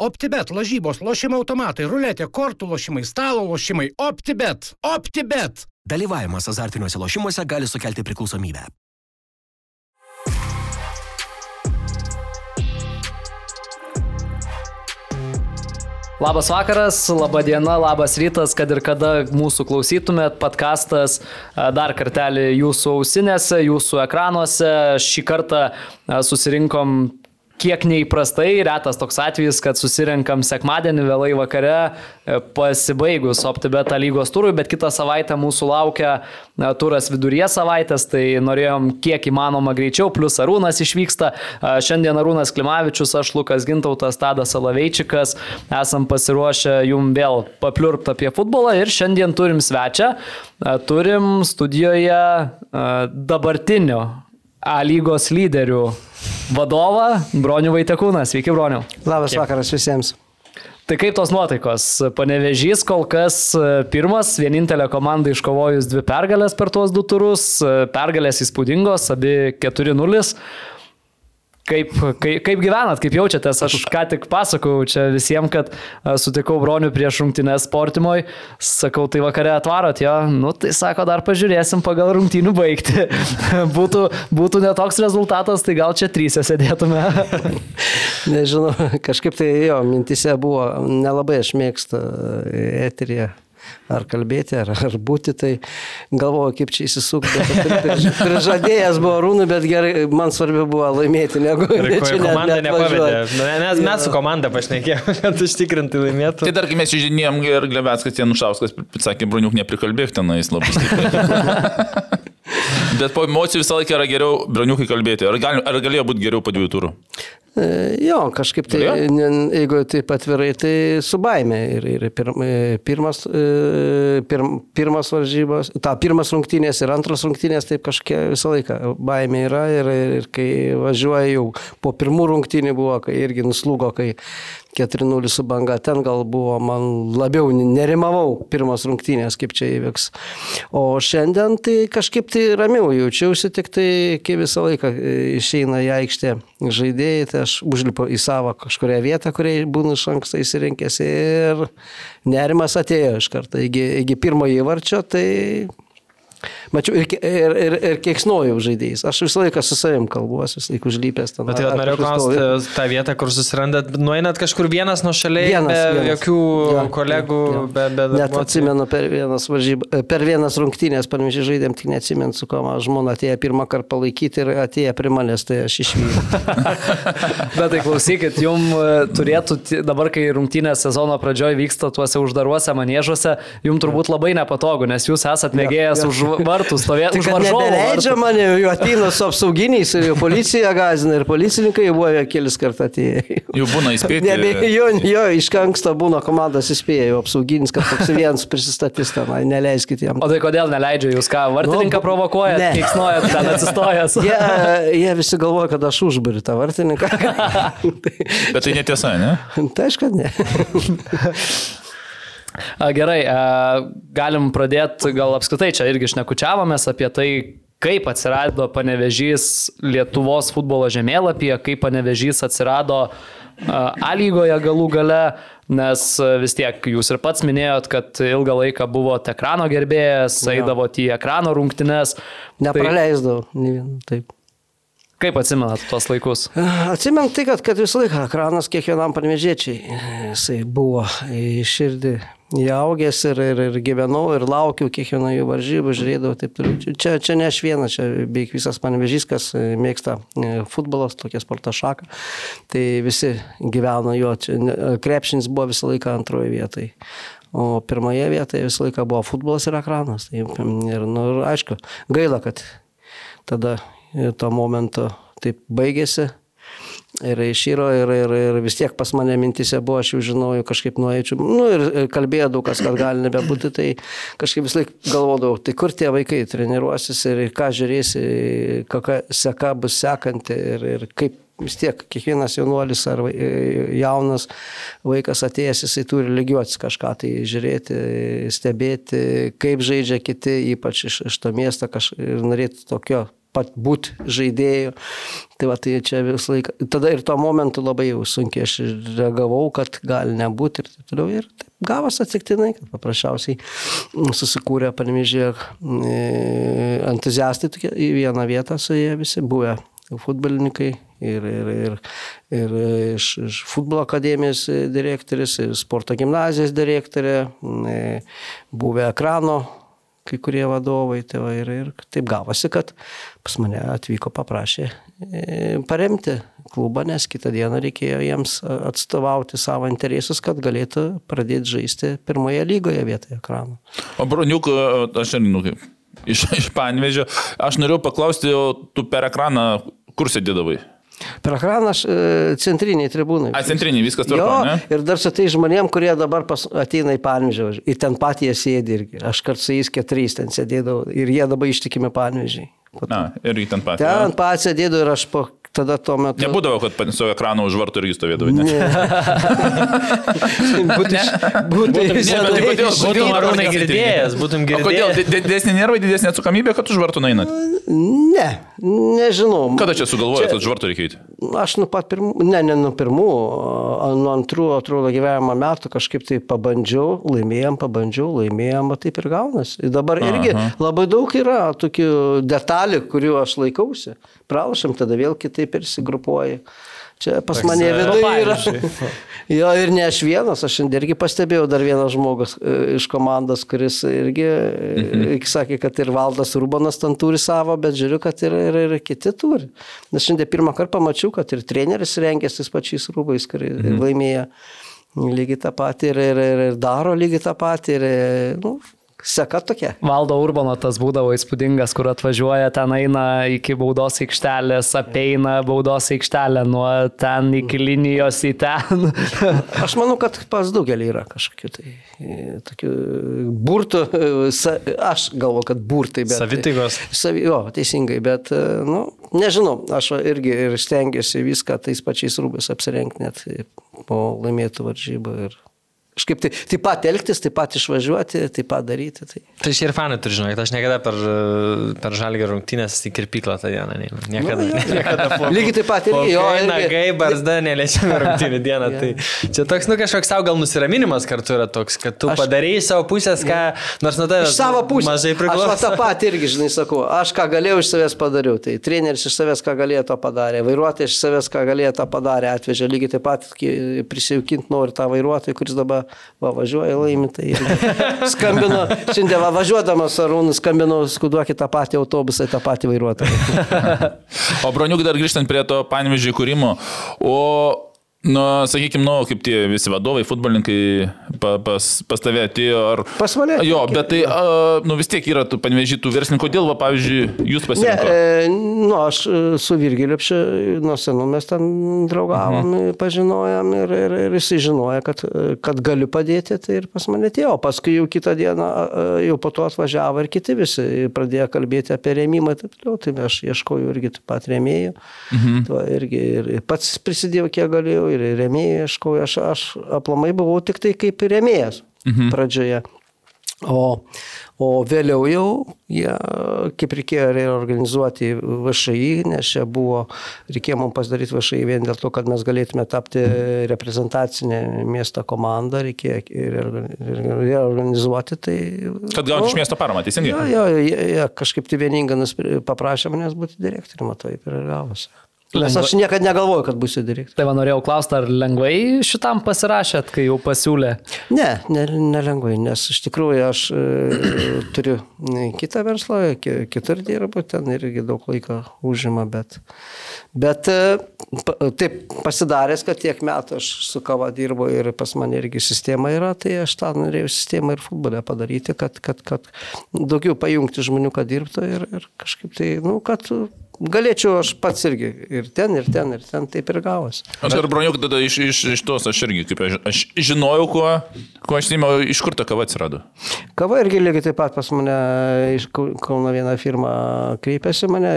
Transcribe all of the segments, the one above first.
OptiBet, lažybos, lošimo automatai, ruletė, kortų lošimai, stalo lošimai. OptiBet. OptiBet. Dalyvavimas azartiniuose lošimuose gali sukelti priklausomybę. Labas vakaras, laba diena, labas rytas, kad ir kada mūsų klausytumėt, podkastas dar kartelį jūsų ausinėse, jūsų ekranuose. Šį kartą susirinkom kiek neįprastai, retas toks atvejis, kad susirenkam sekmadienį vėlai vakare e, pasibaigus OptiBeta lygos turui, bet kitą savaitę mūsų laukia e, turas viduryje savaitės, tai norėjom kiek įmanoma greičiau, plus Arūnas išvyksta. E, šiandien Arūnas Klimavičius, aš Lukas Gintautas, Tadas Salaveičikas, esam pasiruošę jum vėl papliurpti apie futbolą ir šiandien turim svečią, turim studijoje dabartinio A lygos lyderių vadovą Bronių Vaitekūną. Sveiki, Broniu. Labas Kiek. vakaras visiems. Tai kaip tos nuotaikos? Panevežys kol kas pirmas, vienintelė komanda iškovojus dvi pergalės per tuos du turus, pergalės įspūdingos, abi 4-0. Kaip, kaip, kaip gyvenat, kaip jaučiatės? Aš ką tik pasakau čia visiems, kad sutikau bronių prieš rungtynės sportimoj, sakau, tai vakare atvarot jo, nu tai sako, dar pažiūrėsim pagal rungtynių baigti. būtų, būtų netoks rezultatas, tai gal čia trysė sėdėtume. Nežinau, kažkaip tai jo, mintise buvo, nelabai aš mėgstu eterį ar kalbėti, ar, ar būti, tai galvoju, kaip čia įsisukti. Prižadėjęs buvo rūnų, bet gerai, man svarbiau buvo laimėti, negu ne, čia komanda nepavedė. Mes, mes su komanda pašnekėjome, kad užtikrinti laimėtų. Tai tarkim, mes žinėjom ir Glebetskas Janušauskas sakė, Bruniuk, neprikalbėk tenais labai stipriai. Bet po emocijų visą laiką yra geriau braniukai kalbėti. Ar, gal, ar galėjo būti geriau po dviejų turų? E, jo, kažkaip tai, ne, jeigu taip atvirai, tai su baime. Ir, ir e, pirmas, e, pir, pirmas varžybos, ta pirmas rungtynės ir antras rungtynės, taip kažkiek visą laiką baime yra. Ir, ir, ir kai važiuoju jau po pirmų rungtynių buvo, kai irgi nuslūgo, kai 4-0 su banga, ten gal buvo man labiau nerimavau pirmas rungtynės, kaip čia įvyks. O šiandien tai kažkaip tai ramiau jaučiausi, tik tai kai visą laiką e, išeina į aikštę žaidėjai, tai aš užlipu į savo kažkurią vietą, kuriai būnu iš anksto įsirinkęs ir nerimas atėjo iš karto. Iki, iki pirmo įvarčio, tai Mačiau ir, ir, ir, ir keiksnojau žaidėjais. Aš visą laiką su savim kalbuosi, visą laiką užlypęs ten. Bet tai norėjau klausti tą vietą, kur susirandat, nueinat kažkur vienas nuo šaliai, vienas, be vienas. jokių ja, kolegų, ja, ja. be... be Net atsimenu per vienas, varžyb, per vienas rungtynės, pavyzdžiui, žaidėm, tik neatsimenu, su kuo žmona atėjo pirmą kartą palaikyti ir atėjo prie manęs, tai aš išvykau. Bet tai klausykit, jum e, turėtų, dabar kai rungtynės sezono pradžioje vyksta tuose uždaruose manėžuose, jum turbūt labai nepatogu, nes jūs esat mėgėjęs ja, ja. už vartų stovėti. Tai neleidžia mane, jų ateina su apsauginiais ir policija gazina ir policininkai jau buvo kelis kartus atėję. Jau būna įspėti. Ne, jo, jo, iš anksto būna komandas įspėję, jau apsauginis, kad toks vienas prisistatys tenai, neleiskit jam. O tai kodėl neleidžia jūs ką, vartininką nu, provokuojat, keiksnojat, ten atsistojęs? jie, jie visi galvoja, kad aš užburiu tą vartininką. Bet tai netiesa, ne? Tai aišku, ne. Gerai, galim pradėti, gal apskritai čia irgi šnekučiavomės apie tai, kaip atsirado panevežys Lietuvos futbolo žemėlapyje, kaip panevežys atsirado A lygoje galų gale, nes vis tiek jūs ir pats minėjot, kad ilgą laiką buvote ekrano gerbėjas, eidavote į ekrano rungtynes. Nepraleisdavau, tai... taip. Kaip atsimenat tuos laikus? Atsimenu tai, kad, kad visą laiką ekranas kiekvienam panvežėčiai, jisai buvo į širdį įaugęs ir, ir, ir gyvenau ir laukiu kiekvieno jų varžybų, žiūrėdavau taip toliau. Čia, čia ne aš vienas, čia beveik visas panevežys, kas e, mėgsta e, futbolas, tokia sporto šaka. Tai visi gyveno jo, krepšinis buvo visą laiką antroje vietoje. O pirmoje vietoje visą laiką buvo futbolas ir ekranas. Tai, ir, nu, ir aišku, gaila, kad tada to momento taip baigėsi ir išyro ir, ir, ir vis tiek pas mane mintise buvo, aš jau žinojau, kažkaip nueičiau, nu ir kalbėjo daug kas, kad gali nebebūti, tai kažkaip vis laik galvodavau, tai kur tie vaikai treniruosis ir ką žiūrėsi, kokia seka bus sekanti ir, ir kaip vis tiek kiekvienas jaunuolis ar jaunas vaikas atėjęs, jisai turi lygiuotis kažką tai žiūrėti, stebėti, kaip žaidžia kiti, ypač iš, iš to miesto, kaž, ir norėti tokio pat būti žaidėjų. Tai va, tai čia visą laiką. Tada ir tuo momentu labai jau sunkiai aš reagavau, kad gali nebūti ir taip toliau. Ir taip gavas atsitiktinai, kad paprasčiausiai susikūrė, panimėžė, entuziastai tokie į vieną vietą su jie visi buvę futbolininkai ir, ir, ir, ir iš, iš futbolo akademijos direktorius, ir sporto gimnazijos direktorė, buvę ekrano kai kurie vadovai. Tai va, ir, ir taip gavosi, kad pas mane atvyko paprašė e, paremti klubą, nes kitą dieną reikėjo jiems atstovauti savo interesus, kad galėtų pradėti žaisti pirmoje lygoje vietoje ekrano. O broniuk, aš ir nu, iš, iš Panvežio, aš noriu paklausti, tu per ekraną kur sėdėdavai? E, centriniai tribūnai. A, centriniai, viskas tvarko, ne? Ir dar su tai žmonėm, kurie dabar pas, ateina į Panvežį. Ir ten pat jie sėdi irgi. Aš kartu su jais keturiais ten sėdėdavau. Ir jie dabar ištikimi Panvežį. Na, irgi ten pat. Ten pat sėdėdavau ir aš po tada tuo metu. Nebūdavo, kad su ekranu už vartų irgi stovėdavo. Ne. ne. būtų, būtų, būtum arūnai girdėjęs, būtum girdėjęs. O kodėl didesnė nervai, didesnė atsakomybė, kad už vartų einat? Ne, nežinau. Kada čia sugalvojate, kad už vartų reikia eiti? Aš nuo pat pirmų, ne, ne nuo pirmų, nuo antrų, atrodo, gyvenimo metų kažkaip tai pabandžiau, laimėjom, pabandžiau, laimėjom, taip ir gaunasi. Ir dabar irgi Aha. labai daug yra tokių detalių, kurių aš laikausi. Pralašam, tada vėl kitaip persigrupuoji. Čia pas mane viduje yra. jo, ir ne aš vienas, aš irgi pastebėjau dar vienas žmogus e, iš komandos, kuris irgi mhm. sakė, kad ir Valdas Urbanas ten turi savo, bet žiūriu, kad ir, ir, ir kiti turi. Nes šiandien pirmą kartą pamačiau, kad ir treneris rengėsi pačiais rūbais, kurie mhm. laimėjo lygiai tą patį ir, ir, ir, ir daro lygiai tą patį. Ir, nu, Seka tokia. Valdo Urbano tas būdavo įspūdingas, kur atvažiuoja, ten eina iki baudos aikštelės, apeina baudos aikštelę nuo ten iki linijos į ten. Aš manau, kad pas daugelį yra kažkokių tai e, tokių burtų, sa, aš galvoju, kad burtai, bet... Savitaigos. Savi, jo, teisingai, bet, e, nu, nežinau, aš irgi ir stengiuosi viską tais pačiais rūbais apsirengti net po laimėtų varžybų ir kažkaip tai, taip pat elgtis, taip pat išvažiuoti, taip pat daryti. Tai, tai šį ir fanai turi žinoti, aš niekada per, per žalgį rungtynės į kirpyklą tą dieną neinu. Niekada. Nu, niekada po, Lygiai taip pat ir jo. Nagai, barzda, neliečiami rungtynį dieną. ja. Tai čia toks, nu kažkoks savo gal nusiraminimas kartu yra toks, kad tu aš, padarėjai savo pusės, ką, nors nuo tavęs savo pusės mažai priklauso. Aš tą patį irgi, žinai, sakau, aš ką galėjau iš savęs padariau, tai treneris iš savęs ką galėjo to padarė, vairuotojas iš savęs ką galėjo to padarė, atvežė lygiai taip pat prisijaukinti nori tą vairuotoją, kuris dabar va, važiuoja laimi, tai skambino, šiandien va, važiuodamas Arūnus skambino, skuduokit tą patį autobusą, tą patį vairuotoją. o broniuk dar grįžtant prie to panimėžį kūrimo, o Na, sakykime, nu, kaip tie visi vadovai, futbolininkai pa, pas, pas tave atėjo. Ar... Pas mane. Jo, bet tai, a, nu, vis tiek yra tų panvežytų verslininkų. Kodėl, va, pavyzdžiui, jūs pasirinkote? E, nu, aš e, su Virgiliu nuo senų mes ten draugavom, mhm. pažinojom ir, ir, ir jisai žinojo, kad, kad galiu padėti, tai ir pas mane atėjo. Paskui jau kitą dieną, jau po to atvažiavo ir kiti visi pradėjo kalbėti apie rėmimą ir taip toliau. Tai aš ieškojau irgi taip pat rėmėjų. Mhm. Tuo irgi ir pats prisidėjau, kiek galėjau ir remėjai ieškojau, aš, aš aplamai buvau tik tai kaip remėjas mhm. pradžioje. O, o vėliau jau jie, kaip reikėjo reorganizuoti VŠI, nes čia buvo, reikėjo mums pasidaryti VŠI vien dėl to, kad mes galėtume tapti reprezentacinę miesto komandą, reikėjo reorganizuoti. Tai, kad gauti iš miesto paramą, teisingai? Jo, jo, jie, jie kažkaip tai vieningai paprašė manęs būti direktoriumi, tai ir gavosi. Nes aš niekada negalvoju, kad būsiu direktorius. Tai man norėjau klausti, ar lengvai šitam pasirašėt, kai jau pasiūlė? Ne, nelengvai, ne nes iš tikrųjų aš e, turiu kitą verslą, kitur dirbu, ten irgi daug laiko užima, bet, bet e, taip pasidaręs, kad tiek metų aš su kava dirbu ir pas mane irgi sistema yra, tai aš tą norėjau sistemą ir futbolę padaryti, kad, kad, kad daugiau pajungti žmonių, kad dirbtų ir, ir kažkaip tai, nu, kad galėčiau aš pats irgi ir ten, ir ten, ir ten taip ir gavosi. Aš dar broniuk tada iš, iš, iš tos, aš irgi, kaip aš, aš žinojau, kuo, kuo aš įmėjau, iš kur ta kava atsirado. Kava irgi lygiai taip pat pas mane iš Kauno vieną firmą kreipėsi mane,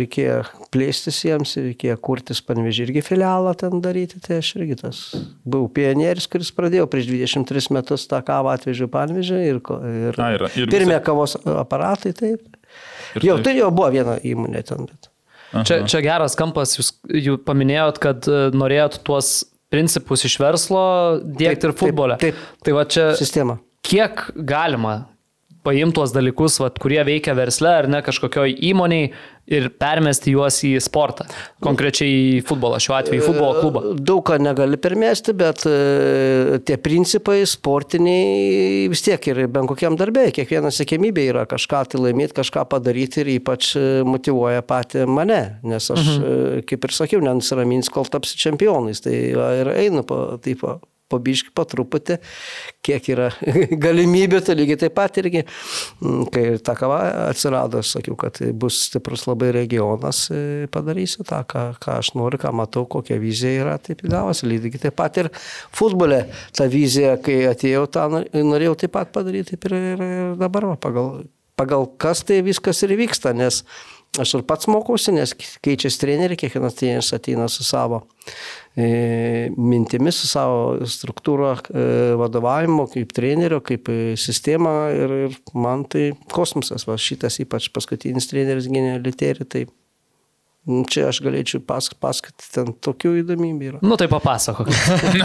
reikėjo plėstis jiems, reikėjo kurtis panvežį irgi filialą ten daryti, tai aš irgi tas buvau pionierius, kuris pradėjo prieš 23 metus tą kavą atvežiau panvežį ir, ir, A, ir, ir pirmie kavos aparatai taip. Ir Jau, taip. tai jau buvo viena įmonė ten, bet. Čia, čia geras kampas, jūs, jūs paminėjot, kad e, norėjot tuos principus iš verslo dėkti ir futbole. taip, taip. Tai va čia, Sistema. kiek galima paimti tuos dalykus, vat, kurie veikia versle ar ne kažkokioj įmoniai ir permesti juos į sportą. Konkrečiai į futbolą, šiuo atveju į futbolo klubą. Daug ką negali permesti, bet e, tie principai sportiniai vis tiek ir bent kokiam darbė, kiekviena sėkmybė yra kažką tai laimėti, kažką padaryti ir ypač e, motivuoja pati mane, nes aš, mhm. kaip ir sakiau, nenusiramins, kol tapsi čempionais, tai ir einu po, taip, po, po biški, po truputį, kiek yra galimybė, tai lygiai taip pat irgi, mm, kai ta kava atsirado, aš sakiau, kad bus stiprus labai regionas, e, padarysiu tą, ką, ką aš noriu, ką matau, kokia vizija yra, taip ir gavosi. Lygiai taip pat ir futbole ta vizija, kai atėjau, tą nor- norėjau taip pat padaryti, taip ir, ir dabar, va, pagal, pagal kas tai viskas ir vyksta, nes aš ir pats mokausi, nes keičiasi treneriai, kiekvienas treneris ateina su savo e, mintimis, su savo struktūra e, vadovavimo, kaip trenerio, kaip e, sistema ir, ir man tai kosmosas, va šitas ypač paskutinis treneris gynė literį, tai čia aš galėčiau pas, pasakoti, ten tokių įdomybių yra. Nu tai papasakok.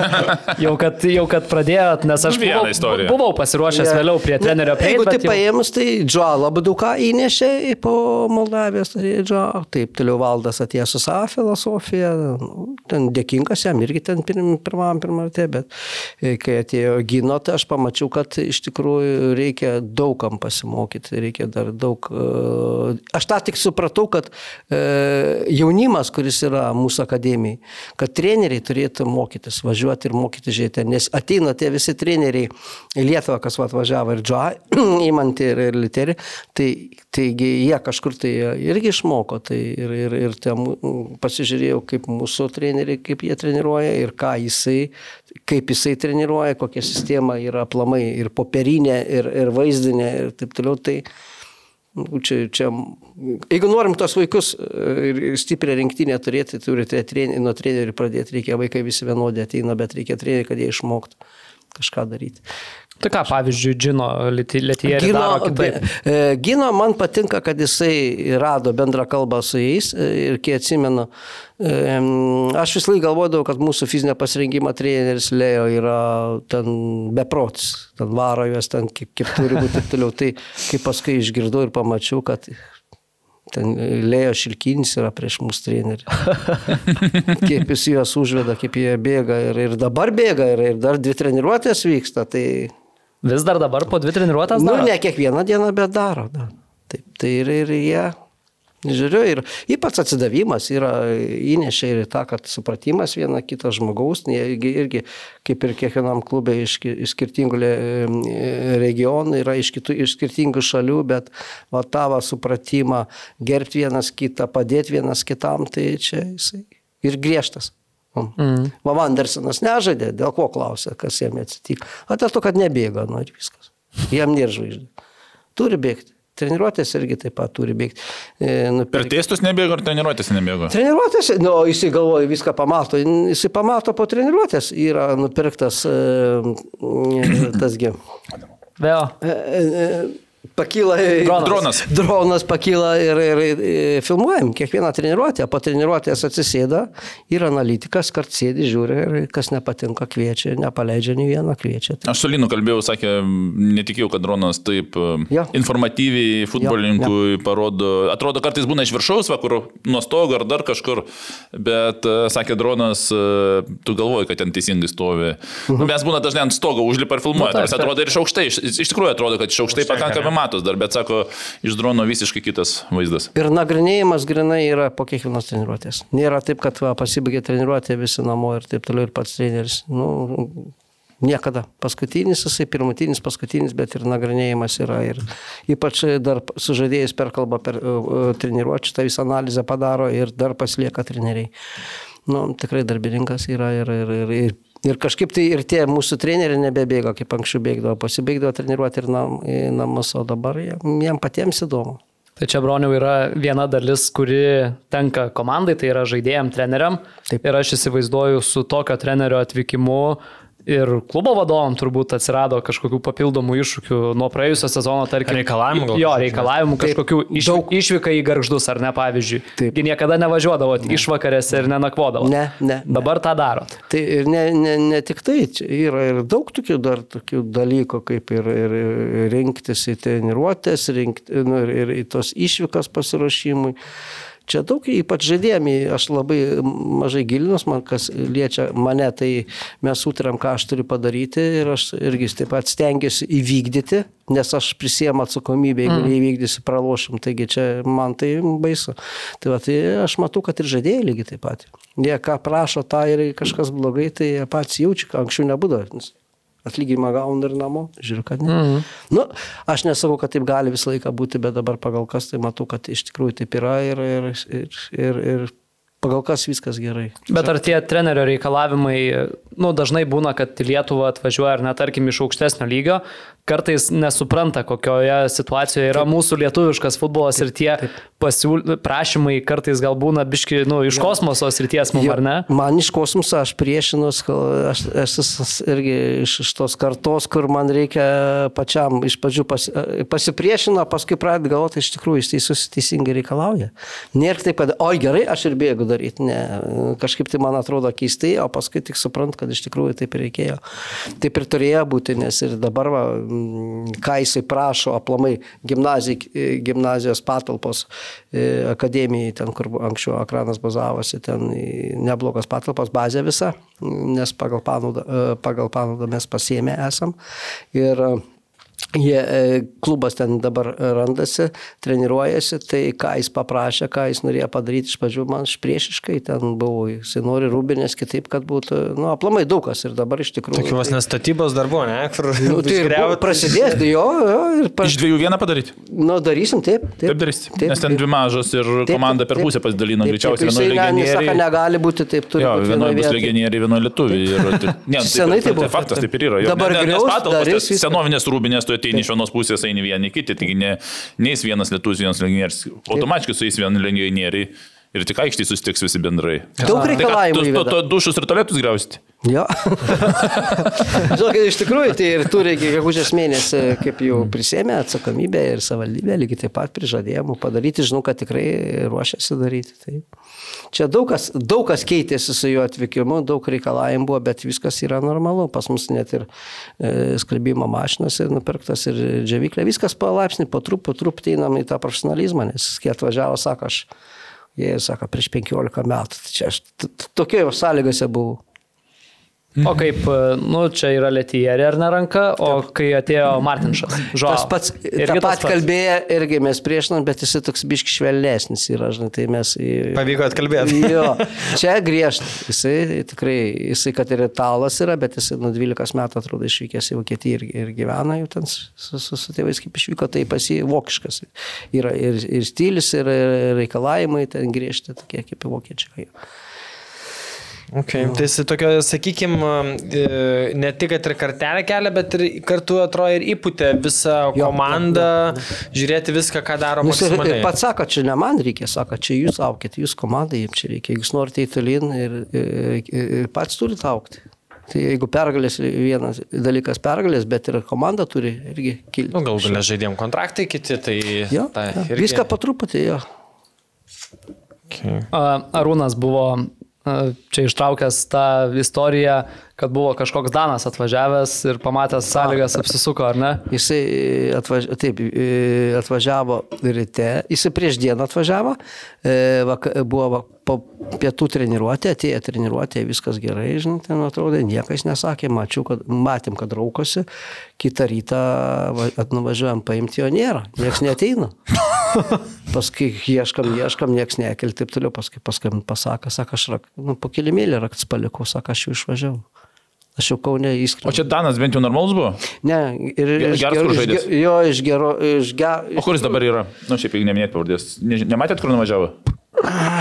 jau, kad, jau kad pradėjot, nes aš buvau, istoriją. buvau pasiruošęs Ne. vėliau prie trenerio Ne, Jeigu tai paėmus, tai Džo labai daug ką įnešė į po Moldavijos, tai Džo, taip, toliau valdas atėjo su savo filosofija, nu, ten dėkingas jam irgi ten pirm, pirmam, pirmam, bet e, kai atėjo Gino, tai aš pamačiau, kad iš tikrųjų reikia daugam pasimokyti, reikia dar daug. e, Aš tą tik supratau, kad e, jaunimas, kuris yra mūsų akademijai, kad treneriai turėtų mokytis, važiuoti ir mokyti žiūrėti, nes ateina tie visi treneriai į Lietuvą, kas va atvažiavo ir Džoa, įmanti ir, ir Literį, tai, taigi jie kažkur tai irgi išmoko, tai ir, ir, ir ten pasižiūrėjau, kaip mūsų treneriai, kaip jie treniruoja ir ką jisai, kaip jisai treniruoja, kokia sistema yra aplamai ir popierinė, ir, ir vaizdinė ir taip toliau. Tai, Čia, čia, jeigu norim tos vaikus e, ir stiprią rinktinę turėti, turite treni, nuo trenerių pradėti, reikia vaikai visi vienodai ateina, bet reikia trenerių, kad jie išmoktų kažką daryti. Tai ką, pavyzdžiui, Džino Lietierį Gino, be- e, Gino man patinka, kad jisai rado bendrą kalbą su jais e, ir kai atsimenu, e, aš vis laik galvodavau, kad mūsų fizinio pasirinkimo treneris Lėjo yra ten beprotis, ten varo juos ten, kaip, kaip turi būti ir toliau. Tai kai paskui išgirdau ir pamačiau, kad ten Lėjo Šilkinis yra prieš mūsų trenerį. kaip jis juos užveda, kaip jie bėga ir, ir dabar bėga ir, ir dar dvi treniruotės vyksta. Tai Vis dar dabar po dvi treniruotės? Nu, daro? ne kiekvieną dieną, bet daro. Da. Taip, tai ir, ir jie, žiūriu, ir ypač atsidavimas yra įnešė ir tą, kad supratimas viena kitą žmogaus, irgi, irgi kaip ir kiekvienam klubė iš, iš skirtingų regionų, yra iš, kitų, iš skirtingų šalių, bet va tavo supratimą gerbti vienas kitą, padėti vienas kitam, tai čia jisai ir griežtas. Mm. Va Vandersonas nežaidė, dėl ko klausė, kas jam atsitiko. O dėl to, kad nebėga, nu ir viskas. Jam nėra žvaigždė. Turi bėgti. Treniruotės irgi taip pat turi bėgti. E, Per nupirk- testus nebėgo ar treniruotės nebėgo? Treniruotės, nu, jisai galvoja, viską pamato. Jisai pamato po treniruotės. Yra nupirktas e, e, tasgi. Vėl. Pakyla Dronas. Dronas. Dronas pakyla ir, ir, ir filmuojam kiekvieną treniruotę. Po treniruotės atsisėda ir analitikas kart sėdi, žiūri ir kas nepatinka kviečia, nepaleidžia nei vieną kviečia. Tai Aš su Linu kalbėjau, sakė, netikėjau, kad dronas taip e, Jo. informatyviai futbolininkui parodo. Atrodo, kartais būna iš viršaus, va, kur nuo stogo ar dar kažkur, bet e, sakė dronas, e, tu galvoji, kad ten teisingai stovi. Nu, mes būna dažnai ant stogo užlipa ir filmuoja. Nu, taip. atrodo ir iš aukštai, iš, iš tikrųjų atrodo, kad iš aukštai pakankamai matos dar, bet sako, iš drono visiškai kitas vaizdas. Ir nagrinėjimas grinai yra po kiekvienos treniruotės. Nėra taip, kad va, pasibaigė treniruotė visi namo ir taip toliau ir pats treneris. Nu, niekada. Paskutinis, jisai pirmutinis, paskutinis, bet ir nagrinėjimas yra. Ir ypač dar sužaidėjus perkalba per uh, treniruotę, tą visą analizę padaro ir dar pasilieka treneriai. Nu, tikrai darbininkas yra ir, ir, ir, ir Ir kažkaip tai ir tie mūsų treneriai nebebėga, kaip anksčiau bėgdavo, pasibaigdavo treniruoti ir nam, namus, o dabar jiem patiems įdomu. Tai čia, broniau, yra viena dalis, kuri tenka komandai, tai yra žaidėjim, treneriam. Taip. Ir aš įsivaizduoju su tokio trenerio atvykimu ir klubo vadovam turbūt atsirado kažkokių papildomų iššūkių nuo praėjusio sezono, tarkim. Reikalavimų gal Jo, ne? reikalavimų kažkokių iš, daug- išvyka į garždus, ar ne, pavyzdžiui. Taip. Gi niekada nevažiuodavo išvakarėse ir nenakvodavo. Ne, ne, ne. Dabar tą darot. Tai ir ne, ne, ne tik tai, čia yra ir daug tokių dar tokių dalykų, kaip ir, ir rinktis į treniruotės, rinkti, nu, ir, ir į tos išvykas pasiruošimui. Čia daug, ypač žaidėjami, aš labai mažai gilinus, man kas liečia mane, tai mes sutarėm, ką aš turiu padaryti ir aš irgi taip pat stengiuosi įvykdyti, nes aš prisiemu atsakomybę, jeigu mm. neįvykdysiu, pralošim, taigi čia man tai baisu. Tai, va, tai aš matau, kad ir žaidėjai lygiai taip pat. Jie ką prašo, tą ir kažkas blogai, tai jie patys jaučia, ką anksčiau nebūdavo. Atlyginimą gauna ir namo, žiūriu, kad ne. Mm. Nu, aš nesakau, kad taip gali visą laiką būti, bet dabar pagal kas tai matau, kad iš tikrųjų taip yra ir, ir, ir, ir, ir pagal kas viskas gerai. Bet ar tie trenerio reikalavimai, nu, dažnai būna, kad į Lietuvą atvažiuoja ar net, tarkim, iš aukštesnio lygio, kartais nesupranta, kokioje situacijoje yra mūsų lietuviškas futbolas ir tie pasiūl... prašymai kartais gal būna biški, nu, iš kosmoso srities mums, ar ne? Man iš kosmoso aš priešinus, aš esu irgi iš, iš tos kartos, kur man reikia pačiam iš pradžių pas, pasipriešino, paskui pradėti galvoti, iš tikrųjų jis teisus teisingai reikalauja. Nėra taip, kad, oi gerai, aš ir bėgu daryti. Ne, kažkaip tai man atrodo keistai, o paskui tik suprant, kad iš tikrųjų taip ir reikėjo. Taip ir turėjo būti, nes ir dabar, va, ką jisai prašo, aplamai gimnazij, gimnazijos patalpos e, akademijai, ten kur anksčiau ekranas bazavosi, ten neblogas patalpos bazė visa, nes pagal panaudą, e, pagal panaudą mes pasiemę esam. Ir Jie, e, klubas ten dabar randasi, treniruojasi, tai ką jis paprašė, ką jis norėjo padaryti iš pradžių, man priešiškai ten buvo, jis nori rūbinės kitaip, kad būtų, nu, aplamai daug kas ir dabar iš tikrųjų. Tokios nestatybos darbo, ne? Kur Nu, tai ir buvo- prasidės, tai jo, jo, ir pa, Iš dviejų vieną padaryti. nu, darysim taip. Taip, Taip darysi. Nes ten dvi mažos ir Taip, komanda per taip, pusę pasidalino. taip, Greičiausiai taip, vienoje legionieriai. negali būti taip, turi Jo, būti vienoje vienoj bus legionieriai, vienoje lietuviai. Ir, tai- ne, Senai tai buvo. Faktas taip ir yra. Jo, Dabar griaus, tai. Senovinės rūbinės, tu ateini iš vienos pusės, eini vieni kiti, taigi ne, neįs vienas lietuvis, vienas legionierius. Automatiškai su jais vieni legionieriai. Ir tik aikštį susitiks visi bendrai. Daug Tai reikalavimų tu- tu- įveda. tu dušus ir tualetus griausti. Jo. Žinokit, iš tikrųjų, tai ir turi iki gegužės mėnesį, kaip jau prisėmė atsakomybę ir savaldybė, lygiai taip pat prižadėjimų padaryti, žinau, kad tikrai ruošiasi daryti. Tai. Čia daug kas, daug kas keitėsi su jo atvykimu, daug reikalavimų buvo, bet viskas yra normalu. Pas mus net ir e, skalbimo mašinas ir nupirktas ir džiaviklė, viskas palaipsniui, po trup, po truputį einam į tą profesionalizmą, nes kai atvažiavo, sako, aš, jie sako, prieš 15 metų, tai čia aš t- t- tokioje sąlygose buvau. O kaip, e, nu, čia yra Letierė ar ne ranka, o kai atėjo Martinšas. Žuau. Tas pats, tą pat kalbėję irgi mes priešinam, bet jis toks biški švelnesnis yra, žinai, tai mes... Pavyko atkalbėti. Jo, čia griežtas. Jisai tikrai, jisai kad ir italas yra, bet jisai nuo 12 metų atrodo išvykęs į Vokietiją ir, ir gyvena jau ten su, su, su tėvais kaip išvyko, tai pas jį vokiškas. Yra ir, ir stilius, ir ir reikalavimai ten griežti, tokie kaip vokiečiai. Okay. Tai jis tokio, sakykime, ne tik, kad ir kartelę kelia, bet ir kartu atrodo ir įputė visą Jo, komandą, žiūrėti viską, ką daro Nu, jis ir, pats sako, čia ne man reikia, sako, čia jūs aukit, jūs komandai, jums čia reikia, jūs norite į tolyn ir, ir, ir pats turite aukti. Tai jeigu pergalės, vienas dalykas pergalės, bet ir komanda turi irgi kilti. Nu, gal galia žaidėjim kontraktai kiti, tai... Jo, ta, jo, irgi- viską po truputį, jo. Okay. Arūnas buvo čia ištraukęs tą istoriją, kad buvo kažkoks Danas atvažiavęs ir pamatęs sąlygas apsisuko, ar ne? Jisai atvaž... Taip, e, atvažiavo ryte, jisai prieš dieną atvažiavo, e, buvo po pietų treniruotė, atėjo treniruotė, viskas gerai, žinai, ten atrodo, niekas nesakė, mačiau, kad, matėm, kad raukosi, kitą rytą va- atnuvažiuojam paimti jo nėra, niekas neteina. Paskui ieškam, ieškam, niekas nekel, taip toliau, paskui paskui pasako, sako, aš rak, nu, po kilimėlį raktus palikau, sako, aš jau išvažiavau. Aš jau kaunė O įskrendau. čia Danas bent jau normalus buvo? Ne, ir iš geras kur ge- Jo, iš gero, iš gero. O kur jis dabar yra? Na, nu, šiaip jeigu neminėt pavardės. Ne- Nematėt, kur nuvažiavo?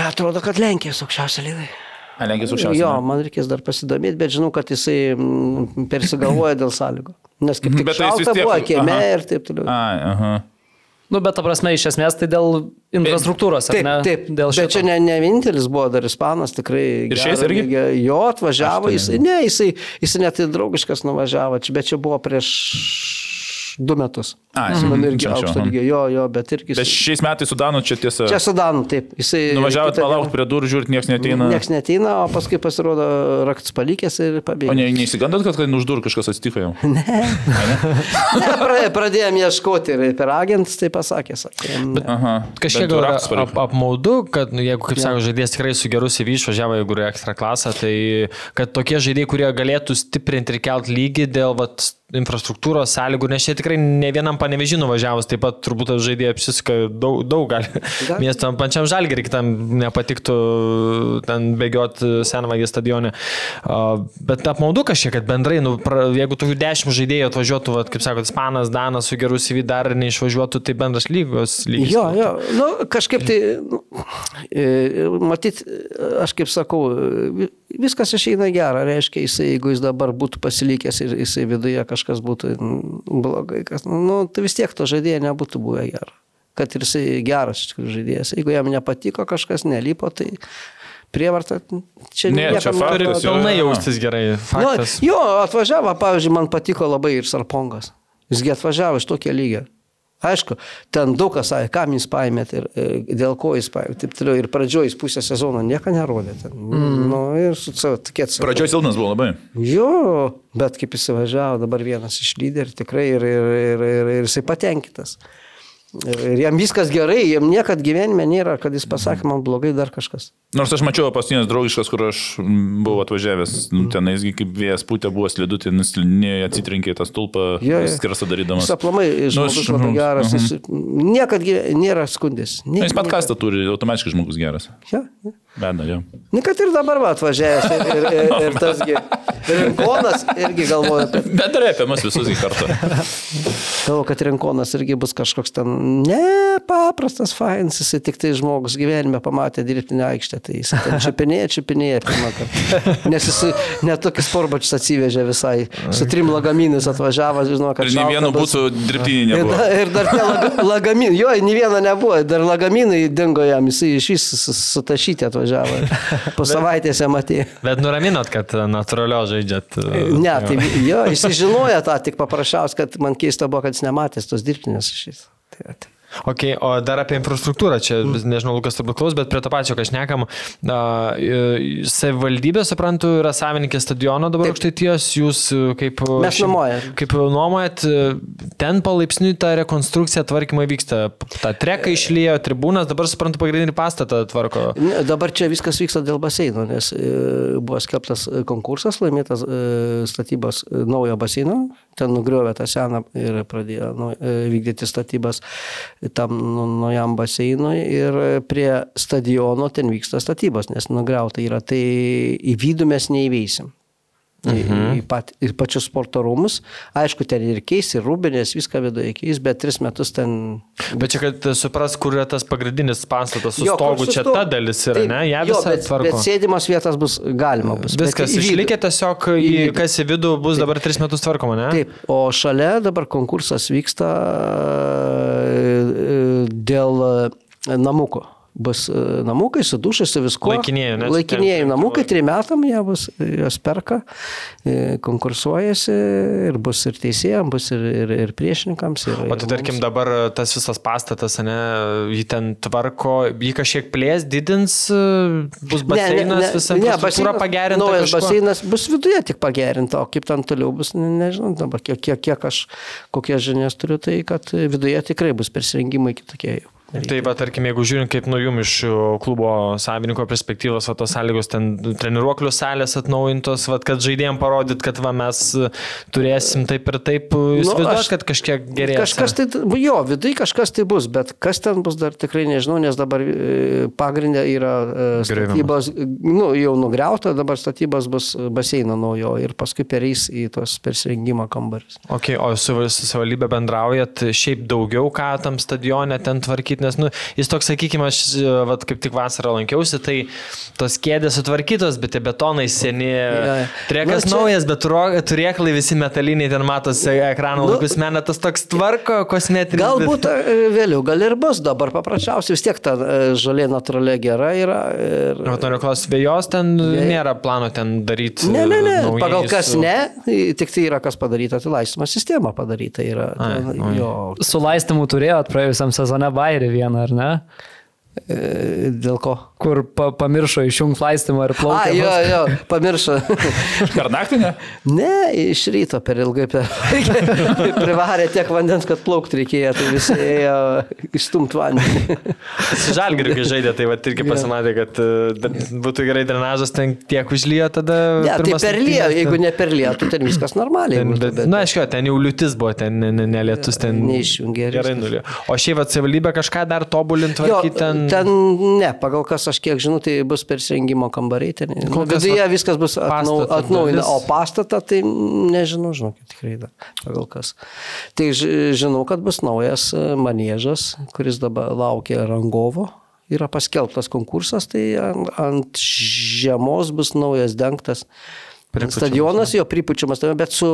Atrodo, kad Lenkijos aukščiausia lygai. A, Lenkijos aukščiausias. Jo, man reikės dar pasidomėti, bet žinau, kad jisai mm, persigalvoja dėl sąlygų. Nes kaip tik Bet tai šalta tiek- buvo, kieme aha. ir taip toliau. Ai, aha. Nu, bet ta prasme, iš esmės tai dėl infrastruktūros, Taip, ne? taip, Dėl bet čia šito. ne, ne vienintelis buvo dar ispanas, tikrai. Ir šiais irgi? Jo atvažiavo, tai jisai, ne, jisai, jisai net ir draugiškas nuvažiavo, bet čia buvo prieš du metus. Su manim mhm, irgi aukšto lygio, jo, jo, bet irgi. Bet šiais metais su Danu čia tiesa. Čia Sudanu, taip. Jisai. Nuvažiavot palaukti prie durų, žiūrėt, niekas neteina. Niekas neteina, o paskui pasirodo raktas palikęs ir O pabėgo. ne, neįsigandot, kad, kad už durų kažkas atsitiko jau? Ne, pra- pradėjom ieškoti ir per agentus tai pasakė. Sakė, ne. Aha. Kažkiek gal ap, apmaudu, kad nu, jeigu, kaip sako, žaidėjas tikrai su geru CV išvažiavo, jeigu yra ekstra klasą, tai kad tokie žaidėjai, kurie galėtų stiprinti ir kelt lygį dėl vat, infrastruktūros sąlygų, nes čia tikrai ne vienam panevežinu važiavus, taip pat turbūt tas žaidėjas apsisuka daug, daug gali. Miestam pačiam žalgerį, kitam nepatiktų ten bėgioti senvagį stadione. A, Bet apmaudu kažkiek, kad bendrai, nu, pra, jeigu tokių dešimt žaidėjų atvažiuotų, vat, kaip sakot, Ispanas, Danas su geru CV dar neišvažiuotų, tai bendras lygos lygis. Jo, jo, nu, kažkaip tai, nu, e, matyt, aš kaip sakau, vi- viskas išeina gerą, reiškia, jisai, jeigu jis dabar būtų pasilikęs ir jisai viduje kažkas būtų mm, blogai, kas, nu, tai vis tiek to žaidėjo nebūtų buvę gero. Kad ir jisai geras žaidėjas. Jeigu jam nepatiko kažkas, nelipo, tai prievarta čia Ne, čia Turi pilnai jaustis gerai. Nu, Faktas. jo, atvažiavo, pavyzdžiui, man patiko labai ir Sarpongas. Jisgi atvažiavo iš tokio lygio. Aišku, ten daug kas sakė, kam jis paėmėt ir, ir dėl ko jis paėmė. Taip toliau. Ir pradžioj jis pusę sezono nieko nerodė. Ten. Mm. Nu, ir su savo tikėt. Pradžioj silpnas buvo labai. Jo, bet kaip jis važiavo, dabar vienas iš lyderių tikrai ir, ir, ir, ir, ir jisai patenkintas. Ir, jam viskas gerai, jam niekad gyvenime nėra, kad jis pasakė, man blogai dar kažkas. Nors aš mačiau paskutinės draugiškas, kur aš mm, buvau atvažiavęs, nu, tenaisgi kaip vėjas pūtė buvo slidu, tai nusilinėjo, atsitrinkė tą stulpą, skersą darydamas. Jis aplamai žmogus aš- labai mhm, geras, mhm. jis niekad gyve- nėra skundės. Na, Jis pat kastą turi, automatiškai žmogus geras. Ja, ja. Beda, jo. Nu, kad ir dabar va, atvažiavęs ir, ir, ir, ir tasgi. Rinkonas irgi galvoja, Bet dar apie mus visus į kartą. galvoja, kad rinkonas irgi bus kažkoks ten nepaprastas fainas, jisai tik tai žmogus gyvenime pamatė dirbtinę aikštę, tai jis ten čiupinėja, čiupinėja pirmą kartą. Nes jisai netokį sporbačius atsivežė visai, su trim lagaminais atvažiavo, žinau, kad Ir nei vieno būtų dirbtinį Ir, nebuvo. da, ir dar laga, lagaminai, jo, nei vieno nebuvo, dar lagaminai dingo jam, jisai iš vis sutašyti atvažiavo. Po savaitės jam atėjo. Bet nuraminot, kad natūralio žaidžiat. Ne, tai jo, jis žinojo tą, tik paprasčiausiai, kad man keista buvo, kad jis nematęs tos dirbtinės šis. Tai, tai. Ok, o dar apie infrastruktūrą, čia nežinau, Lukas turbūt klaus, bet prie to pačio, ką aš nekam, savivaldybė, suprantu, yra savininkė stadiono dabar aukštaitijos, jūs e, kaip... Mes šiaip- nuomojam. Kaip nuomojat, e, ten palaipsniui ta rekonstrukcija tvarkymai vyksta. Ta treka išlėjo, tribūnas, dabar suprantu, pagrindinį pastatą tvarko. Ne, Dabar čia viskas vyksta dėl baseino, nes e, buvo skelbtas e, konkursas, laimėtas e, statybos e, naujo baseino, ten nugriovė tą seną ir pradėjo nu, e, vykdyti statybas tam nu, naujam baseinui ir prie stadiono ten vyksta statybos, nes nugriauta yra, tai į vidų mes neįveisim. Mhm. Į, pat, į pačius sporto rūmus. Aišku, ten ir keis, ir rūbinės, viską viduje keis, bet tris metus ten Bet čia, kad supras, kur yra tas pagrindinis pastatas su Jo, stogu, čia ta dalis yra, Taip, ne? Ja visą tvarko. bet sėdimas vietas bus galima. Bus, Viskas išlikė tiesiog, į, kas į vidų bus dabar tris metus tvarkoma, ne? Taip, o šalia dabar konkursas vyksta e, dėl e, namuko. Bus e, namukai su dušais, su viskuo. Laikinieji, ne? Laikinieji Ten- namukai, trim metam jie bus, jos perka, e, konkursuojasi ir bus ir teisėjams, bus ir, ir, ir priešininkams. Ir, O tai tarkim mums. dabar tas visas pastatas, ne, jį ten tvarko, jį kažkiek plės, didins, bus baseinas, visa infrastruktūra pagerinta. Naujas kažkuo? baseinas bus viduje tik pagerinta, o kaip ten toliau bus, ne- nežinau, dabar kiek, kiek, kiek aš, kokie žinias turiu, tai kad viduje tikrai bus persirengimai kitokie jau. Tai va, tarkim, jeigu žiūrint kaip nuo jum iš klubo savininko perspektyvos, va, tos sąlygos ten treniruoklių salės atnaujintos, va, kad žaidėjim parodyt, kad va, mes turėsim taip ir taip, jūs Nu, nu, aš- kad kažkiek gerės. Kažkas tai, jo, viduje kažkas tai bus, bet kas ten bus dar tikrai nežinau, nes dabar e, pagrindė yra e, statybos, nu, jau nugriauta, dabar statybos bus baseino naujo ir paskui pereis į tos persirengimo kambarius. Okay, o su, su savivaldybė bendraujat šiaip daugiau, ką tam stadione ten tvarkyti, padaryti, nes, nu, jis toks, sakykime, aš, vat, kaip tik vasarą lankiausi, tai tos kėdės sutvarkytos, bet tie betonai seni. jo. Trekas Nu, čia- naujas, bet turėklai visi metaliniai, ten matosi ekrano Nu, laikus menas toks tvarko, kosmetinis. Galbūt e, vėliau, gal ir bus dabar paprasčiausiai, vis tiek ta e, žolė natūraliai gera yra. Ir... Bet noriu klausti, vėjos ten nėra plano ten daryti. Ne, ne, ne, naujai pagal kas ne, tik tai yra kas padaryta, tai laistymo sistema padaryta yra. Ai, Ten, oi. jo, Su laistymu turėjot praėjusiam sezone bairį vieną, ar ne? E, dėl ko? Kur pa, pamiršo išjungti laistymą ir A, plaukti. jo, jo, pamiršo. Per naktį ne? ne, iš ryto per ilgai per... privarė tiek vandens, kad plaukti reikėjo, tai visi ėjo išstumti vandenį. Su žalgiriu, kai žaidė, tai va irgi pasimatė, kad e, būtų gerai drenažas, ten tiek užlyjo tada. Ne, tai per ten- jeigu ne per lietų, ten viskas normaliai. Ten, būtų, bet, na, aišku, ten jau liūtis buvo, ten ne, ne, ne lietus, ten Neišjungė Gerai nulio. O šiaip atsivaldybė kažką dar tobulinti, tvarkyti ten. Ten ne, pagal kas aš kiek žinau, tai bus persirengimo kambariai. Ten, nu, viduje viskas bus atnau, atnaujinta, o pastatą tai nežinau, žinokit, tikrai dar pagal kas. Tai ži- žinau, kad bus naujas e, manėžas, kuris dabar laukia rangovo. Yra paskelbtas konkursas, tai ant, ant žiemos bus naujas dengtas. Pripučiamas, Stadionas jo pripučiamas, tai bet su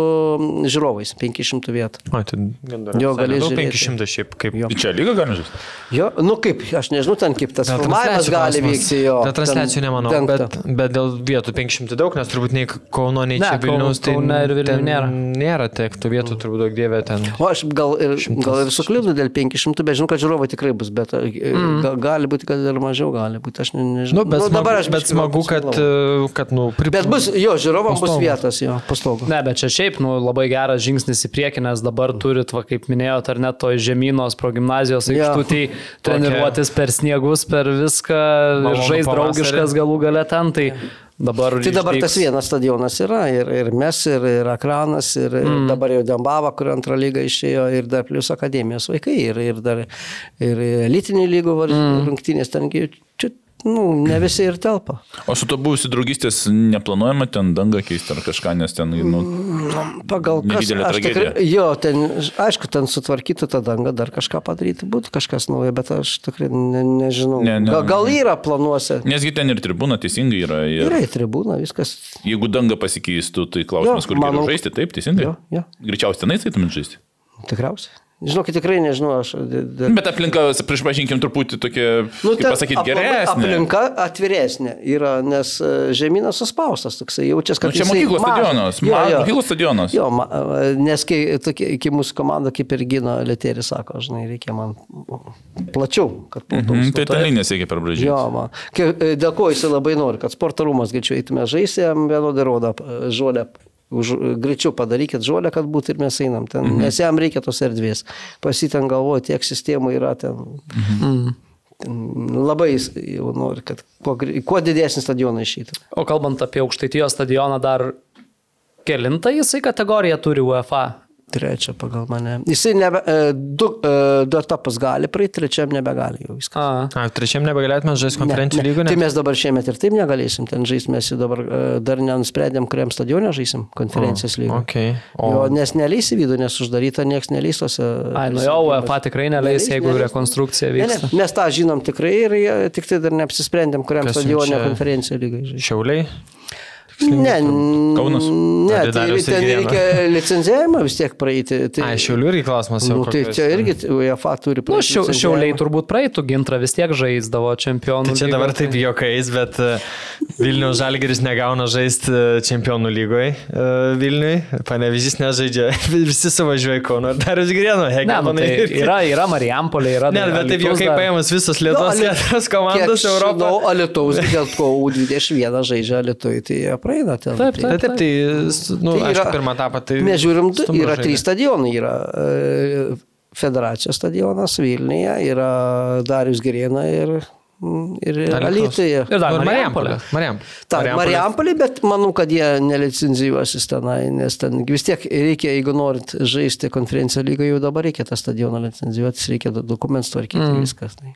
žiūrovais, 500 vietų. O, ten gan dar. Jo, gali žiūrėti. 500 šiaip kaip. Jo. Čia lyga gali žaisti. Jo, nu kaip, aš nežinau ten kaip tas filmavimas transliacijų gali vykti jo. Dėl transliacijų ten nemanau, dengta. bet, bet dėl vietų 500 daug, nes turbūt nei Kauno, nei Ne, čia Vilnius, tai Kaune ir Vilniuje ten nėra. Nėra tiek tų vietų, turbūt daug dievė ten. O aš gal ir, gal ir suklydau dėl 500, bet žinau, kad žiūrovai tikrai bus, bet mm. ga, gali būti, kad ir mažiau gali būti, aš ne, nežinau. Nu, bet, Nu, smagu, aš bet smagu, gal kad, e, kad nu, pri... Bet bus, jo, žiūrovam bus vietas, jo, pastogų. Ne, bet čia šiaip nu, labai geras žingsnis į priekį, nes dabar turit, va, kaip minėjote, ar net to žemynos progymnazijos Jo. aikštutį treniruotis per sniegus, per viską ir žaisti draugiškas galų gale ten. Tai dabar, Tai dabar išdygs- tas vienas stadionas yra, ir, ir mes, ir, ir Akranas, ir, ir Mm. dabar jau Dembava, kur antrą lygą išėjo, ir dar plus akademijos vaikai, ir, ir dar ir elitinių lygų Mm. rungtynės, tengi čia, nu, ne visi ir telpa. O su to buvusi draugystės neplanuojama ten dangą keisti ar kažką, nes ten, nu, Pagal kas, aš tikrai, jo, ten, aišku, ten sutvarkyti tą dangą, dar kažką padaryti, būtų kažkas naujo, bet aš tikrai ne, nežinau. Ne, ne, gal, gal yra planuose? nesgi ten ir tribūna teisingai yra. Ir Yra į tribūną, viskas. jeigu danga pasikeistų, tai klausimas, Jo, kur geriau manau, žaisti, taip, teisingai. Jo, jo. Greičiausiai tenai eitumėt žaisti. Tikriausiai. Žinokit, tikrai nežinau, aš. Dar... Bet aplinka, pripažinkim, truputį tokia, nu, kaip pasakyti, aplamai geresnė. Aplinka atviresnė yra, nes e, žemynas suspaustas, toksai jaučiasi, kad... Nu, čia mokyklos stadionas. Jo, jo. Mokyklos stadionas. Jo, ma, nes kai, tokie, iki mūsų komanda kaip ir gina Letėris, sako, žinai, reikia man plačiau, kad. Mhm, tai ten linija siekia per bražį. Jo, man. E, Dėl ko jisai labai nori, kad sporto rūmas greičiau eitume žaisti, jam vienodai rodo e, žolę. Už, greičiau padarykit žolę, kad būtų ir mes einam ten, mhm. nes jam reikia tos erdvės. Pasiten galvoju, tiek sistemų yra ten. Mhm. labai jau nori, kad kuo, kuo didesnį stadioną išeitų. O kalbant apie aukštaitijos stadioną, dar kelintą jisai kategoriją turi UEFA. Trečia pagal mane. Jisai nebe, e, du, e, du etapus gali praeiti, trečiam nebegali jau viskas. A, A, trečiam nebegalėtume žaisti konferencijų lygų, Tai ne? mes dabar šiemet ir taip negalėsim ten žaisti, mes jau dabar e, dar nenusprendėm, kuriam stadione žaisim konferencijos lygą. Okay. O jo, nes neleis į vidų, nes uždaryta, niekas neleis tose. ai, nu jau UEFA tikrai neleis, jeigu neleis. rekonstrukcija Ne, ne, vyksta. mes tą žinom tikrai ir tik tai dar neapsisprendėm, kuriam stadione čia- konferencijų lygai žaisim. Šiauliai. Ne, Kaunas? Ne, tai ten reikia licenzijavimą vis tiek praeiti. Tai, Ai, šiaulių irgi klausimas nu, tai čia irgi UEFA turi Nu, praeiti. licencijavimą. šiauliai turbūt praeitų gintrą vis tiek žaisdavo čempionų. Tai čia dabar taip juokais, bet e, Vilniaus Žalgeris negauna žaisti e, čempionų lygoje Vilniui, panevižys nežaidžia, visi suvažiuoja ir dar išgrieno, Ne, hegi, nu, tai yra, yra Marijampolė, yra. Ne, bet taip juokai dar. paėmus visos Lietuvos Ali- Lietuvos komandos Europos. Žinau, Alitaus, dėl ko U21 žaidžia Alitui, tai jie praeina ten. Taip, Tai taip, tai, s- nu, Tai aišku, yra- pirmą etapą tai... Mes žiūrim, yra žaidė. trys stadionai. Yra e, federacijos stadionas Vilniuje, yra Darius Gerėna ir, ir. Alytuje. Ir dar Marijampolė. Marijampolė. Ta, Marijampolė, bet manau, kad jie nelicenzijuosis tenai, nes ten vis tiek reikia, jeigu norit žaisti konferenciją lygą, jau dabar reikia tą stadioną licenzijuotis, reikia do- dokumentus tvarkyti mm. viskas. Tai.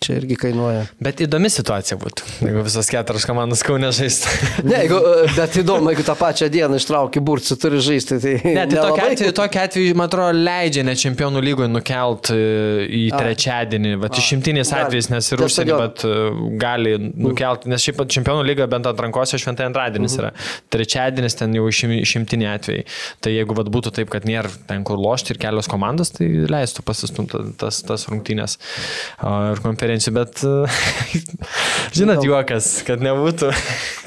Čia irgi kainuoja. Bet įdomi situacija būtų, jeigu visos keturios komandos kaunė žaistų. Ne, jeigu, e, bet įdomu, jeigu tą pačią dieną ištrauki burtsį, turi žaisti, tai... Ne, tai tokia atveju, tokia atveju, man atrodo, leidžia net čempionų lygoje nukelt e, į trečiadienį. Va, išimtinis atvejis, nes ir užsienį, bet e, gali nukelti, nes šiaip pat čempionų lyga bent atrankose šventai antradienis Mhm. yra. Trečiadienis ten jau išim- išimtiniai atvejai. Tai jeigu vat, būtų taip, kad nėra ten kur lošti ir kelios komandos, tai leistų pasistumti tas, tas rungtynės a, ir konferencijų. Bet, e, žinot, juokas, kad nebūtų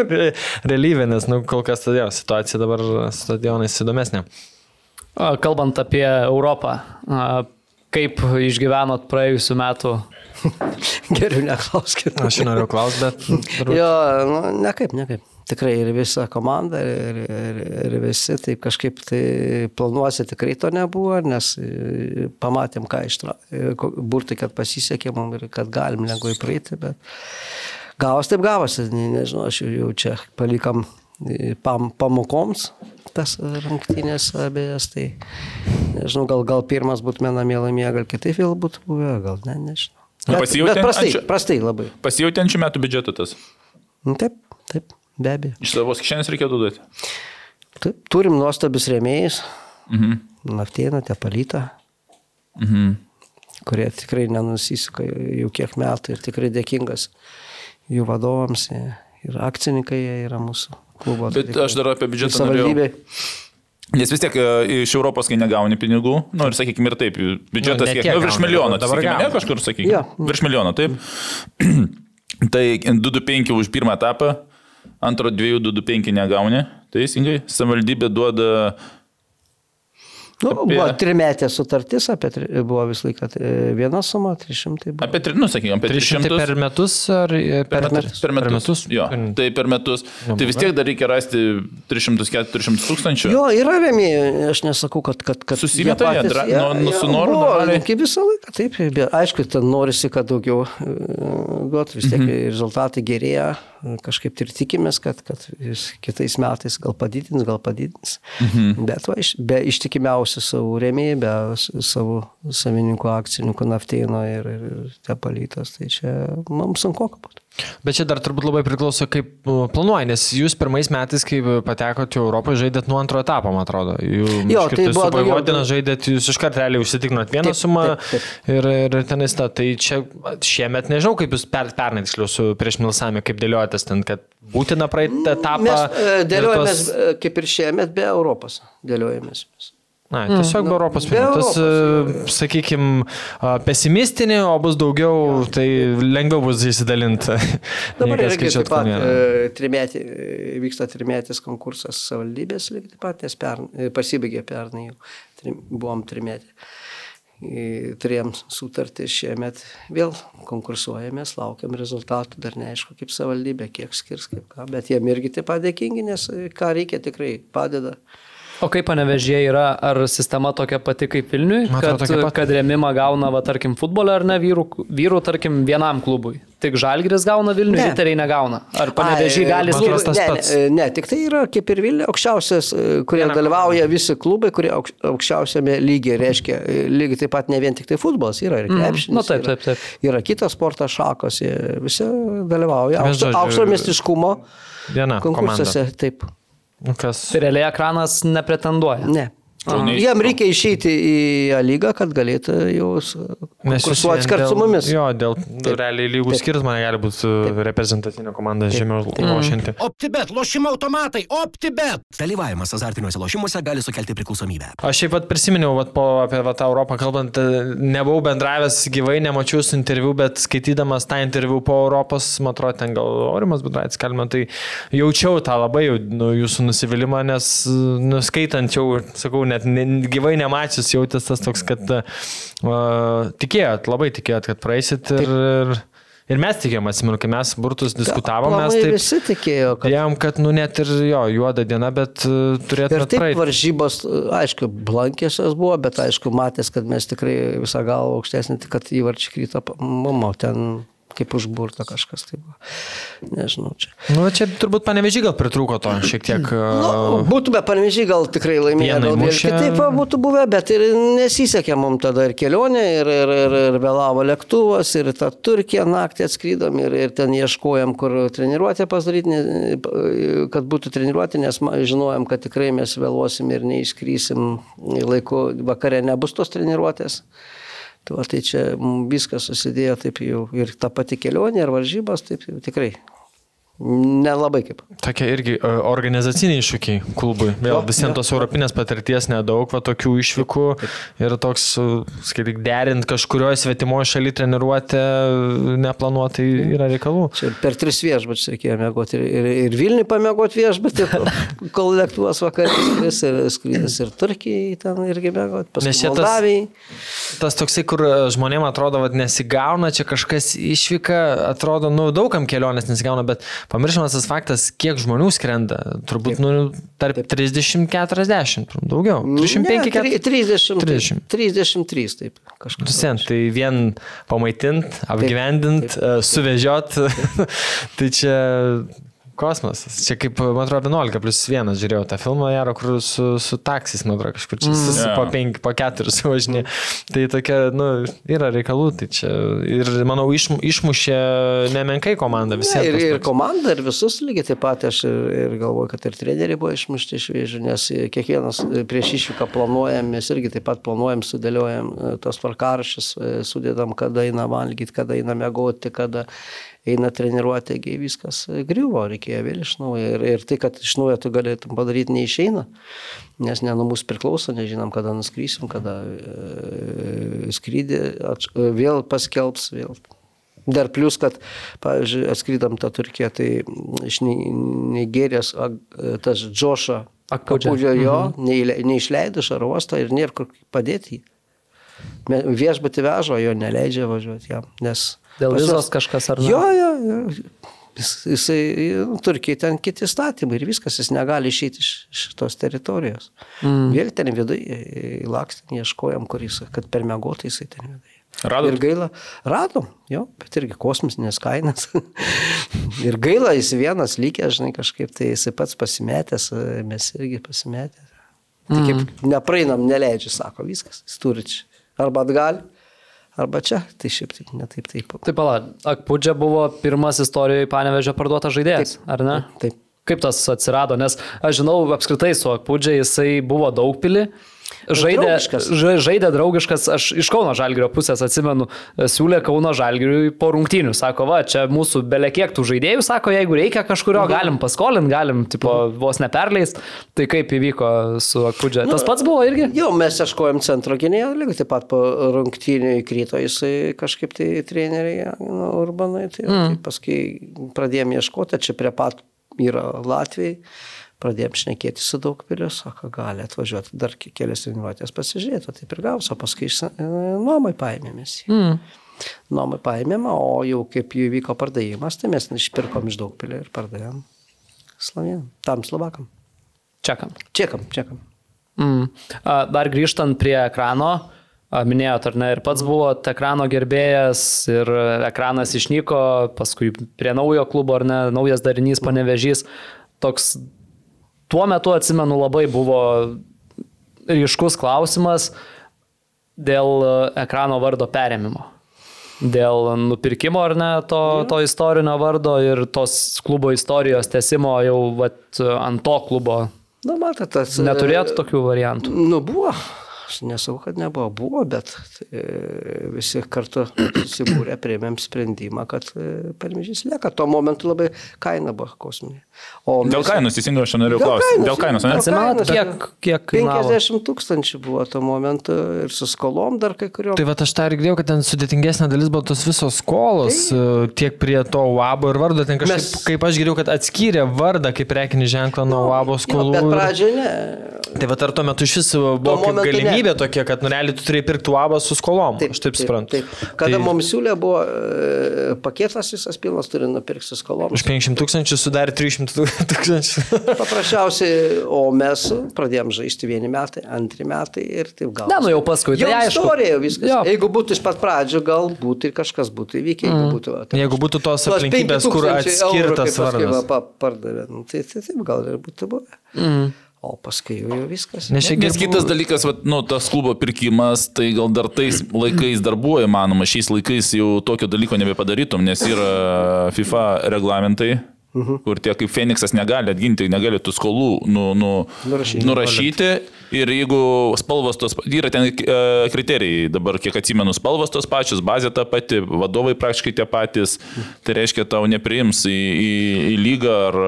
re- realybė, nes nu, kol kas todėl situacija dabar stadionais įdomesnė. Kalbant apie Europą, kaip išgyvenot praėjusiu metu? Geriau neklauskit. Aš norėjau klausti, bet... Jo, nu, nekaip, nekaip. Tikrai ir visa komanda, ir, ir, ir visi, tai kažkaip tai planuose tikrai to nebuvo, nes e, pamatėm, ką ištra... e, burtai, kad pasisekė mums ir kad galim lengvai praeiti, bet gavos taip gavosi, ne- nežinau, aš jau- čia palikam e, pam, pamokoms tas rungtynės abiejas, tai nežinau, gal, gal pirmas būtume namie laimėję, gal kitaip vėl būtų buvę, gal ne, nežinau. Bet, bet prastai, anksčiau- prastai labai. Pasijautė ant šių metų biudžeto tas. Nu, Taip, taip, be abejo. Iš savo kišenės reikėtų duoti. Taip, turim nuostabius rėmėjus, Mhm. Naftieną, Tepalytą, Mhm. kurie tikrai nenusisuka jau kiek metų ir tikrai dėkingas jų vadovams ir akcininkai jie yra mūsų klubo. Bet aš dar apie biudžetą norėjau. Savaldybė. Nes vis tiek e, iš Europos, kai negauni pinigų, nu ir sakykime ir taip, biudžetas Nu, kiek, nu, virš milijono, dabar sakykime, ne kažkur, sakykime, Jo. virš milijono, taip. tai 225 už pirmą etapą, antro 225 negauni, teisingai, savivaldybė duoda Nu, Apie- buvo trimetė sutartis, apie, tri- buvo visą laiką e, viena suma, 300 buvo. apie, tri- nu, sakykime, apie 300 300 per metus ar e, per, Per metus. Per metus. Jo, tai per metus. Tai vis tiek dar reikia rasti 300-400 tūkstančių. Jo, yra rėmėjai, aš nesakau, kad... kad, kad Susimeta jie, dra- jie- nu- nu, jie su noru buvo, normaliai? Kaip visą laiką, taip. bet Aišku, ten norisi, kad daugiau duotų, vis tiek Mhm. rezultatai gerėja, kažkaip ir tikimės, kad, kad kitais metais gal padidins, gal padidins. Mhm. Bet va, iš, be ištikimiausių savo rėmėjų, be savo savininkų, akcininkų, nafteino ir, ir tepalytos, tai čia mums sunku būtų. Bet čia dar turbūt labai priklauso, kaip uh, planuoji, nes jūs pirmais metais, kai patekote į Europą, žaidėt nuo antro etapo, man atrodo. Jūs Jo, tai buvo Vojvodina žaidėt, jūs iš karto realiai užsitikrinot vieną Taip, sumą taip, ir, ir tenais ta. Tai čia šiemet nežinau, kaip jūs per, pernai tiksliau su prieš Milsami, kaip dėliojotės ten, kad būtina praeiti etapą. Mes dėliojamės tos- e, kaip ir šiemet be Europos. Dėliojamės. Na, tiesiog be Europos Mm. be pinigų. Tas, Europos, sakykime, pesimistinė, o bus daugiau, tai lengviau bus įsidalinti. Dabar irgi skaičiuot taip pat e, trimetį, e, vyksta trimetis konkursas savivaldybės, lygiai taip pat, nes pern, e, pasibaigė pernai jau, trim, buvom trimetį. E, Turėjom sutartį šiemet, vėl konkursuojamės, laukiam rezultatų, dar neaišku kaip savivaldybė, kiek skirs, kaip ką, bet jiem irgi taip pat dėkingi, nes e, ką reikia tikrai padeda. O kaip panevežė yra, ar sistema tokia pati kaip Vilniui, Man kad, kad remimą gauna, va, tarkim, futbolą ar ne vyrų, vyrų, tarkim, vienam klubui? Tik Žalgris gauna Vilniui, Ne. riteriai negauna. Ar panevežė gali man skirti? atrodo, tas ne, pats. ne, ne, tik tai yra kaip ir Vilniuje aukščiausias, e, kurie dalyvauja visi klubai, kurie aukš- aukščiausiame lygiai, reiškia, e, lygiai taip pat ne vien tik tai futbolas, yra ir krepšinis. nu taip, yra, taip, taip. Yra kitos sporto šakos, visi dalyvauja. Aukšto, aukšto miestiškumo Viena konkursuose, taip. Nu, Kas? Tai realiai ekranas nepretenduoja. Ne. Kaune Jam reikia išeiti į A lygą, kad galėtų jau vien kartu su mumis. Jo, dėl nu, realiai lygų Taip. skirtumo negali būti reprezentacinė komanda žemiau lošianti. OptiBet, lošimo automatai, OptiBet. Dalyvavimas azartiniuose lošimuose gali sukelti priklausomybę. Aš šiaip pat prisiminiau, vat, po, apie vat, tą Europą kalbant, e, nebuvau bendravęs gyvai, nemačiau su interviu, bet skaitydamas tą interviu po Europos, man atrodo, ten gal Aurimas Budraitis kalbėjo, tai jaučiau tą labai jau, nu, jūsų nusivylimą, nes nuskaitant jau, sakau, net ne, gyvai nemačius jautės tas toks, kad uh, tikėjot, labai tikėjot, kad praeisit ir, ir, ir mes tikėjom, atsimenu, kai mes burtus diskutavom, mes taip... visi tikėjo, kad Jam, kad, nu, net ir jo, juoda diena, bet uh, turėtume Ir taip praeiti. varžybos, aišku, blankėsios buvo, bet aišku, matęs, kad mes tikrai visą galvą aukštesnį, tik kad įvarčiai kryto, mamo, ten kaip užburta kažkas tai buvo. Nežinau, čia. Nu, čia turbūt panevežį gal pritrūko to šiek tiek. Nu, uh, būtume panevežį gal tikrai laimėję, gal įmušę. kitaip būtų buvę, bet ir nesisekė mums tada ir kelionė, ir, ir, ir, ir vėlavo lėktuvas, ir tą Turkiją naktį atskridom, ir, ir ten ieškojom, kur treniruotę pasidaryti, kad būtų treniruotė, nes žinojom, kad tikrai mes vėluosim ir neišskrysim laiku, vakare nebus tos treniruotės. Tai, va, tai čia viskas susidėjo taip jau ir ta pati kelionė, ir varžybos, taip jau tikrai nelabai kaip. Tokie irgi uh, organizaciniai iššūkiai klubui. Vėl visiems tos europinės patirties nedaug, va tokių išvykų ir toks, uh, skaityk, derint kažkurioje svetimoje šalyje treniruotę neplanuotai yra reikalų. Čia per tris viešbučius reikėjo mėgoti ir, ir, ir Vilniui pamėgoti viešbutį, kol- lėktuvas vakarė skris ir skrydis ir Turkijai ten irgi mėgoti, Nes čia tas-. Tas toksai, kur žmonėms atrodo, kad nesigauna, čia kažkas išvyka, atrodo, nu, daugam kelionės nesigauna, bet pamiršamas tas faktas, kiek žmonių skrenda. Turbūt, nu, tarp 30-40, daugiau. 35, 40. 30, 30. 33, taip. Kažkas. Sen, tai vien pamaitint, apgyvendint, e, suvežiot, tai čia kosmosas. Čia kaip, man atrodo, 11 plus 1 žiūrėjau tą filmą, Jaro, kur su, su taksis, man atrodo, kažkur čia mm. Jo. po 5, po 4 suvažinė. Tai tokia, nu, yra reikalų, tai čia ir, manau, iš, išmušė nemenkai komanda Ne, visiems. ir, tas ir toks. komanda, ir visus lygiai taip pat aš ir, ir galvoju, kad ir treneriai buvo išmušti iš vėžių, nes kiekvienas prieš išvyką planuojam, mes irgi taip pat planuojam, sudėliojam e, tos tvarkaraščius, e, sudėdam, kada eina valgyti, kada eina mėgoti, kada eina treniruoti, taigi viskas griuvo, reikėjo vėl iš naujo. Ir, ir tai, kad iš naujo tu galėtum padaryti, neišeina, nes ne nuo mūsų priklauso, nežinom, kada nuskrysim, kada e, skrydį atš, e, vėl paskelbs, vėl Dar plus, kad, pavyzdžiui, atskridom tą Turkiją, tai iš Ni- Nigerijos tas Džoša. Akpudžio jo neįle- neišleido iš aro uosto ir nėra kur padėti jį. Viešbutį vežo, jo neleidžia važiuoti jam, nes... Dėl pas vizos kažkas ar ne? Jo, jo, jo. Jis, jisai, nu, Turkijai ten kiti statymai ir viskas, jis negali išeiti iš šitos teritorijos. Mm. Vėl ten viduje įlakstin, ieškojom, kur jis, kad per mėgotą jisai ten viduje. Radot? Ir gaila, radom, jo, bet irgi kosmisinės kainas. ir gaila, jis vienas likęs, žinai, kažkaip tai jisai pats pasimetęs, mes irgi pasimetę. Tai kaip nepraeinam, neleidžia, sako, viskas, jis turi čia. Arba atgal, arba čia, tai šiaip tai netaip taip. Taip, pala, Akpudžia buvo pirmas istorijoje panevežė parduotas žaidėjas, Taip. ar ne? Taip. Kaip tas atsirado, nes aš žinau apskritai su Akpudžia jisai buvo daug pili. Žaidė, draugiškas. ža- žaidė draugiškas, aš iš Kauno Žalgirio pusės atsimenu, siūlė Kauno Žalgiriui po rungtynių. Sako, va, čia mūsų belekiek tų žaidėjų, sako, jeigu reikia kažkurio, galim paskolinti, galim, tipo, vos neperleist. Tai kaip įvyko su Akpudžia? Tas pats buvo irgi? Jo, mes ieškojom centro gynėjo, lygiai taip pat po rungtynių įkrito jisai kažkaip tai treneriai, nu, urbanai, tai, mm. tai paskui pradėjome ieškoti, čia prie pat yra Latvijai, pradėjome šnekėti su daug piliu, sako, gali atvažiuoti dar ke- kelias treniruotės pasižiūrėti, taip ir gausi, o paskui iš nuomai paėmėmės. Mm. Nuomai paėmėme, o jau kaip jų vyko pardavimas, tai mes išpirkom iš daug pilio ir pardavėm Slavienam, tam Slovakam. Čekam. Čekam, čekam. Mm. Dar grįžtant prie ekrano, minėjot, ar ne, ir pats buvot ekrano gerbėjas ir ekranas išnyko, paskui prie naujo klubo, ar ne, naujas darinys panevežys. Toks tuo metu, atsimenu, labai buvo ryškus klausimas dėl e, ekrano vardo perėmimo. Dėl nupirkimo ar ne to, to istorinio vardo ir tos klubo istorijos tesimo jau vat, ant to klubo. Na, matot, tas... Neturėtų tokių variantų. Nu, buvo. Aš nesakau, kad nebuvo. Buvo, bet e, visi kartu susibūrė, priėmėm sprendimą, kad e, permižys lieka. Tuo momentu labai kaina buvo kosminė. O Dėl mes- kainos, teisingai, aš Dėl klausti. kainos, Dėl kainos, ne? dėl Atsimenat, kiek, kiek kainavo? 50 tūkstančių buvo tuo momentu ir su skolom dar kai kuriuom. Tai va aš tą ir girdėjau, kad ten sudėtingesnė dalis buvo tos visos skolos, e, tiek prie to UABO ir vardo, ten kažkaip, Mes- kaip aš girdėjau, kad atskyrė vardą kaip prekinį ženklą nuo UABO Jo, skolų. bet ir- pradžioje ne. Tai va ar tuo metu iš viso buvo kaip momentu ne. galimybė tokia, kad nureliai tu turėjai pirkti uabą su skolom. Taip, aš taip suprantu. Taip. Kada tai mums siūlė buvo e, paketas visas pilnas, turi nupirkti su skolom. Už 500 tūkstančių sudarė 300 tūkstančių. Paprasčiausiai, o mes pradėjom žaisti vieni metai, antri metai ir taip gal. Ne, nu jau paskui, Jau tai aišku. istorija, jau viskas. Jo. Jeigu būtų iš pat pradžių, galbūt ir kažkas būtų įvykę, jeigu būtų. va, taip. Jeigu būtų tos aplinkybės, kur 5000 eurų, atskirtas vardas. pa- Pardavė, nu, tai, tai taip gal ir būtų buvę. Mm. O paskui jau, jau viskas. Nes Nes kitas dalykas, vat, nu, tas klubo pirkimas, tai gal dar tais laikais dar buvo įmanoma, šiais laikais jau tokio dalyko nebepadarytum, nes yra FIFA reglamentai, kur tie kaip Feniksas negali atginti, negali tų skolų nu, nu, Nurašyti. nurašyti. Ir jeigu spalvos tos, yra ten e, kriterijai, dabar kiek atsimenu, spalvos tos pačios, bazė ta pati, vadovai praktiškai tie patys, tai reiškia tau nepriims į, į, į lygą ar,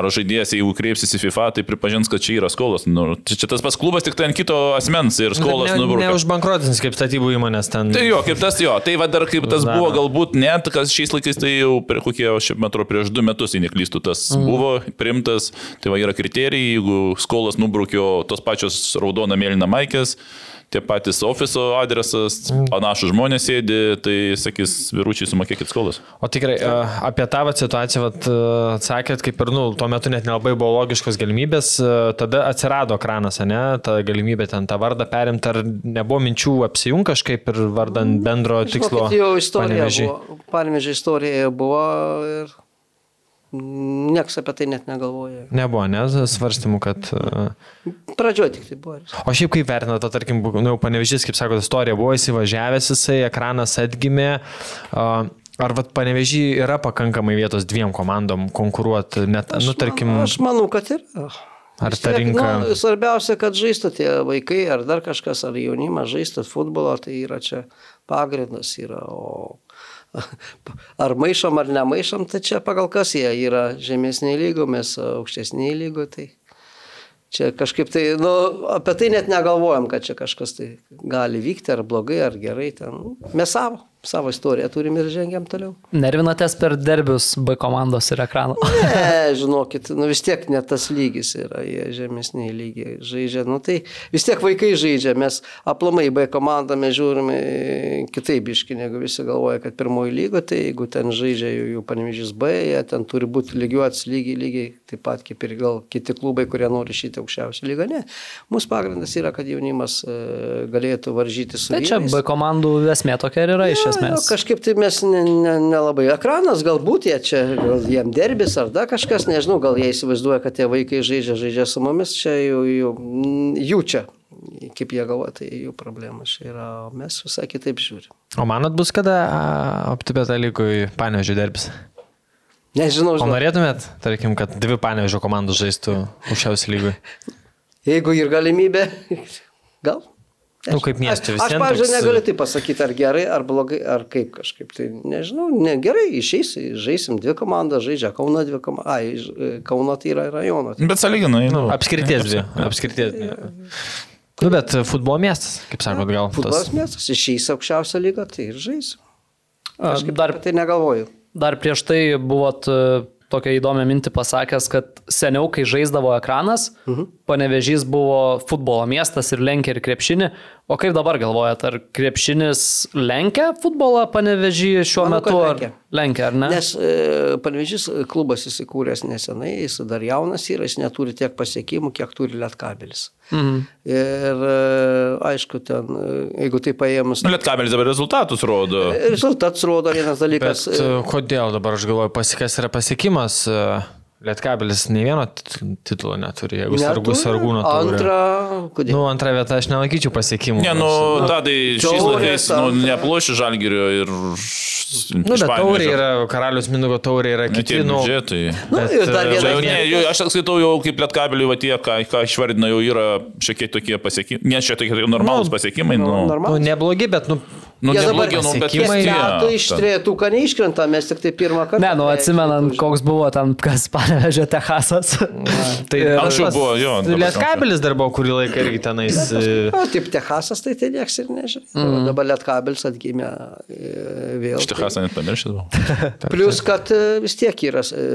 ar žaidėjas, jeigu kreipsis į FIFA, tai pripažins, kad čia yra skolos. Nu, čia, čia tas pats klubas tik ant kito asmens ir skolos ne, nubrūkė. neužbankrotins kaip statybų įmonės ten. Tai jo, kaip tas jo, tai va dar kaip tas Dar. buvo, galbūt net, kas šiais laikais tai jau prie kokie, šiaip metro prieš du metus, jei neklystų, tas mm. buvo primtas, tai va yra kriterijai, jeigu skolas nubrukio tos pačios raudona mėlyna maikės, tie patys ofiso adresas, mm. panašus žmonės sėdi, tai sakys, vyručiai sumokėkit skolas. O tikrai a, apie tą vat situaciją vat, a, sakėt, kaip ir, nu, tuo metu net nelabai buvo logiškos galimybės, a, tada atsirado kranas, ne, ta galimybė ten tą vardą perimti, ar nebuvo minčių apsijungti kažkaip ir vardant bendro tikslo. Žinokit, Jau istorija Panevėžy? buvo. Panevežė istorija buvo ir niekas apie tai net negalvoja. Nebuvo, ne, svarstymų, kad... a, Pradžioje tik tai buvo. O šiaip kaip vertinate, tarkim, bu- nu, jau panevežys, kaip sako, istorija buvo įsivažiavęs jisai, ekranas atgimė. Ar vat panevežį yra pakankamai vietos dviem komandom konkuruoti, net, nu, tarkim, Aš manau, kad yra. Ar ta rinka- Nu, svarbiausia, kad žaistų tie vaikai ar dar kažkas, ar jaunimas žaistų futbolą, tai yra čia pagrindas. Yra, o ar maišom ar nemaišom, tai čia pagal kas jie yra žemesniai lygo, mes aukštesniai lygo. Tai čia kažkaip tai, nu, apie tai net negalvojam, kad čia kažkas tai gali vykti, ar blogai, ar gerai. Ten. Mes savo, savo istoriją turim ir žengiam toliau. Nervinatės per derbius B komandos ir ekrano. Ne, žinokit, nu vis tiek ne tas lygis yra, jie žemesniai lygiai žaidžia. Nu tai vis tiek vaikai žaidžia, mes aplamai B komandą mes žiūrime kitaip iški, negu visi galvoja, kad pirmoji lyga, tai jeigu ten žaidžia jų, jų panemėžys B, jie ten turi būti lygiuotis lygiai, lygiai, taip pat kaip ir gal kiti klubai, kurie nori šitą aukščiausią lygą. Ne, mūsų pagrindas yra, kad jaunimas e, galėtų varžyti su Tai čia. B komandų esmė tokia ir yra iš Jo, jo, esmės. Kažkaip tai mes nelabai. Ne, nelabai. Ekranas galbūt jie čia, gal jiem derbis ar dar kažkas, nežinau, gal jie įsivaizduoja, kad tie vaikai žaidžia, žaidžia su mumis, čia jų, jų, jų čia, kaip jie galvoja, tai jų problema čia yra, o mes visai kitaip žiūrim. O manot bus kada optibėta lygui panevežį derbis? Nežinau, O žinau, norėtumėt, tarkim, kad dvi panevežio komandos žaistų aukščiausiai lygui? jeigu ir galimybė, gal. Nu, kaip miestui vis Aš, pavyzdžiui, toks- negaliu tai pasakyti, ar gerai, ar blogai, ar kaip kažkaip. Tai nežinau, ne, gerai, išeis, žaisim dvi komandas, žaidžia Kauno dvi komandas. Ai, ž- Kauno tai yra rajono. Bet saliginai, nu. Apskrities dvi. Apskrities dvi. Nu, bet futbolo miestas, kaip sakot, gal. Futbolas Tas... miestas, išeis aukščiausią lygą, tai ir žaisim. A, Kažkaip Dar, apie tai negalvoju. Dar prieš tai buvot e, tokią įdomią mintį pasakęs, kad seniau, kai žaisdavo ekranas, mhm. panevežys buvo futbolo miestas ir lenkė ir krepšinį. O kaip dabar galvojat, ar krepšinis lenkia futbolą panevežį šiuo Manau, metu? Ar lenkia. lenkia, ar ne? Nes e, Panevežys klubas įsikūręs nesenai, jis dar jaunas yra, jis neturi tiek pasiekimų, kiek turi Lietkabelis. Mhm. Ir e, aišku, ten, e, jeigu tai paėmus, Nu, Lietkabelis dabar rezultatus rodo. rezultatas rodo vienas Bet dalykas. e, e, kodėl dabar aš galvoju, pasikas yra pasiekimas? Lietkabelis nei vieno tit- titulo neturi, jeigu neturi. sargūno turi. Antra, kodėl? Nu, antrą vietą aš nelaikyčiau pasiekimų. Ne, nu, tadai šiais laikais nu, antra. neploši žalgerio ir... Nu, bet taurė yra, karalius Minugo taurė yra Ne kiti, nu, biudžetai. Nu, bet, ir dar jau laimė- ne, jau, aš skaitau jau kaip lietkabeliui, va tie, ką, ką išvardina, jau yra šiek tiek tokie pasiekimai. Ne, šiek tiek normalūs pasiekimai. Nu, Nu, Normalus. neblogi, bet, nu, nu Jie dabar nu, vis pasiekimai- metų iš trejetuką neiškrenta, mes tik tai pirmą kartą. Ne, nu atsimenant, koks buvo ten, kas panevežė Techasas. tai Anksčiau buvo, jo, dabar Lietkabelis dar buvo kurį laiką irgi tenais. e, O, taip, Techasas tai tai nieks ir nežiūrėjo. Mm. Dabar Lietkabelis atgimė e, vėl. Iš Techasą net pamiršęs buvau. Plius, kad e, vis tiek yra e,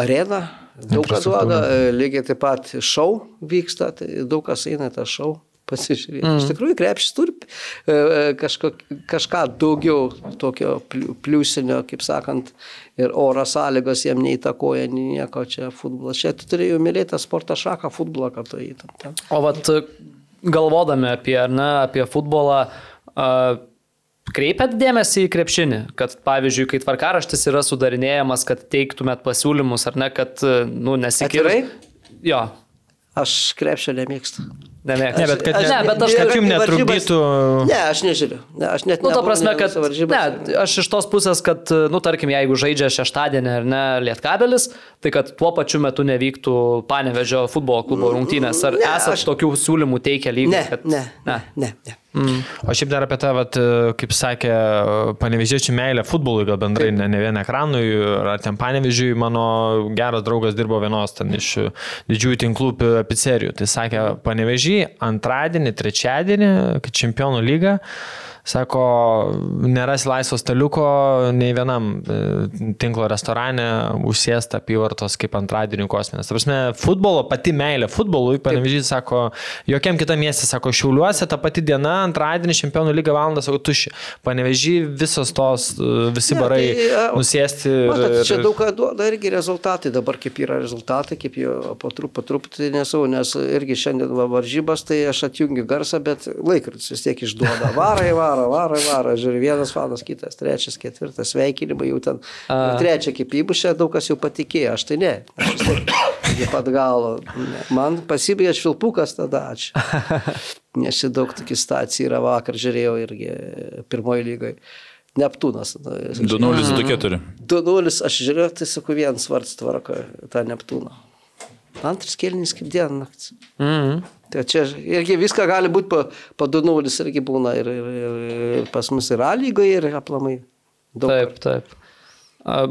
arena, Daug kas duoda, e, lygiai taip pat šau vyksta, tai daug kas eina tą šau pasižiūrėti. Mm. Iš tikrųjų, krepšys turi e, e, kažko, kažką daugiau tokio pliu- pliusinio, kaip sakant, ir oro sąlygos jam neįtakoja nieko čia futbolas. Čia tu turėjai mylėti sporto šaką, futbolą kartu įtam. ten. O vat galvodami apie, ne, apie futbolą, uh, kreipiat dėmesį į krepšinį, kad pavyzdžiui, kai tvarkaraštis yra sudarinėjamas, kad teiktumėt pasiūlymus, ar ne, kad, nu, nesikirtų. Atvirai? Jo, Aš krepšio nemėgstu. Nemėgstu. Ne, bet kad, Aš- ne, bet aš, kad jums netrukdytų. Ne, aš nežiūriu. Ne, aš net Nu, nebuvau prasme, kad, ne, aš iš tos pusės, kad, nu, tarkim, jeigu žaidžia šeštadienį ar ne Lietkabelis, tai kad tuo pačiu metu nevyktų Panevežio futbolo klubo rungtynės. Ar Ne, esat aš- tokių siūlymų teikę lygiai? Ne, kad, ne, ne. ne, ne. O šiaip dar apie tą, vat, kaip sakė, panevežėčių meilę futbolui, gal bendrai, ne, ne vien ekranui, ar ten panevežiui, mano geras draugas dirbo vienos ten iš didžiųjų tinklų pi- pizzerijų. Tai sakė, panevežį antradienį, trečiadienį, čempionų lyga. Sako, nerasi laisvo staliuko nei vienam e, tinklo restorane užsėsta apyvartos kaip antradienį kosminės. Ta prasme, futbolo, pati meilė futbolui, panevežys sako, jokiam kitam miestė, sako, šiauliuose ta pati diena, antradienį čempionų lyga valandą, sako, tuši. Panevežį visos tos, e, visi Ne, barai tai, a, nusėsti. Matot, čia ir- daug ką duoda irgi rezultatai, dabar kaip yra rezultatai, kaip jo po trup- po truputį nesau, nes irgi šiandien va varžybas, tai aš atjungiu garsą, bet laikrodis vis tiek išduoda. Varai, varo, varai, varo, žiūri, vienas fanas, kitas, trečias, ketvirtas, sveikinimai jau ten. Ir trečia, kaip įbušė, daug kas jau patikėjo, aš tai ne. Aš iki pat galo. Man pasibaigė švilpukas tada, ačiū. Nes čia daug tokių stacijų yra vakar, žiūrėjau irgi pirmoji lygoje. Neptūnas. nu, 2-0-2-4. 2-0, aš žiūrėjau, tai sakau, vienas varts tvarko tą Neptūną. Antras kėlinys kaip diena naktis. Mhm. Tai čia irgi viską gali būti po, po 2-0 irgi būna ir, ir, ir, ir pas mus ir A lygoje, ir aplamai. Daug. Taip, taip.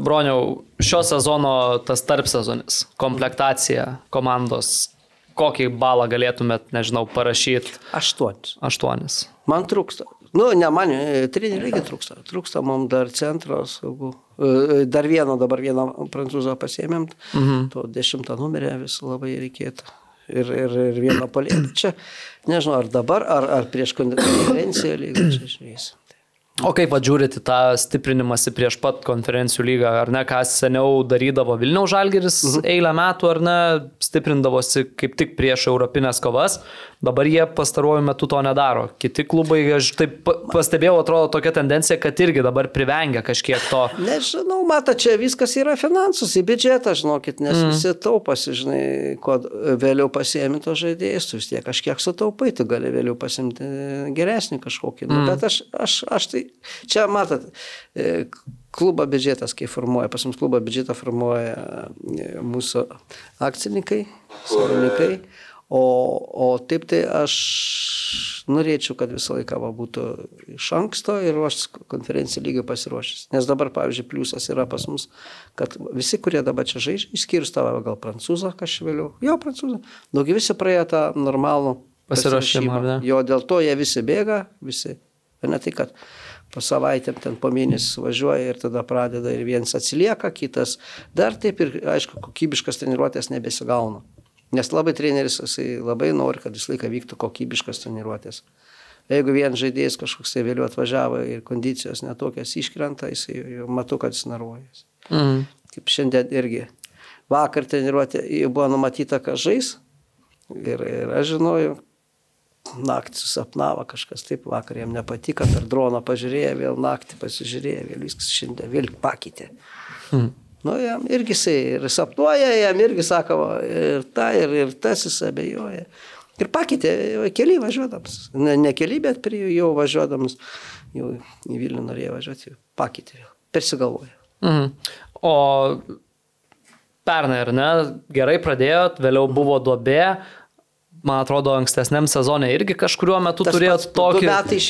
Broniau, šio sezono tas tarp sezonis, komplektacija komandos, kokį balą galėtumėt, nežinau, parašyti? Aštuonis. Aštuonis. Man trūksta. Nu, ne man, treneriai irgi trūksta. Trūksta mums dar centro saugų. E, Dar vieną, dabar vieną prancūzą pasėmėm. Mhm. To dešimtą numerį vis labai reikėtų. Ir, ir, ir vieną palėtą. Čia, nežinau, ar dabar, ar, ar prieš konferenciją lygą čia žiūrėsim. O kaip žiūrėti tą stiprinimąsi prieš pat konferencijų lygą, ar ne, ką seniau darydavo Vilniaus Žalgeris mhm. eilę metų, ar ne, stiprindavosi kaip tik prieš europinės kovas, dabar jie pastaruoju metu to nedaro. Kiti klubai, aš taip pa- pastebėjau, atrodo tokia tendencija, kad irgi dabar privengia kažkiek to. Nežinau, mato, čia viskas yra finansus, į biudžetą, žinokit, nes mm. visi taupasi, žinai, kuo vėliau pasiemi to žaidėjus, tu vis tiek kažkiek sutaupai, tu gali vėliau pasimti geresnį kažkokį. Mm. Bet aš, aš, aš tai, čia matot, e, klubo biudžetas, kai formuoja, pas mus klubo biudžetą formuoja e, mūsų akcininkai, savininkai. O, o taip tai aš norėčiau, kad visą laiką va, būtų iš anksto ir aš konferencijų lygiai pasiruošęs. Nes dabar, pavyzdžiui, pliusas yra pas mus, kad visi, kurie dabar čia žaidžia, išskyrus tavo gal prancūzą, kažkaip vėliau, jo prancūzą, daugiau visi praėjo tą normalų ne? Jo dėl to jie visi bėga, visi. Ir ne tai, kad po savaitėm ten po mėnesį važiuoja ir tada pradeda ir vienas atsilieka, kitas dar taip ir, aišku, kokybiškas treniruotės nebesigauna. Nes labai treneris jisai labai nori, kad visą laiką vyktų kokybiškas treniruotės. Jeigu vien žaidėjas kažkoks tai vėliau atvažiavo ir kondicijos netokias iškrenta, jisai matau, kad jis naruojas. Mhm. Kaip šiandien irgi. Vakar treniruotė buvo numatyta, kad žais. Ir, ir aš žinojau, naktį susapnavo kažkas taip, vakar jam nepatiko, per droną pažiūrėjo, vėl naktį pasižiūrėjo, vėl viskas šiandien vėl pakeitė. Hmm. Nu, jam irgi jisai ir sapnuoja, jam irgi sako, ir ta, ir, ir tas jis abejoja. Ir pakeitė keli važiuodamas. Ne, ne keli, bet prie jau važiuodamas, jau į Vilnių norėjo važiuoti, pakeitė, vėl. persigalvoja. Mhm. O pernai, ar ne, gerai pradėjot, vėliau buvo duobė. Man atrodo, ankstesniam sezonė irgi kažkuriuo metu Tas turėjot tokį...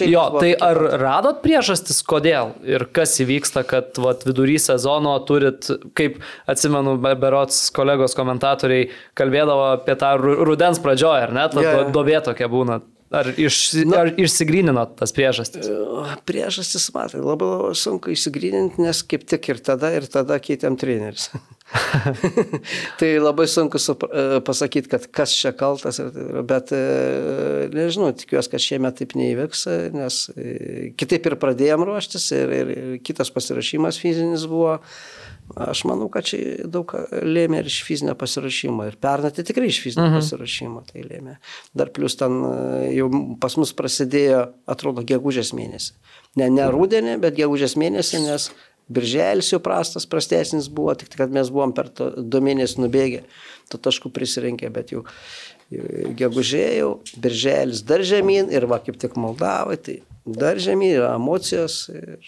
Jo, tai ar radot priežastis, kodėl ir kas įvyksta, kad vat, vidury sezono turit, kaip atsimenu, be- berots kolegos komentatoriai kalbėdavo apie tą ru- rudens pradžioje, ar ne? Ta Jo, yeah. jo. duobė tokia būna. Ar, iš, ar išsigryninot tas priežastis? Priežastis, matai, labai, labai sunku įsigryninti, nes kaip tik ir tada, ir tada keitėm treneris. tai labai sunku e, pasakyti, kad kas čia kaltas, bet e, nežinau, tikiuosi, kad šiemet taip neįvyks, e, nes kitaip ir pradėjom ruoštis ir, ir, ir kitas pasirašymas fizinis buvo. Aš manau, kad čia daug lėmė ir iš fizinio pasirašymo. Ir pernai tai tikrai iš fizinio mhm. pasirašymo tai lėmė. Dar plus ten jau pas mus prasidėjo, atrodo, gegužės mėnesį. Ne, ne rūdienį, bet gegužės mėnesį, nes birželis jau prastas, prastesnis buvo, tik kad mes buvom per to du mėnesius nubėgę, tų taškų prisirinkę, bet jau jau gegužėjau, birželis dar žemyn ir va kaip tik Moldavai, tai dar žemyn yra emocijos. Ir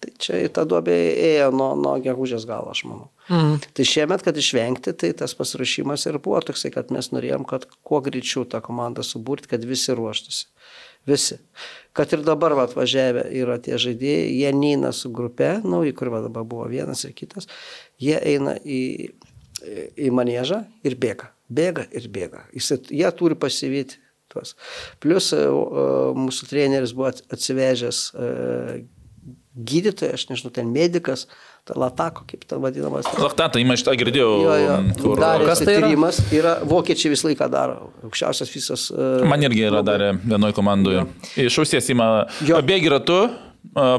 Tai čia į tą duobę ėjo nuo, nuo gegužės galo, aš manau. Mhm. Tai šiemet, kad išvengti, tai tas pasirašymas ir buvo toksai, kad mes norėjom, kad kuo greičiau tą komandą suburti, kad visi ruoštųsi. Visi. Kad ir dabar va, atvažiavę yra tie žaidėjai, jie neina su grupe, nauji, kur va, dabar buvo vienas ir kitas, jie eina į, į manėžą ir bėga. Bėga ir bėga. Jis, jie turi pasivyti tuos. Plus e, o, mūsų treneris buvo atsivežęs e, gydytojas, aš nežinau, ten medicas, ta latako, kaip ta vadinamas. Laktatą, įmą šitą girdėjau. Jo, jo. Kur... Darė Kas tai yra? tyrimas, yra, vokiečiai visą laiką daro, aukščiausias visas. Uh, Man irgi yra darę vienoje komandoje. Iš ausies įma Jo. bėgi ratu,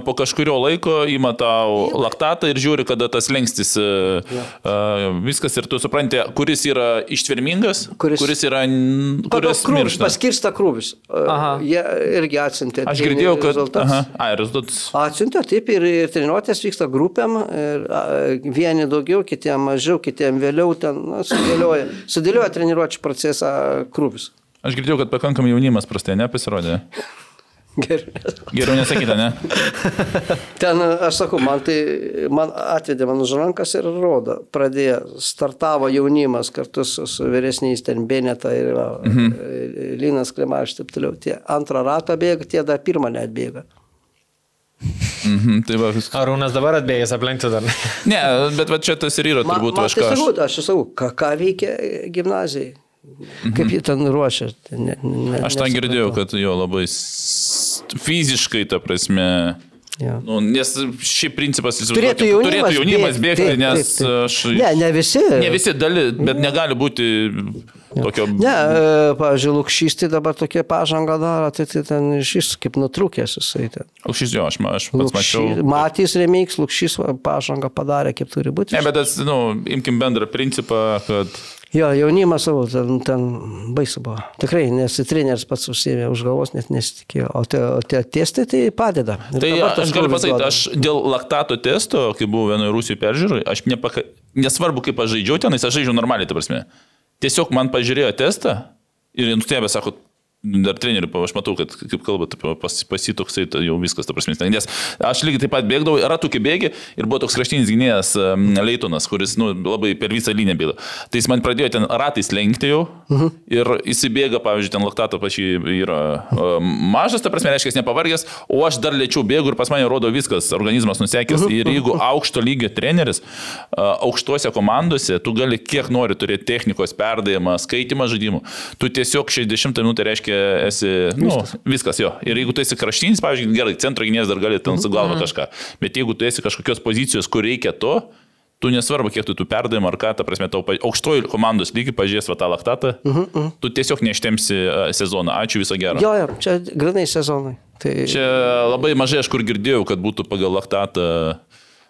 po kažkurio laiko įma tau laktatą ir žiūri, kada tas lengstis a, a, viskas ir tu supranti, kuris yra ištvermingas, kuris, Kuris- kuris yra, kuris krūvis, paskirsta krūvis. Aha. Jie irgi atsiuntė. Aš girdėjau, kad... rezultatus. Aha, ai, rezultatus. Atsiuntė, taip, ir, ir treniruotės vyksta grupėm, ir, a, vieni daugiau, kitiem mažiau, kitiem vėliau ten na, sudėlioja, sudėlioja treniruotčių procesą krūvis. Aš girdėjau, kad pakankamai jaunimas prastai nepasirodė. Gerai. Geriau nesakyti, ne? Ten, aš sakau, man tai, man atvedė man už rankas ir rodo, pradėjo, startavo jaunimas kartu su, su vyresniais, ten Beneta ir mhm. Linas Klimaš, taip toliau. Tie antrą ratą bėga, tie dar pirmą net bėga. Mhm, tai va, viskas. Arūnas dabar atbėgęs aplenkti dar. Ne, bet va čia tas ir yra Man, turbūt man aš tai ką. sakau, Aš, aš ir sakau, ką, ką veikia gimnazijai. Kaip jie ten ruošia. tai Ne, ne, aš tą girdėjau, kad jo labai fiziškai, ta prasme. Jo. Nu, nes šiaip principas jis Turėtų jaunimas, turėtų jaunimas bėgti, taip, nes taip, taip. aš... Ne, ne visi. Ne visi dali, bet negali būti tokio... Ne, e, pavyzdžiui, Lukšys tai dabar tokia pažanga daro, tai, tai ten iš vis kaip nutrūkęs jisai ten. Aukšys jo, aš, aš pats mačiau. Lukšys, matys remix, Lukšys va, pažangą padarė, kaip turi būti. Ne, bet tas, nu, imkim bendrą principą, kad... Jo, jaunimas savo, ten, ten baisu buvo. Tikrai, nes treneris pats užsėmė už galvos, net nesitikėjo. O tie, tie testai tai padeda. Ir Tai tas aš galiu pasakyti, duoda. aš dėl laktato testo, kai buvau vienoje Rusijoje peržiūrai, aš nepaka... nesvarbu, kaip aš žaidžiau tenais, aš žaidžiau normaliai, ta prasme. Tiesiog man pažiūrėjo testą ir nustebė, sako, dar trenerių, aš matau, kad kaip kalba, taip, pas, pasitoksai, tai jau viskas, ta prasme, nes aš lygiai taip pat bėgdavau, ratų kaip bėgi ir buvo toks kraštinis gynėjas Leitonas, kuris, nu, labai per visą liniją bėgo. Tai jis man pradėjo ten ratais lenkti jau uh -huh. ir įsibėga, pavyzdžiui, ten laktato pačiai yra mažas, ta prasme, reiškia, nepavargęs, o aš dar lėčiau bėgu ir pas mane rodo viskas, organizmas nusekęs. Uh -huh. Ir jeigu aukšto lygio treneris, aukštose komandose, tu gali kiek nori turėti technikos perdavimą, skaitimą žaidimų, tu tiesiog 60 minutę reiškia esi, nu, viskas. jo. Ir jeigu tu esi kraštinis, pavyzdžiui, gerai, centro gynėjas dar gali ten su galva kažką, bet jeigu tu esi kažkokios pozicijos, kur reikia to, tu nesvarbu, kiek tu tų perdavimų ar ką, ta prasme, tau aukštoji komandos lygiai pažiūrės va tą laktatą, uh -huh, uh -huh. tu tiesiog neištemsi sezoną. Ačiū viso gero. Jo, jo, čia grinai sezonai. Tai... Čia labai mažai aš kur girdėjau, kad būtų pagal laktatą.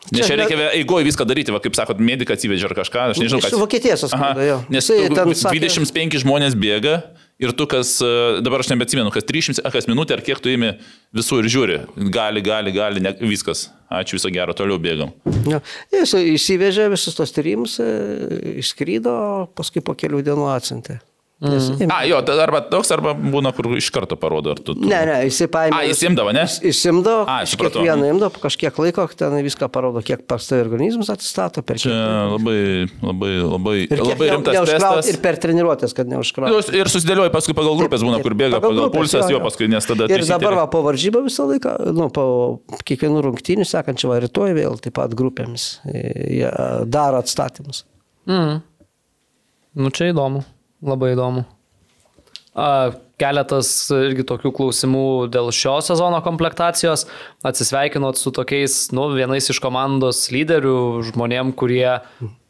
Nes Čia reikia eigoje viską daryti, va, kaip sakot, medikas atsivežė ar kažką, aš nežinau, Iš kas. Vokietijos Aha, atskrido, jo. Nes tu, ten sakė- 25 žmonės bėga ir tu kas, e, dabar aš nebeatsimenu, kas 300, a, kas minutę ar kiek tu įimi visų ir žiūri. Gali, gali, gali, ne, viskas. Ačiū viso gero, toliau bėgam. Jo. Jis įsivežė visus tos tyrimus, e, išskrydo, paskui po kelių dienų atsintė. Nes, A, jo, tada arba toks, arba būna, kur iš karto parodo, ar tu. tu... Ne, ne, jisai paėmė. A, jis imdavo, ne? Įsimdavo, A, supratau. kiekvieną imdavo, po kažkiek laiko ten viską parodo, kiek pas tai organizmas atsistato per Čia labai, labai, labai, Ir labai rimtas testas. Ir per treniruotės, kad neužkrauti. Nu, Ir susidėlioja paskui pagal grupės, būna, kur bėga pagal pulsas, jo, paskui, nes tada... Ir dabar va, po varžybą visą laiką, nu, po kiekvienų rungtynių, sekančią, va, rytoj vėl taip pat grupėmis e, jie daro atstatymus. Mm. Nu čia įdomu, labai įdomu. A, keletas irgi tokių klausimų dėl šio sezono komplektacijos. Atsisveikinot su tokiais, nu, vienais iš komandos lyderių, žmonėm, kurie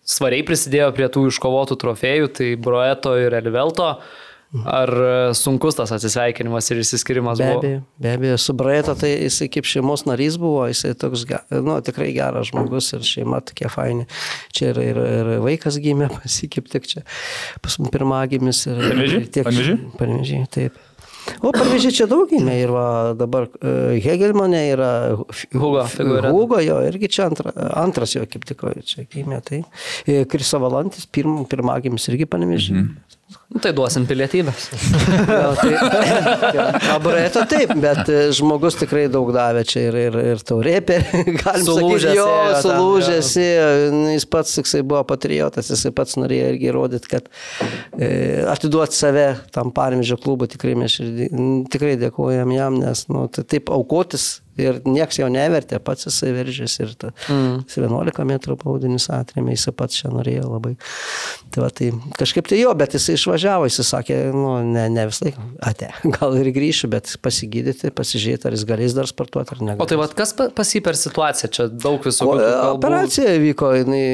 svariai prisidėjo prie tų iškovotų trofėjų, tai Broeto ir Elvelto. Ar e, sunkus tas atsisveikinimas ir išsiskirimas Be buvo? abejo, be abejo, su Braito tai jisai kaip šeimos narys buvo, jisai toks, nu, tikrai geras žmogus ir šeima tokia faini. Čia ir, ir, ir vaikas gimė, pasikip tik čia, pas mus pirmagimis ir... Tiek- Panevėžy? Panevėžy, taip. O parvežė čia daug gimė ir va, dabar uh, Hegelmanė yra Hugo. Hugo jo, irgi čia antra, antras jo kaip tik čia gimė. Tai. Ir Krisa Valantis, pirm, pirmagimis irgi panevežė. Mhm. Nu, tai duosim pilietybės. Gal tai, taip, bet e, žmogus tikrai daug davė čia ir, ir, ir taurė, galim Sulūžęs sakyti, jo, ėjo. Nu, jis pats tiksai buvo patriotas, jis pats norėjo irgi įrodyti, kad e, atiduoti save tam parimžio klubui tikrai mes širdį, tikrai dėkojam jam, nes nu, tai taip aukotis ir nieks jo nevertė, pats jisai veržėsi ir ta, mm. 11 metrų paudinis atrėmė, jisai pats čia norėjo labai. Tai, va, tai kažkaip tai jo, bet jisai išvažiavo, jisai sakė, nu, ne, ne visą laiką, ate, gal ir grįšiu, bet pasigydyti, pasižiūrėti, ar jis galės dar sportuoti ar ne. O tai vad, kas pa- pas jį per situaciją? Čia daug visų O, e, operacija vyko, jinai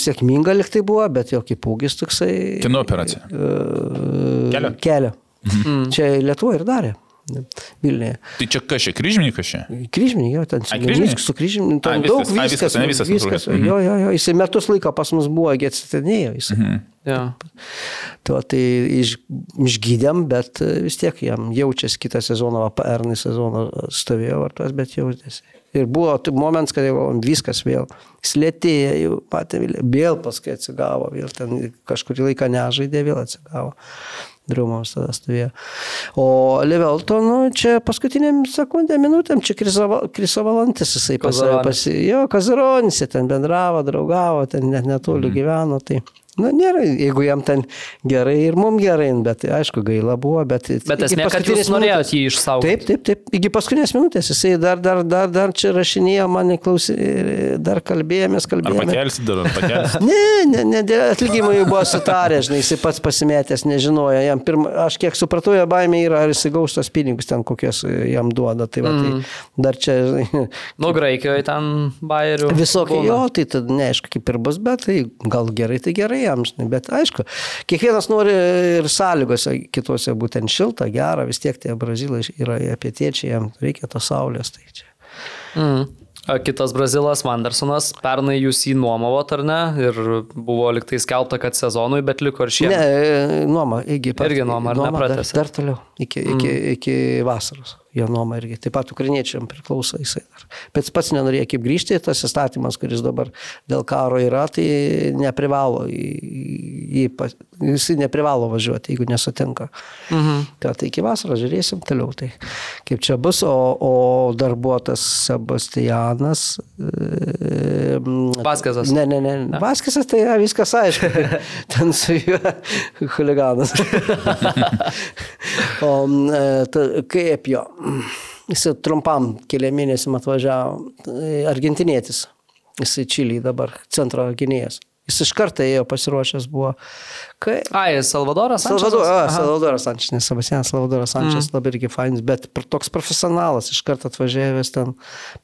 sėkminga liktai buvo, bet jo kaip ūgis toksai. Kino operacija. e, Kelio? Kelio. Čia Lietuva ir darė. Vilniuje. Tai čia kas čia, kryžmininkas čia? Kryžminį, jo, ten Ai, kryžminį? su kryžminiu, Ai, ten viskas, daug viskas, viskas, visas viskas. nutrūkęs. Mhm. Jo, jo, jo, jisai metus laiko pas mus buvo, gėtsitinėjo. Mhm. Ja. Tai, va, tai iš, išgydėm, bet e, vis tiek jam jaučiasi kitą sezoną, pernai sezoną stovėjo vartos, bet jautėsi. Ir buvo momentas, kad jau viskas vėl slėtėjo, jau patė vėl paskui atsigavo, vėl ten kažkurį laiką nežaidė, vėl atsigavo. Drumams tada stovėjo. O Levelto, nu, čia paskutiniam sekundėm, minutėm, čia Krisavalantis, jisai pas, Kazaronis. pas, jo, Kazaronis, ten bendravo, draugavo, ten net netoli gyveno, tai, nu, nėra, jeigu jam ten gerai ir mums gerai, bet aišku, gaila buvo, bet... Bet esmė, kad jūs norėjot jį išsaugoti. Taip, taip, taip. Iki paskutinės minutės jisai dar, dar, dar, dar čia rašinėjo, mane klausė, dar kalbėjomės, Ar kalbėjomės. pakelsi dar, ar pakelsi? Ne, ne, ne, dėl atlyginimo jau buvo sutarę, žinai, jisai pats pasimetęs, nežinojo. Jam pirma, aš kiek supratau, jo baimė yra, ar jisai gaus tos pinigus ten, kokias jam duoda. Tai, va, Mm. tai dar čia, žinai, Nu, Graikijoje ten bairių. visokie būna. jo, tai tada neaišku, kaip ir bus, bet tai gal gerai, tai gerai jam, žinai, bet aišku, kiekvienas nori ir sąlygose kitose būtent šilta, gera, vis tiek tie brazilai yra apietiečiai, jam reikia tos saulės. Tai čia. Mm. Kitas brazilas, Mandersonas, pernai jūs jį nuomavot ar ne? Ir buvo liktai skelbta, kad sezonui, bet liko ir šie. Ne, nuoma, pat- Irgi nuoma, ar ne, dar, pratęsė? dar toliau, iki, iki, iki vasaros. Jo nuoma irgi. Taip pat ukrainiečiam priklauso jisai dar. Bet jis pats nenorėjo kaip grįžti, tas įstatymas, kuris dabar dėl karo yra, tai neprivalo, į- į, pas- jisai neprivalo važiuoti, jeigu nesutinka. Mhm. Tai, tai iki vasaros žiūrėsim toliau. Tai kaip čia bus, o, o darbuotas Sebastianas. E, mm, Vaskesas. Ne, ne, ne. ne. Vaskesas tai ja, viskas aišku. Ten su juo huliganas. o e, ta, kaip jo? Jis trumpam keliam mėnesiam atvažiavo. e, Argentinietis. Jis Čilį dabar, centro gynėjas. Jis iš karto ėjo pasiruošęs buvo. Kai... Ai, Salvadoras. Salvador, Sančesas? a. Salvadoras Sančias, ne Sebastianas, Salvadoras Sančias, mm. labai irgi fainis, bet toks profesionalas iš karto atvažiavęs ten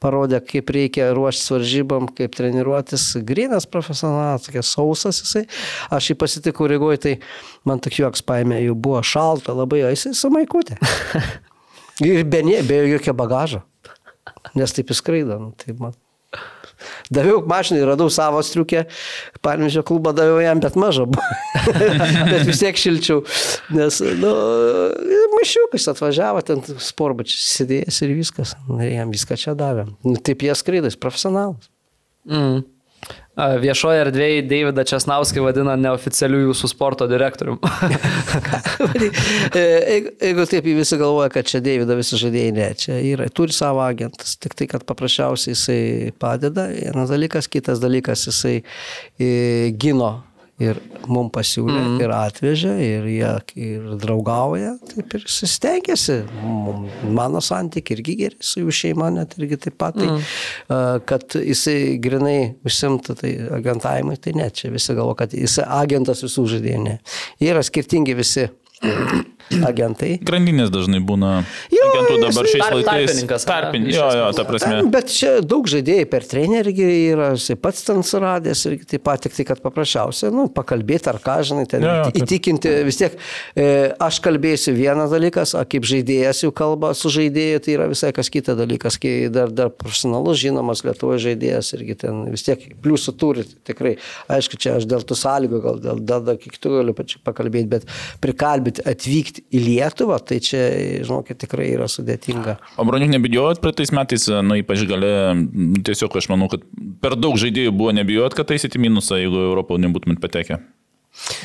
parodė, kaip reikia ruoštis varžybom, kaip treniruotis. Grinas profesionalas, tokia sausas jisai. Aš jį pasitikau Rygoje, tai man tokiu joks paėmė, jau buvo šalta labai, o jisai samaikutė. Ir be, nie- be jokio bagažo. Nes taip įskraido. Nu, tai man. Daviau mašinai, radau savo striukę, Parmižio klubą daviau jam, bet buvo. bet vis tiek šilčiau, nes, nu, mašiukas atvažiavo, ten sporbačius sėdėjęs ir viskas. Nu, jam viską čia davėm. Nu, taip jie skraido, jis profesionalas. Mm. Viešoje erdvėje Davidą Česnauskį vadina neoficialiu jūsų sporto direktoriumi. E, jeigu, taip visi galvoja, kad čia Deivido visi žaidėjai, ne, čia yra, turi savo agentus, tik tai, kad paprasčiausiai jisai padeda, vienas dalykas, kitas dalykas, jisai e, gino ir mums pasiūlė, mm. ir atvežė, ir jie ir draugauja, taip ir sustengiasi. Mum- Mano santykiai irgi geri su jų šeima, net irgi taip pat, tai, mm. kad jisai grinai užsimtų tai agentavimui, tai ne, čia visi galvo, kad jisai agentas visų žaidėjų, ne. Jie yra skirtingi visi. Agentai. Grandinės dažnai būna. Jo, agentų dabar šiais Tarp- laikais. tarpininkas, Tarpin, jo, jo, ta prasme. Bet čia daug žaidėjai per trenerį yra, jisai pats ten suradęs ir taip pat tik tai, kad paprasčiausia, nu, pakalbėti ar ką, žinai, ten Jo, jo, taip. įtikinti, vis tiek e, aš kalbėsiu vienas dalykas, o kaip žaidėjas jau kalba su žaidėju, tai yra visai kas kitas dalykas, kai dar, dar profesionalus žinomas Lietuvoje žaidėjas irgi ten vis tiek pliusų turi, tikrai, aišku, čia aš dėl tų sąlygų, gal dėl, dėl, dėl kitų galiu pakalbėti, bet prikalbėti atvykti į Lietuvą, tai čia, žinokit, tikrai yra sudėtinga. O broniuk nebijojot praeitais metais, nu ypač gale, tiesiog aš manau, kad per daug žaidėjų buvo nebijojot, kad taisyti minusą, jeigu Europoje nebūtumėt patekę.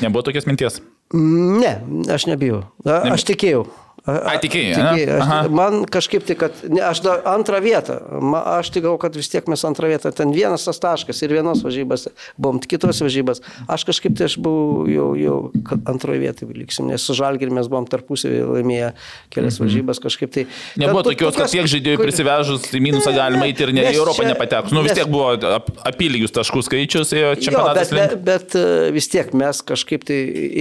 Nebuvo tokios minties. Ne, aš nebijau. A- Aš tikėjau. A- Ai, a- tikėjai, tikėjau. ane? Aha. Aš, man kažkaip tai, kad ne, aš dar antrą vietą. Ma, aš tik galvoju, kad vis tiek mes antrą vietą. Ten vienas tas taškas ir vienos varžybos buvom, kitos varžybos. Aš kažkaip tai aš buvau jau, jau antroje vietoje liksim, nes su Žalgiriu mes buvom tarpusavį laimėję kelias varžybas kažkaip tai. Mhm. Nebuvo tokios, kad tiek žaidėjų kur- prisivežus į minusą galima eiti ir ne, į Europą čia- nepatekus. Nu vis nes- tiek buvo ap, apylygius taškų skaičius, Jo, čempionatas bet, bet, bet vis tiek mes kažkaip tai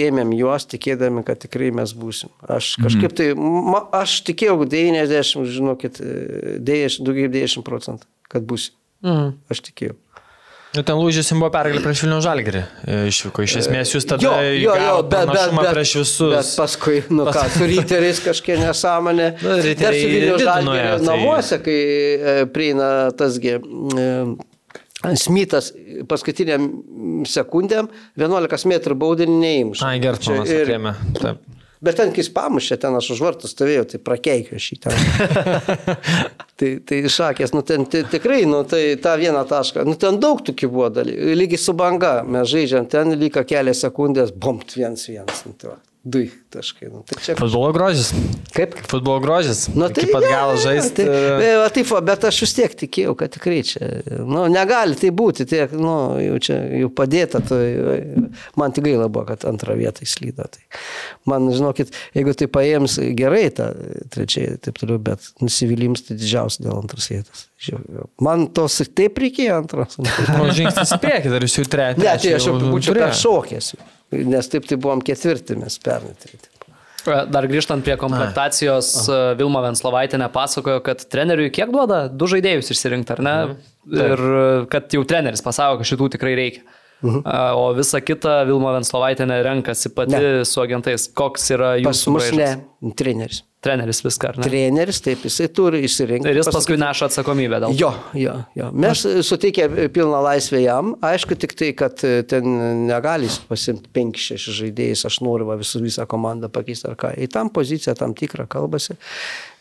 ėmėm juos, tikėdami, kad tikrai mes būsim. Aš kažkaip tai, ma, aš tikėjau 90, žinokit, e, 10, daugiau 90 procentų, kad būsim. Mhm. Aš tikėjau. Nu, ten lūžis jums buvo pergalė prieš Vilnių Žalgirį. Išvyko. Iš esmės jūs tada Jo, jo, jo, bet, bet, bet, prieš visus. bet paskui, nu ką, su ryteriais kažkiek nesąmonė. Nu, Dar su Vilnių nuėjo, tai- namuose, kai e, prieina tasgi. E, Smytas paskutiniam sekundėm 11 m baudinį neįmuša. Ai, Gertmanas Čia ir- atrėmė. Taip. Bet ten, kai jis pamušė, ten aš už vartų stovėjau, tai prakeikiu šitą. tai, tai šakės, nu ten tikrai, nu tai tą vieną tašką, nu ten daug tokių buvo dalykų. Lygiai su banga, mes žaidžiam, ten lyga kelias sekundės, bomt viens viens. Nu, tai du taškai. Nu, tai čia Futbolo grožis. kaip? Futbolo grožis. Nu, tai Iki pat galo žaisti. Tai, e, va, taip, bet aš vis tiek tikėjau, kad tikrai čia, nu, negali tai būti, tiek, nu, jau čia jau padėta, tai man tik gaila buvo, kad antrą vietą įslydo. Tai man, žinokit, jeigu tai paėms gerai tą trečiąją, taip toliau, bet nusivylims tai didžiausia dėl antros vietos. Man tos taip reikėjo antros. Ne, Nu, žingsnis į priekį, dar jūs jau treti. tai aš jau būčiau peršokęs, nes taip tai buvom ketvirti mes pernai. Tai, taip. Dar grįžtant prie komplektacijos, e, Vilma Venslovaitinė pasakojo, kad treneriui kiek duoda? Du žaidėjus išsirinkti, ar ne? Ir e, kad jau treneris pasako, kad šitų tikrai reikia. A, O visa kita Vilma Venslovaitinė renkasi pati Ne. su agentais. Koks yra Pas jūsų mus braižas? ne, treneris. Treneris viską, ar ne? Treneris, taip, jisai turi išsirinkti. Ir jis pasakyti- paskui neša atsakomybę dėl to. Jo, jo, jo. Mes suteikė pilną laisvę jam. Aišku, tik tai, kad e, ten negali pasimti 5-6 žaidėjus, aš noriu va, visų, visą komandą pakeisti ar ką. Į tam poziciją tam tikrą kalbasi.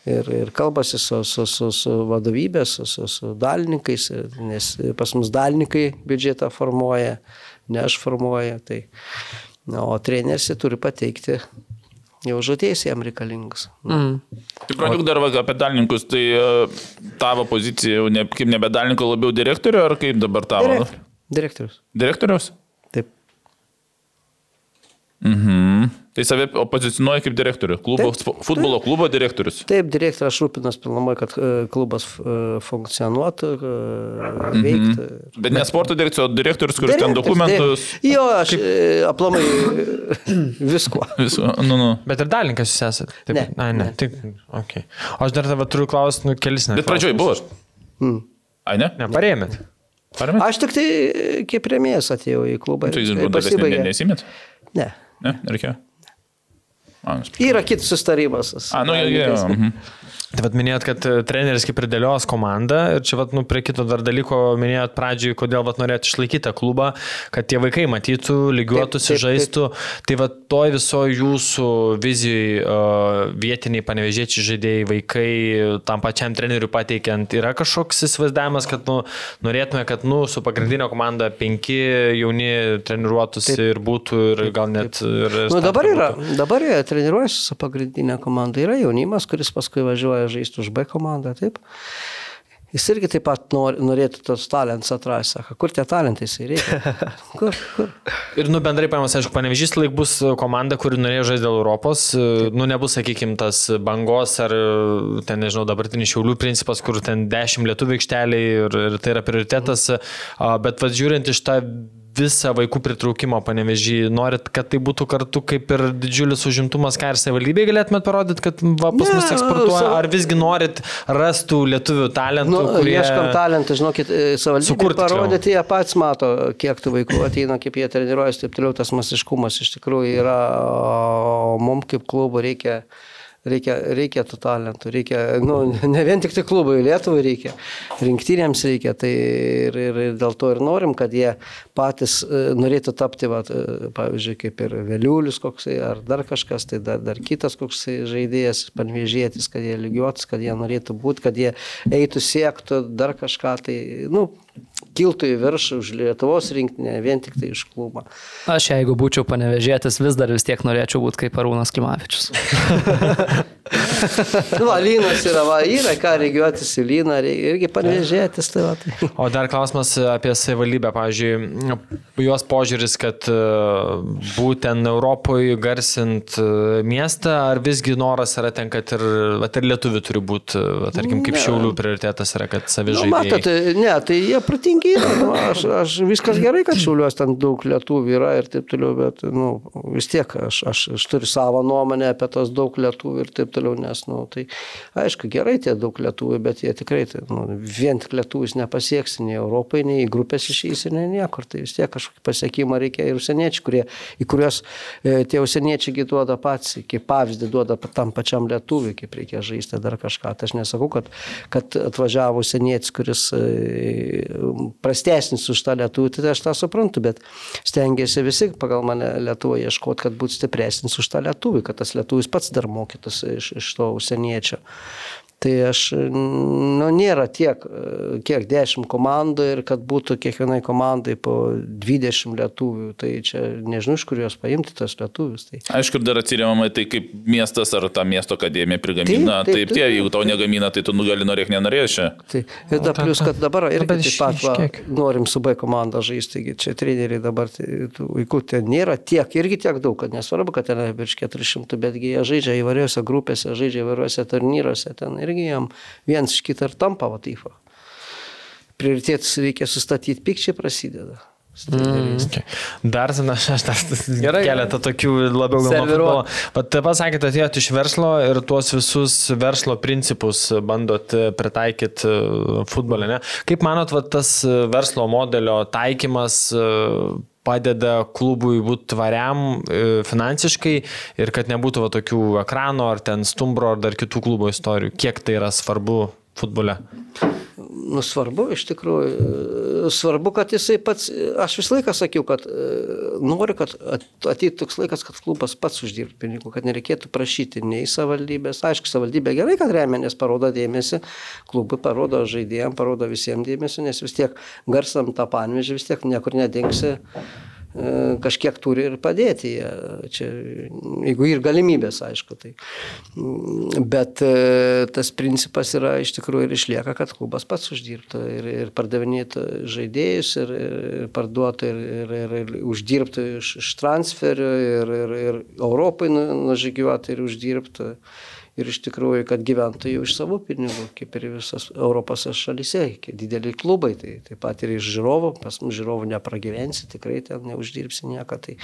Ir, ir kalbasi su, su, su, su vadovybė, su, su, su dalininkais, nes pas mus dalininkai biudžetą formuoja, ne aš formuoju. Tai, o treneris turi pateikti jau žodėjus jam reikalingus. Mm. Tai broniuk dar apie dalininkus, tai e, tavo pozicija jau ne, kaip nebe dalininko, labiau direktorio, ar kaip dabar tavo? Direktorius. Direktorius. Taip. Mhm. Tai save opozicionuoja kaip direktorių. Klubo, Taip. futbolo klubo direktorius. Taip, direktorius rūpinas pilnamai, kad e, klubas e, funkcionuotų, e, veiktų. Bet ne sporto direkcijos, o direktorius, kuris ten dokumentus. Taip. Jo, aš e, aplamai viskuo. Visu, nu, nu. Bet ir dalinkas jūs esate. Taip, Ne, Ai, ne. ne. Tik, okay. O aš dar tave turiu klausti, nu, kelis net. Bet pradžioj buvo. Mm. Ai, ne? Neparėmėt. Parėmė? Aš tik tai kaip remėjas atėjau į klubą. Tai ir jūs pasibaigė. nesimėt? Ne. Ne, reikėjo. A, nusipirkau. Yra kitas sustarimas. A, nu, jo, jo. Tai vad minėjot, kad e, treneris kaip ir dėlios komandą ir čia vad, nu, prie kito dar dalyko minėjot pradžioj, kodėl vad norėt išlaikyti tą klubą, kad tie vaikai matytų, lygiuotųsi, Taip, taip, taip. žaistų. Tai vad toj visoje jūsų vizijai uh, vietiniai panevežėčiai žaidėjai, vaikai tam pačiam treneriui pateikiant, yra kažkoks įsivaizdavimas, kad nu, norėtume, kad nu, su pagrindinė komanda penki jauni treniruotųsi Taip. ir būtų ir gal net... Ir Nu, dabar yra, dabar jie treniruojasi su pagrindinė komanda. Yra jaunimas, kuris paskui važiuoja žaisti už B komandą, taip. Jis irgi taip pat nor, norėtų tos talentus atrasti. Sako, kur tie talentai jisai reikia? Kur, kur? Ir, nu, bendrai paėmus, aišku, panevežys laik bus komanda, kuri norėjo žaisti dėl Europos. Nu, nebus, sakykime, tas bangos ar ten, nežinau, dabartinis šiaulių principas, kur ten 10 lietuvių aikšteliai ir, ir tai yra prioritetas. A, Bet, vad, žiūrint iš tą visą vaikų pritraukimo panevežį, norit, kad tai būtų kartu kaip ir didžiulis užimtumas, ką ir savivaldybėje galėtumėt parodyti, kad va, pas mus eksportuoja, ar visgi norit rastų lietuvių talentų, Nu, kurie... Ieškam talentą, žinokit, e, savivaldybė parodyti, jie patys mato, kiek tų vaikų ateina, kaip jie treniruojasi, taip toliau. Tas masiškumas iš tikrųjų yra, o mums kaip klubo reikia. Reikia, reikia tų talentų, reikia, nu, ne vien tik tai klubui, Lietuvai reikia, rinktinėms reikia, tai ir, ir, ir dėl to ir norim, kad jie patys e, norėtų tapti, va, e, pavyzdžiui, kaip ir Vėliulis koksai, ar dar kažkas, tai dar, dar kitas koksai žaidėjas, panvėžėtis, kad jie lygiuotis, kad jie norėtų būti, kad jie eitų, siektų dar kažką, tai, nu, kiltų į viršų už Lietuvos rinktinę, vien tik tai iš klubo. Aš jeigu būčiau panevežėtis, vis dar vis tiek norėčiau būti kaip Arūnas Klimavičius. Nu, va, lynas yra, va, yra ką lygiuotis į lyną, irgi panvėžėtis, tai va. Tai. O dar klausimas apie savivaldybę, pavyzdžiui, jos požiūris, kad e, būtent Europoje garsint e, miestą, ar visgi noras yra ten, kad ir, vat, ir lietuvių turi būti, vat, tarkim, kaip Ne. šiaulių prioritetas yra, kad Nu, savižaidėjai. matot, ne, tai jie pratingi yra. Nu, aš, aš viskas gerai, kad šiauliuos ten daug lietuvių yra ir taip toliau, bet nu, vis tiek aš, aš, aš turiu savo nuomonę apie tos daug lietuvių ir taip toliau, nes, nu, tai aišku, gerai tie daug lietuvių, bet jie tikrai, tai, nu, vien tik lietuvius nepasieksi nei Europai, nei į grupės išeisi, nei niekur. Tai vis tiek kažkokį pasiekimą reikia ir užsieniečių, kurie, į kuriuos e, tie užsieniečiai duoda pats, kaip pavyzdį duoda tam pačiam lietuviui, kaip reikia žaisti dar kažką. Tai aš nesakau, kad, kad atvažiavo užsienietis, kuris e, prastesnis už tą lietuvį, tai aš tą suprantu, bet stengiasi visi pagal mane Lietuvoje ieškoti, kad būtų stipresnis už tą lietuvį, kad tas lietuvis pats dar mokytųsi iš, iš to užsieniečio. Tai aš, nu, nėra tiek, kiek 10 komandų ir kad būtų kiekvienai komandai po 20 lietuvių, tai čia nežinau, iš kur juos paimti tas lietuvius. Tai. Aišku, ir dar atsiriamama tai, kaip miestas ar ta miesto akademija prigamina. Taip, taip, Taip, tie, taip. jeigu tau negamina, tai tu nugali norėk nenorėši. Tai, ir dar plus, kad dabar bet taip pat va, norim su B komanda žaisti, taigi čia treneriai dabar tai, tų vaikų ten nėra tiek, irgi tiek daug, kad nesvarbu, kad ten yra virš 400, betgi jie žaidžia įvairiuose grupėse, žaidžia įvairiuose turnyruose, ten irgi jam viens iš kitą ir tampa vatyfa. Prioritėtus reikia sustatyti, pikčiai prasideda. Treneriais. Okay. Dar, na, aš dar Gerai. keletą tokių labiau gal nuo Serviruok. futbolo. Bet taip pasakėte, atėjot iš verslo ir tuos visus verslo principus bandot e, pritaikyti futbole. Ne? Kaip manot, va, tas e, verslo modelio taikymas e, padeda klubui būti tvariam e, finansiškai ir kad nebūtų va, tokių ekranų ar ten stumbro ar dar kitų klubo istorijų. Kiek tai yra svarbu futbole? Nu, svarbu, iš tikrųjų, svarbu, kad jisai pats, aš visą laiką sakiau, kad e, noriu, kad at- ateitų toks laikas, kad klubas pats uždirbtų pinigų, kad nereikėtų prašyti nei savivaldybės. Aišku, savivaldybė gerai, kad remia, nes parodo dėmesį, klubai parodo žaidėjams, parodo visiems dėmesį, nes vis tiek garsam tą panvežį, vis tiek niekur nedingsi kažkiek turi ir padėti. jie. Čia, jeigu ir galimybės, aišku. Tai. Bet e, tas principas yra iš tikrųjų ir išlieka, kad klubas pats uždirbtų ir, ir pardavinėtų žaidėjus, ir, ir parduotų, ir, ir, ir, ir uždirbtų iš, iš transferių, ir, ir, ir Europai nu- nužygiuotų ir uždirbtų. Ir iš tikrųjų, kad gyventų jau iš savo pinigų, kaip ir visos Europos šalyse, kai dideli klubai, tai taip pat ir iš žiūrovų, pas mus žiūrovų nepragyvensi, tikrai ten neuždirbsi nieko, tai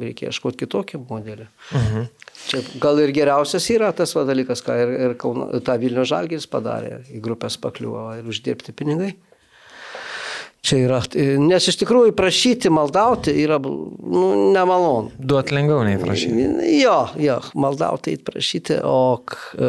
reikia ieškoti kitokį modelį. Mhm. Čia gal ir geriausias yra tas va dalykas, ką ir, ir Kauno, tą Vilnių žalgis padarė, į grupės pakliuvo ir uždirbti pinigai. Čia yra, nes iš tikrųjų prašyti, maldauti yra nu, nemalonu. Duot lengviau nei prašyti. Jo, jo, maldauti, prašyti, o e,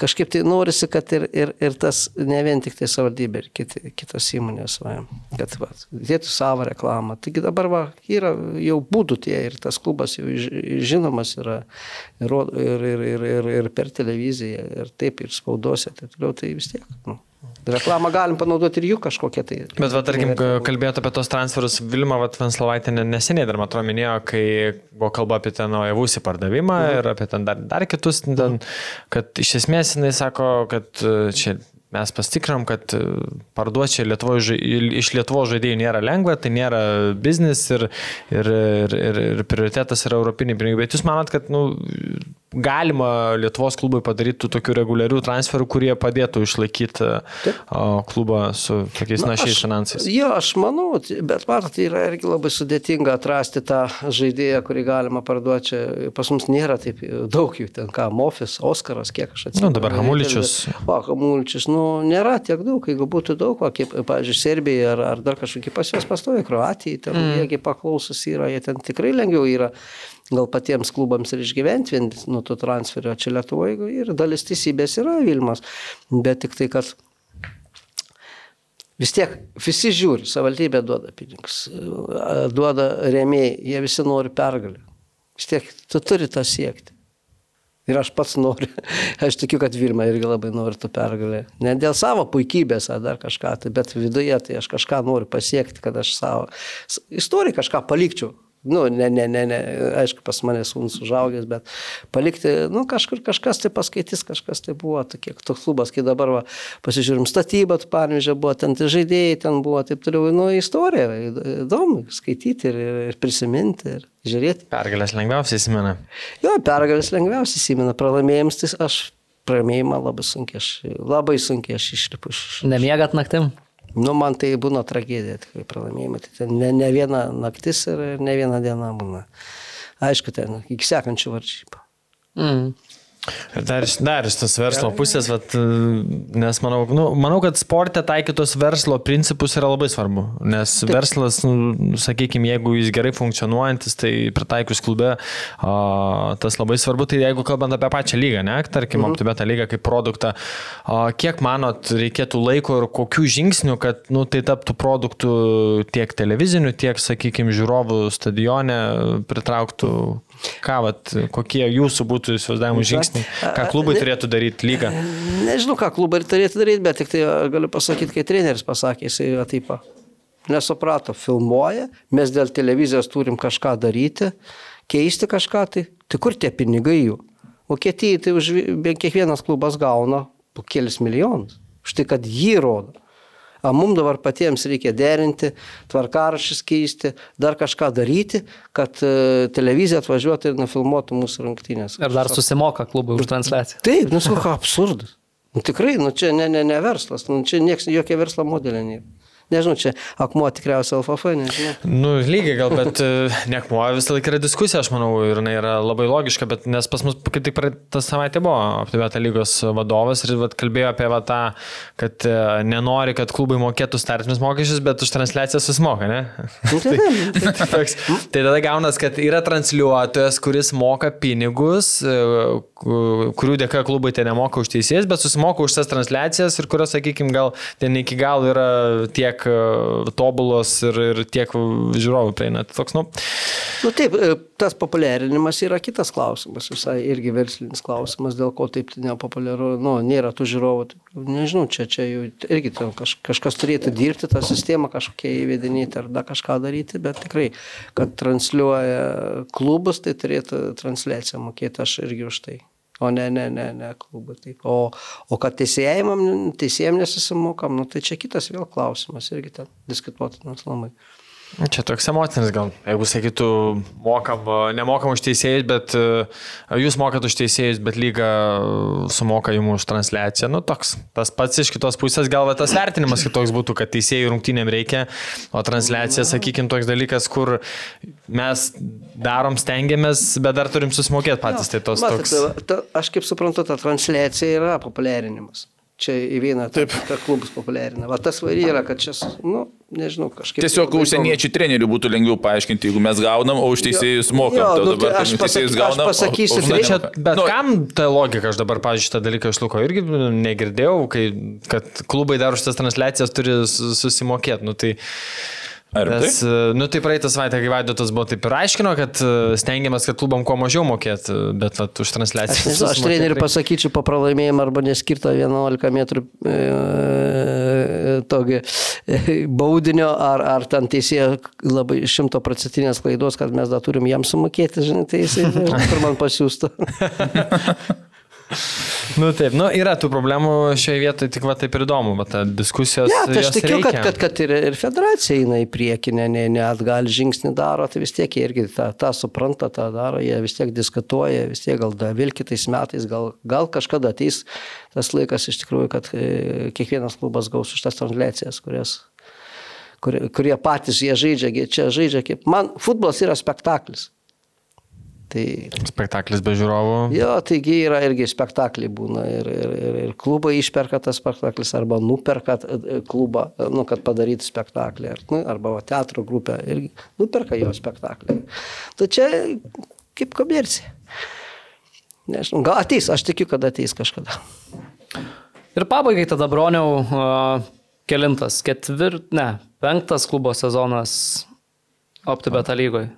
kažkaip tai norisi, kad ir, ir, ir tas, ne vien tik tai savaldybė, ir kiti, kitos įmonės, va, kad va, dėtų savo reklamą. Taigi dabar va, yra jau būdų tie ir tas klubas jau ži- žinomas yra ir, ir, ir, ir, ir, per televiziją, ir taip, ir spaudose, tai toliau tai vis tiek. Nu. Reklamą galim panaudoti ir jų kažkokią tai. Bet, va, tarkim, kalbėtų apie tos transferus, Vilma Vanslovaitė neseniai dar, man atrodo, minėjo, kai buvo kalba apie ten Oevusį pardavimą Mhm. ir apie ten dar, dar kitus, ten, kad iš esmės jinai sako, kad e, čia mes pastikram, kad e, parduoti Lietuvo, iš Lietuvo žaidėjų nėra lengva, tai nėra biznis ir, ir, ir, ir, ir prioritetas yra europiniai pinigai. Bet jūs manot, kad nu, galima Lietuvos klubui padaryti tokių reguliarių transferų, kurie padėtų išlaikyti a, klubą su tokiais našiais finansais? Jo, aš manau, bet matot, yra irgi labai sudėtinga atrasti tą žaidėją, kurį galima parduoti. Pas mus nėra taip daug jų, ten ką, Mofis, Oskaras, kiek aš atsimenu. Nu, dabar Hamuličius. O, Hamuličius, nu, nėra tiek daug, jeigu būtų daug, va, kaip, pavyzdžiui, Serbija ar, ar dar kažkokie pas juos pastovi, Kroatija, ten mm. jiegi paklausus yra, jie ten tikrai lengviau yra gal patiems klubams ir išgyventi vien nuo to transferio. Čia Lietuvoje ir dalis teisybės yra Vilmas, bet tik tai, kad vis tiek visi žiūri, savaldybė duoda pinigus, duoda rėmėjai, jie visi nori pergalę. Vis tiek tu turi tą siekti. Ir aš pats noriu. Aš tikiu, kad Vilma irgi labai nori tų pergalę. Ne dėl savo puikybės ar dar kažką, tai, bet viduje tai aš kažką noriu pasiekti, kad aš savo istoriją kažką palikčiau. Nu, ne, ne, ne, ne, aišku, pas mane sūnus užaugęs, bet palikti, nu, kažkur kažkas tai paskaitys, kažkas tai buvo, tokie, toks klubas, kai dabar va, pasižiūrim statybą, pavyzdžiui, buvo ten tai žaidėjai, ten buvo taip toliau, nu, istorija, įdomu skaityti ir, ir prisiminti ir žiūrėti. Pergalės lengviausiai įsimena. Jo, pergalės lengviausiai įsimena, pralaimėjimus, tai aš pralaimėjimą labai sunkiai, aš labai sunkiai aš išlipu iš. Nemiegat naktim? Nu, man tai būna tragedija, tikrai pralaimėjimai. Tai ten ne, ne viena naktis ir ne viena diena būna. Aišku, ten iki sekančių varžybų. Mm. Dar, dar iš tos verslo pusės, vat, nes manau, nu, manau, kad sportė taikytos verslo principus yra labai svarbu, nes Taip. verslas, nu, sakykime, jeigu jis gerai funkcionuojantis, tai pritaikus klube, a, tas labai svarbu, tai jeigu kalbant apie pačią lygą, ne, tarkim, mhm. optibetą lygą kaip produktą, a, kiek manot reikėtų laiko ir kokių žingsnių, kad nu, tai taptų produktų tiek televizinių, tiek, sakykime, žiūrovų stadione pritrauktų Ką, vat, kokie jūsų būtų įsivaizdavimų žingsniai? Ką klubai turėtų daryti lygą? Nežinau, ką klubai turėtų daryti, bet tik tai galiu pasakyti, kai treneris pasakė, jisai yra taip. Nesuprato, filmuoja, mes dėl televizijos turim kažką daryti, keisti kažką, tai, tai kur tie pinigai jų? Vokietijai tai už kiekvienas klubas gauna po kelis milijonus. Štai kad jį rodo. Mums dabar patiems reikia derinti, tvarkarašys keisti, dar kažką daryti, kad e, televizija atvažiuotų ir nufilmuotų mūsų rungtynės. Ir dar susimoka klubai už transliaciją. Taip, nu, ką absurdas. Nu, tikrai, nu, čia ne, ne, ne verslas, nu, čia nieks, jokie verslo modeliai nėra. Nežinau, čia akmuo tikriausiai LFF, nežinau. Nu, lygiai gal, bet e, ne akmuo visą laiką yra diskusija, aš manau, ir jinai yra labai logiška, bet nes pas mus, kaip tik praeitą savaitę buvo Optibeta lygos vadovas ir vat, kalbėjo apie vat, tą, kad e, nenori, kad klubai mokėtų startinius mokesčius, bet už transliaciją susimoka, ne? Nu, tai, tai, toks, tai tada gaunas, kad yra transliuotojas, kuris moka pinigus, e, kurių dėka klubai tai nemoka už teisės, bet susimoka už tas transliacijas ir kurios, sakykime, gal ten iki galo yra tiek tiek e, tobulos ir, ir tiek žiūrovų prieina. Tai toks, nu. Nu taip, e, tas populiarinimas yra kitas klausimas, visai irgi verslinis klausimas, dėl ko taip nepopuliaru, nu, nėra tų žiūrovų. Nežinau, čia, čia jau irgi kaž, kažkas turėtų dirbti tą sistemą, kažkokie įvedinėti ar dar kažką daryti, bet tikrai, kad transliuoja klubus, tai turėtų transliaciją mokėti aš irgi už tai. O ne, ne, ne, ne, klubą taip. O, o kad teisėjim nesusimokam, nu, tai čia kitas vėl klausimas, irgi ten diskutuotinas labai. Čia toks emocinis gal. Jeigu sakytų, mokam, nemokam už teisėjus, bet jūs mokat už teisėjus, bet lyga sumoka jums už transliaciją, nu toks. Tas pats iš kitos pusės gal tas vertinimas kitoks būtų, kad teisėjų rungtynėm reikia, o transliacija, sakykime, toks dalykas, kur mes darom, stengiamės, bet dar turim susimokėti patys. Jo, tai tos matot, toks. Ta, aš kaip suprantu, ta transliacija yra populiarinimas čia į vieną tą, tą klubus populiarina. Va tas vary yra, kad čia, nu, nežinau, kažkaip. Tiesiog užsieniečių trenerių būtų lengviau paaiškinti, jeigu mes gaunam, o už teisėjus mokam. Jo, nu, tai aš, pasaky, gaunam, aš pasakysiu, o, o, čia, bet nu, kam ta logika, aš dabar, pažiūrėjau, šitą dalyką išluko irgi negirdėjau, kai, kad klubai dar už tas transliacijas turi susimokėti. Nu, tai, Ar Nes, tai? nu tai praeitą savaitę, kai Vaidotas buvo taip ir aiškino, kad e, stengiamės, kad klubam kuo mažiau mokėti, bet vat, už transliaciją. Aš, aš treneriui pasakyčiau po pralaimėjimą arba neskirtą 11 metrų e, tokį e, baudinio ar, ar ten teisėjo labai šimtoprocentinės klaidos, kad mes dar turim jam sumokėti, žinai, tai jisai kur man pasiūstų. Nu taip, nu yra tų problemų šioje vietoje, tik va taip ir įdomu, bet ta diskusijos. Ne, tai aš tikiu, kad, reikia. kad, kad ir, ir federacija eina į priekį, ne, ne, ne atgal žingsnį daro, tai vis tiek jie irgi tą, tą supranta, tą daro, jie vis tiek diskutuoja, vis tiek gal dar vėl kitais metais, gal, gal kažkada ateis tas laikas iš tikrųjų, kad e, kiekvienas klubas gaus už tas transliacijas, kurias kurie, kurie patys jie žaidžia, čia žaidžia kaip. Man futbolas yra spektaklis. Tai Spektaklis be žiūrovų. Jo, taigi yra irgi spektakliai būna ir, ir, ir, ir klubai išperka tas spektaklis arba nuperka e, klubą, nu, kad padarytų spektaklį, ar, nu, arba va, teatro grupę irgi nuperka jo spektaklį. Tai čia kaip komercija. Nežinau, gal ateis, aš tikiu, kad ateis kažkada. Ir pabaigai tada broniau, uh, kelintas, ketvirt, ne, penktas klubo sezonas OptiBeta lygoje.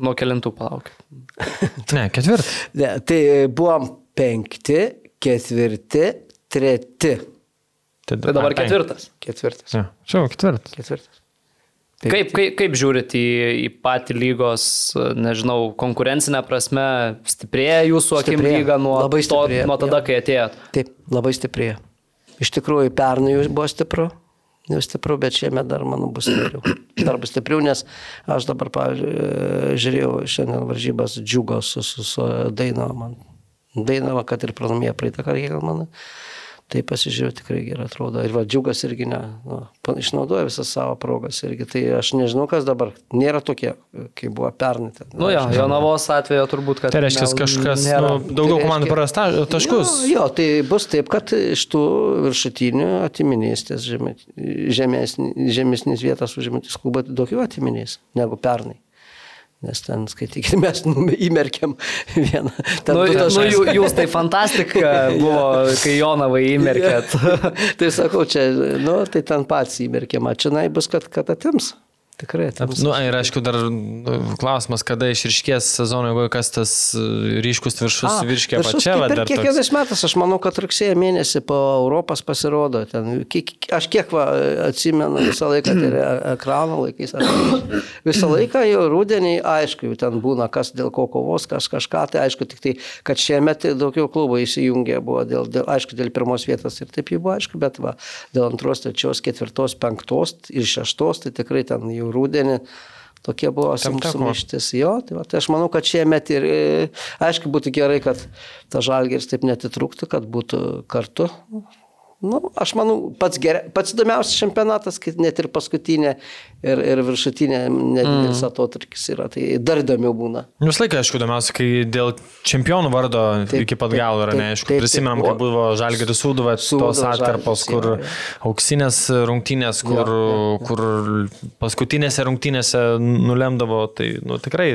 Nuo kelintų palaukit. Ne, ketvirtas. Ne, tai buvom penkti, ketvirti, treti. Tai Tai dabar ketvirtas. Ketvirtas. Ja, čia jau ketvirtas. Ketvirtas. Kaip, kaip, kaip žiūrit į, į patį lygos, nežinau, konkurencinę prasme, stiprėja jūsų akim lyga nuo, to, nuo tada, jo. kai atėjot? Taip, labai stiprėja. Iš tikrųjų, pernai jau buvo stipru, jau stipru, bet šiemet dar, manau, bus stipriau. Dar bus stipriau, nes aš dabar, pavyzdžiui, e, žiūrėjau šiandien varžybas džiugos su, su, su Dainava. Man Dainava, kad ir pralaimėjo praeitą karjerą, man. Tai pasižiūrėjau, tikrai gerai atrodo. Ir va, džiugas irgi ne, nu, išnaudoja visas savo progas irgi. Tai aš nežinau, kas dabar. Nėra tokie, kaip buvo pernai. ten. Nu jo, Jonavos atveju turbūt, kad... Tai reiškia, kažkas nėra. nu, daugiau Tai komandų reiškia- praras ta- taškus. Jo, jo, tai bus taip, kad iš tų viršutinių atiminės ties žeme- žemesni- žemesnis vietas užimantis klubai daugiau atiminės negu pernai. Nes ten, skaitykite, mes įmerkiam vieną. Ten Nu, nu, jų- jūs tai fantastika buvo, kai Jonavai įmerkėt. tai sakau, čia, nu, tai ten pats įmerkiam. Čia nai bus, kad, kad atims. Tikrai atims. Nu, ir aišku, dar nu, klausimas, kada išriškės sezono, jeigu kas tas e, ryškus viršus virškė kaip va, ir dar kiekvienais toks. metais, aš manau, kad rugsėjo mėnesį po Europos pasirodo. Ten, kiek, aš kiek va, atsimenu visą laiką, tai yra ekrano laikais. Visą laiką jau rudenį, aišku, ten būna, kas dėl ko kovos, kas kažką. Tai aišku, tik tai, kad šiemet daugiau klubų įsijungė buvo, dėl, dėl, aišku, dėl pirmos vietos ir taip jau buvo, aišku, bet va, dėl antros, trečios, ketvirtos, penktos ir šeštos, tai tikrai ten jau rudenį. Tokie buvo sum- teko. sumaištis. Jo, tai, va, tai aš manau, kad šiemet ir, e, aišku, būtų gerai, kad ta žalgeris taip netitrūktų, kad būtų kartu. Nu, aš manau, pats, geria, pats įdomiausias čempionatas, kad net ir paskutinė ir, ir viršutinė nedidelis mm. atotrukis yra, tai dar įdomiau būna. Jūs laikai, aišku, įdomiausia, kai dėl čempionų vardo taip, iki pat galo yra neaišku. o- kai buvo Žalgeris Sūduva, tos atkarpos, Žalgiris, kur jo, jo. auksinės rungtynės, kur, Jo, jo, kur paskutinėse rungtynėse nulemdavo, tai nu, tikrai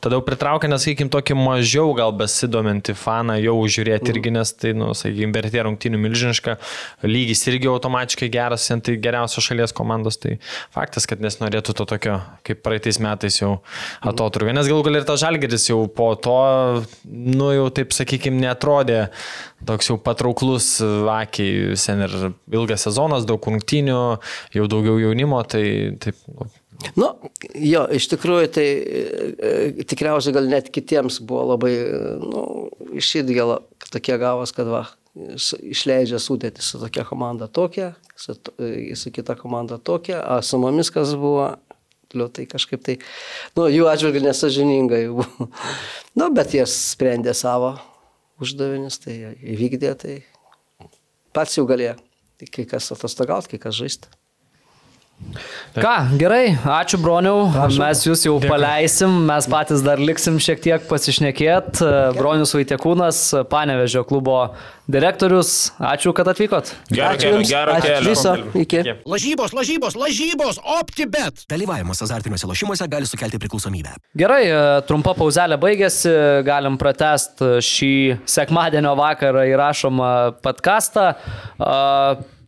tada jau pritraukia, nes, sakykim, tokį mažiau gal besidomintį faną jau žiūrėti Mm. irgi, nes tai, nu, sakykim, vertė rungtynių milžiniška, lygis irgi automatiškai geras, tai geriausios šalies komandos, tai faktas, kad nesinorėtų to tokio, kaip praeitais metais jau atotrukio. Nes gal gal ir tas žalgeris jau po to, nu jau taip sakykime, netrodė toks jau patrauklus akiai, sen ir ilgas sezonas, daug rungtynių, jau daugiau jaunimo, tai taip. Nu, Nu, jo, iš tikrųjų, tai e, tikriausiai gal net kitiems buvo labai, e, nu, išidgėlo, kad tokie gavos, kad va, išleidžia sudėti su tokia komanda tokia, su, e, su kita komanda tokia, o su mumis kas buvo, tai kažkaip tai, nu, jų atžvilgiu nesažiningai buvo. Nu, bet jie sprendė savo uždavinius, tai įvykdė, tai pats jau galėjo. Kai kas atostogauti, kai kas žaisti. Ką, gerai, ačiū broniau, mes jūs jau Dėkui. paleisim, mes patys dar liksim šiek tiek pasišnekėt. Bronius Vaitekūnas, Panevežio klubo direktorius, ačiū, kad atvykot. Gerą Ačiū kelią, gerą ačiū kelią. Viso, iki. Lažybos, lažybos, lažybos, OptiBet. Dalyvavimas azartiniuose lošimuose gali sukelti priklausomybę. Gerai, e, trumpa pauzelė baigėsi, galim pratest šį sekmadienio vakarą įrašomą podcastą. A,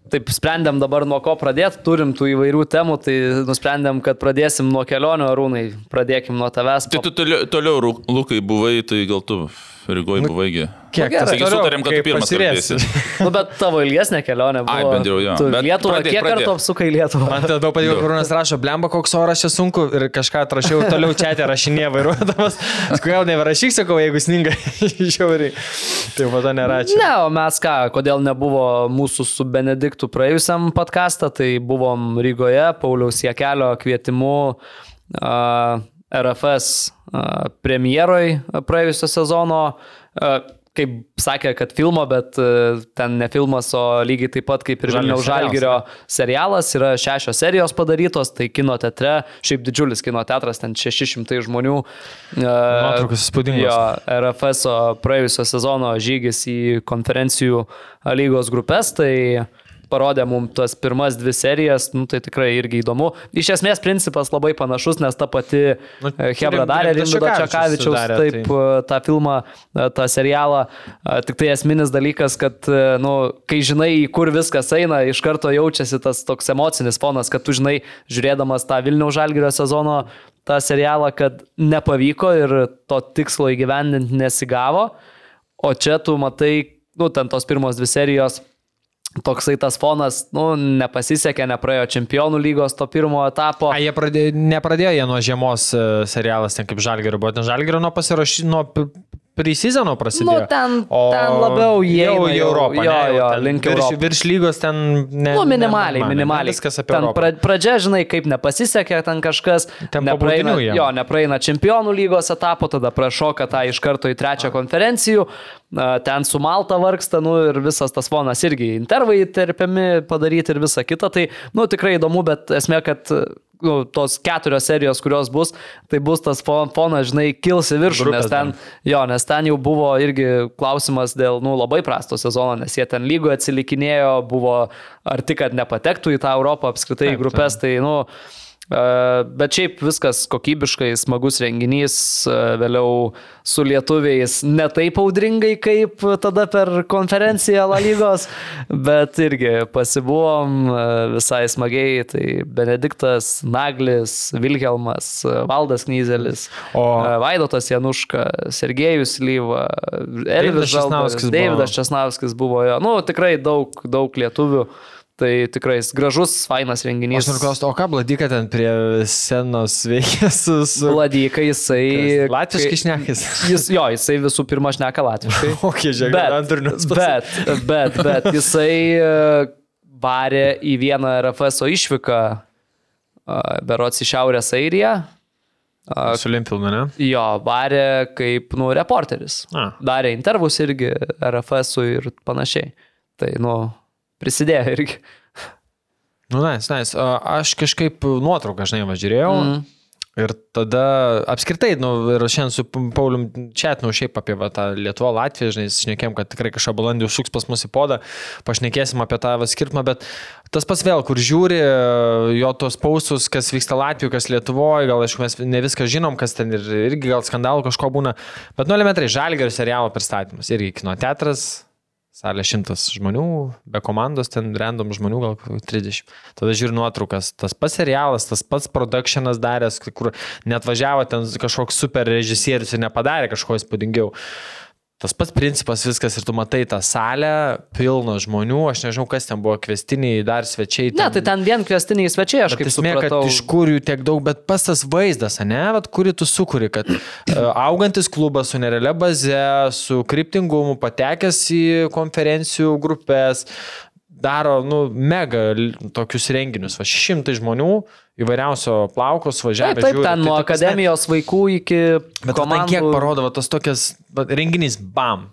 Taip, sprendėm dabar nuo ko pradėti, turim tų įvairių temų, tai nusprendėm, kad pradėsim nuo kelionių, arūnai, pradėkim nuo tavęs. Tai tu toliau, toliau Lukai buvai, tai gal tu Rygoje buvaigi. Kiek? gerai. Taigi sutarėm, kad pirmas kalbėsi. Nu, bet tavo ilgesnė kelionė buvo. Ai, bent jau jo. Bet Lietuvą, pradėk, kiek pradėk. kartų apsukai Lietuvą? Man tada patiko, kur Rūnas rašo, blemba, koks oras čia sunku ir kažką atrašiau, toliau čia rašinė vairuodamas. Kodėl nevarašyk, sakau, jeigu sninga žiauriai. Tai po to nerašė. Ne, o mes ką, kodėl nebuvo mūsų su Benediktu praėjusiam podcastą, tai buvom Rygoje, Pauliaus Jekelio kvietimu uh, RFS premjeroj praėjusio sezono. Kaip sakė, kad filmo, bet ten ne filmas, o lygiai taip pat kaip ir Vilniaus Žalgirio serialas, yra šešios serijos padarytos, tai kino teatre, šiaip didžiulis kino teatras, ten 600 žmonių. Nuotraukos įspūdingos. Jo, RFS praėjusio sezono žygis į konferencijų lygos grupės, tai parodė mums tas pirmas dvi serijas, nu, tai tikrai irgi įdomu. Iš esmės principas labai panašus, nes ta pati Nu, nu, Hebra darė, Rimvido Čekavičiaus, darė, taip, tai- tą filmą, tą serialą. Tik tai esminis dalykas, kad, nu, kai žinai, kur viskas eina, iš karto jaučiasi tas toks emocinis fonas, kad tu žinai, žiūrėdamas tą Vilniaus Žalgirio sezono tą serialą, kad nepavyko ir to tikslo įgyvendinti nesigavo. O čia tu matai, nu, ten tos pirmos dvi serijos, toksai tas fonas, nu, nepasisekė, nepraėjo čempionų lygos to pirmo etapo. A, jie pradėjo, nepradėjo jie nuo žiemos e, serialas, ten kaip Žalgerio, buvo ten Žalgerio nuo pasirašymo, pre-seasono prasidėjo. Nu, ten- ten labiau jie jau į Europą. jo, ne, jo, link virš, Europos. virš lygos ten ne. Nu, minimaliai, ne- minimaliai. Viskas apie ten Europą. pra, pradžia, žinai, kaip nepasisekė ten kažkas. Ten nepraeina, jo, nepraeina čempionų lygos etapo, tada prašoka tą iš karto į trečią konferencijų. a, Ten su Malta vargsta, nu ir visas tas fonas irgi intervai terpiami padaryti ir visa kita. Tai, nu, tikrai įdomu, bet esmė, kad nu, tos keturios serijos, kurios bus, tai bus tas fon- fonas, žinai, kils į viršų, Grupės nes ten, jo, nes ten jau buvo irgi klausimas dėl, nu, labai prasto sezono, nes jie ten lygoje atsilikinėjo, buvo arti, kad nepatektų į tą Europą apskritai Taip, grupės, tai, nu, Bet šiaip viskas kokybiškai, smagus renginys, vėliau su lietuviais ne taip audringai kaip tada per konferenciją La lygos, bet irgi pasibuvom visai smagiai, tai Benediktas, Naglis, Vilhelmas, Valdas Knyzelis, O- Vaidotas Januška, Sergejus Lyva, Elvis buvo. Deividas Česnauskas buvo jo, nu tikrai daug, daug lietuvių. Tai tikrai gražus, fainas renginys. Aš noriu klausti, o ką Bladika ten prie scenos veikia su... su... Vladyka, jisai. Latviškai šnekis. Jis, jo, jisai visų pirma šneka latviškai. Žiūrėk, Bet, Anturnius. bet, bet, bet jisai e, varė į vieną RFS išvyką, e, berots į Šiaurės Airiją. E, Su Limpilnu, ne? Jo, varė kaip, nu, reporteris. A. Darė intervus irgi RFS ir panašiai. Tai, nu, prisidėjo irgi. Nu, nais, nais. Aš kažkaip nuotrauką, žinai, važiavau. Mm. Ir tada apskritai, nu, ir šiandien su Paulium Četnu šiaip apie va, tą Lietuvą, Latviją, žinai, šnekėm, kad tikrai kažką balandį užsuks pas mus į podą, pašnekėsim apie tą skirtumą, bet tas pats vėl, kur žiūri jo tos pausus, kas vyksta Latvijoje, kas Lietuvoje, gal aišku, mes ne viską žinom, kas ten ir, irgi gal skandalų kažko būna, bet nu elementariai, Žalgerio serialo pristatymas, irgi kino teatras, Salė šimtas žmonių, be komandos, ten random žmonių, gal kokių 30. Tada žiūri nuotraukas, tas pats serialas, tas pats produkcionas daręs, kur net važiavo ten kažkoks super režisierius ir nepadarė kažko įspūdingiau. Tas pats principas viskas ir tu matai tą salę, pilną žmonių, aš nežinau, kas ten buvo, kvestiniai, dar svečiai. Ne, tai ten vien kvestiniai svečiai, aš Bet kaip esmė, kad supratau. iš kur jų tiek daug, bet pas tas vaizdas, ne, vat, kurį tu sukuri, kad uh, augantis klubas su nerealia baze, su kryptingumu, patekęs į konferencijų grupės, daro, nu, mega tokius renginius. Va, šimtai žmonių įvairiausio plaukos važiavę. Taip, taip, žiūri. ten Tai nuo ta prasme- akademijos vaikų iki Bet komandų... kiek parodo va, tas tokias va, renginys, bam.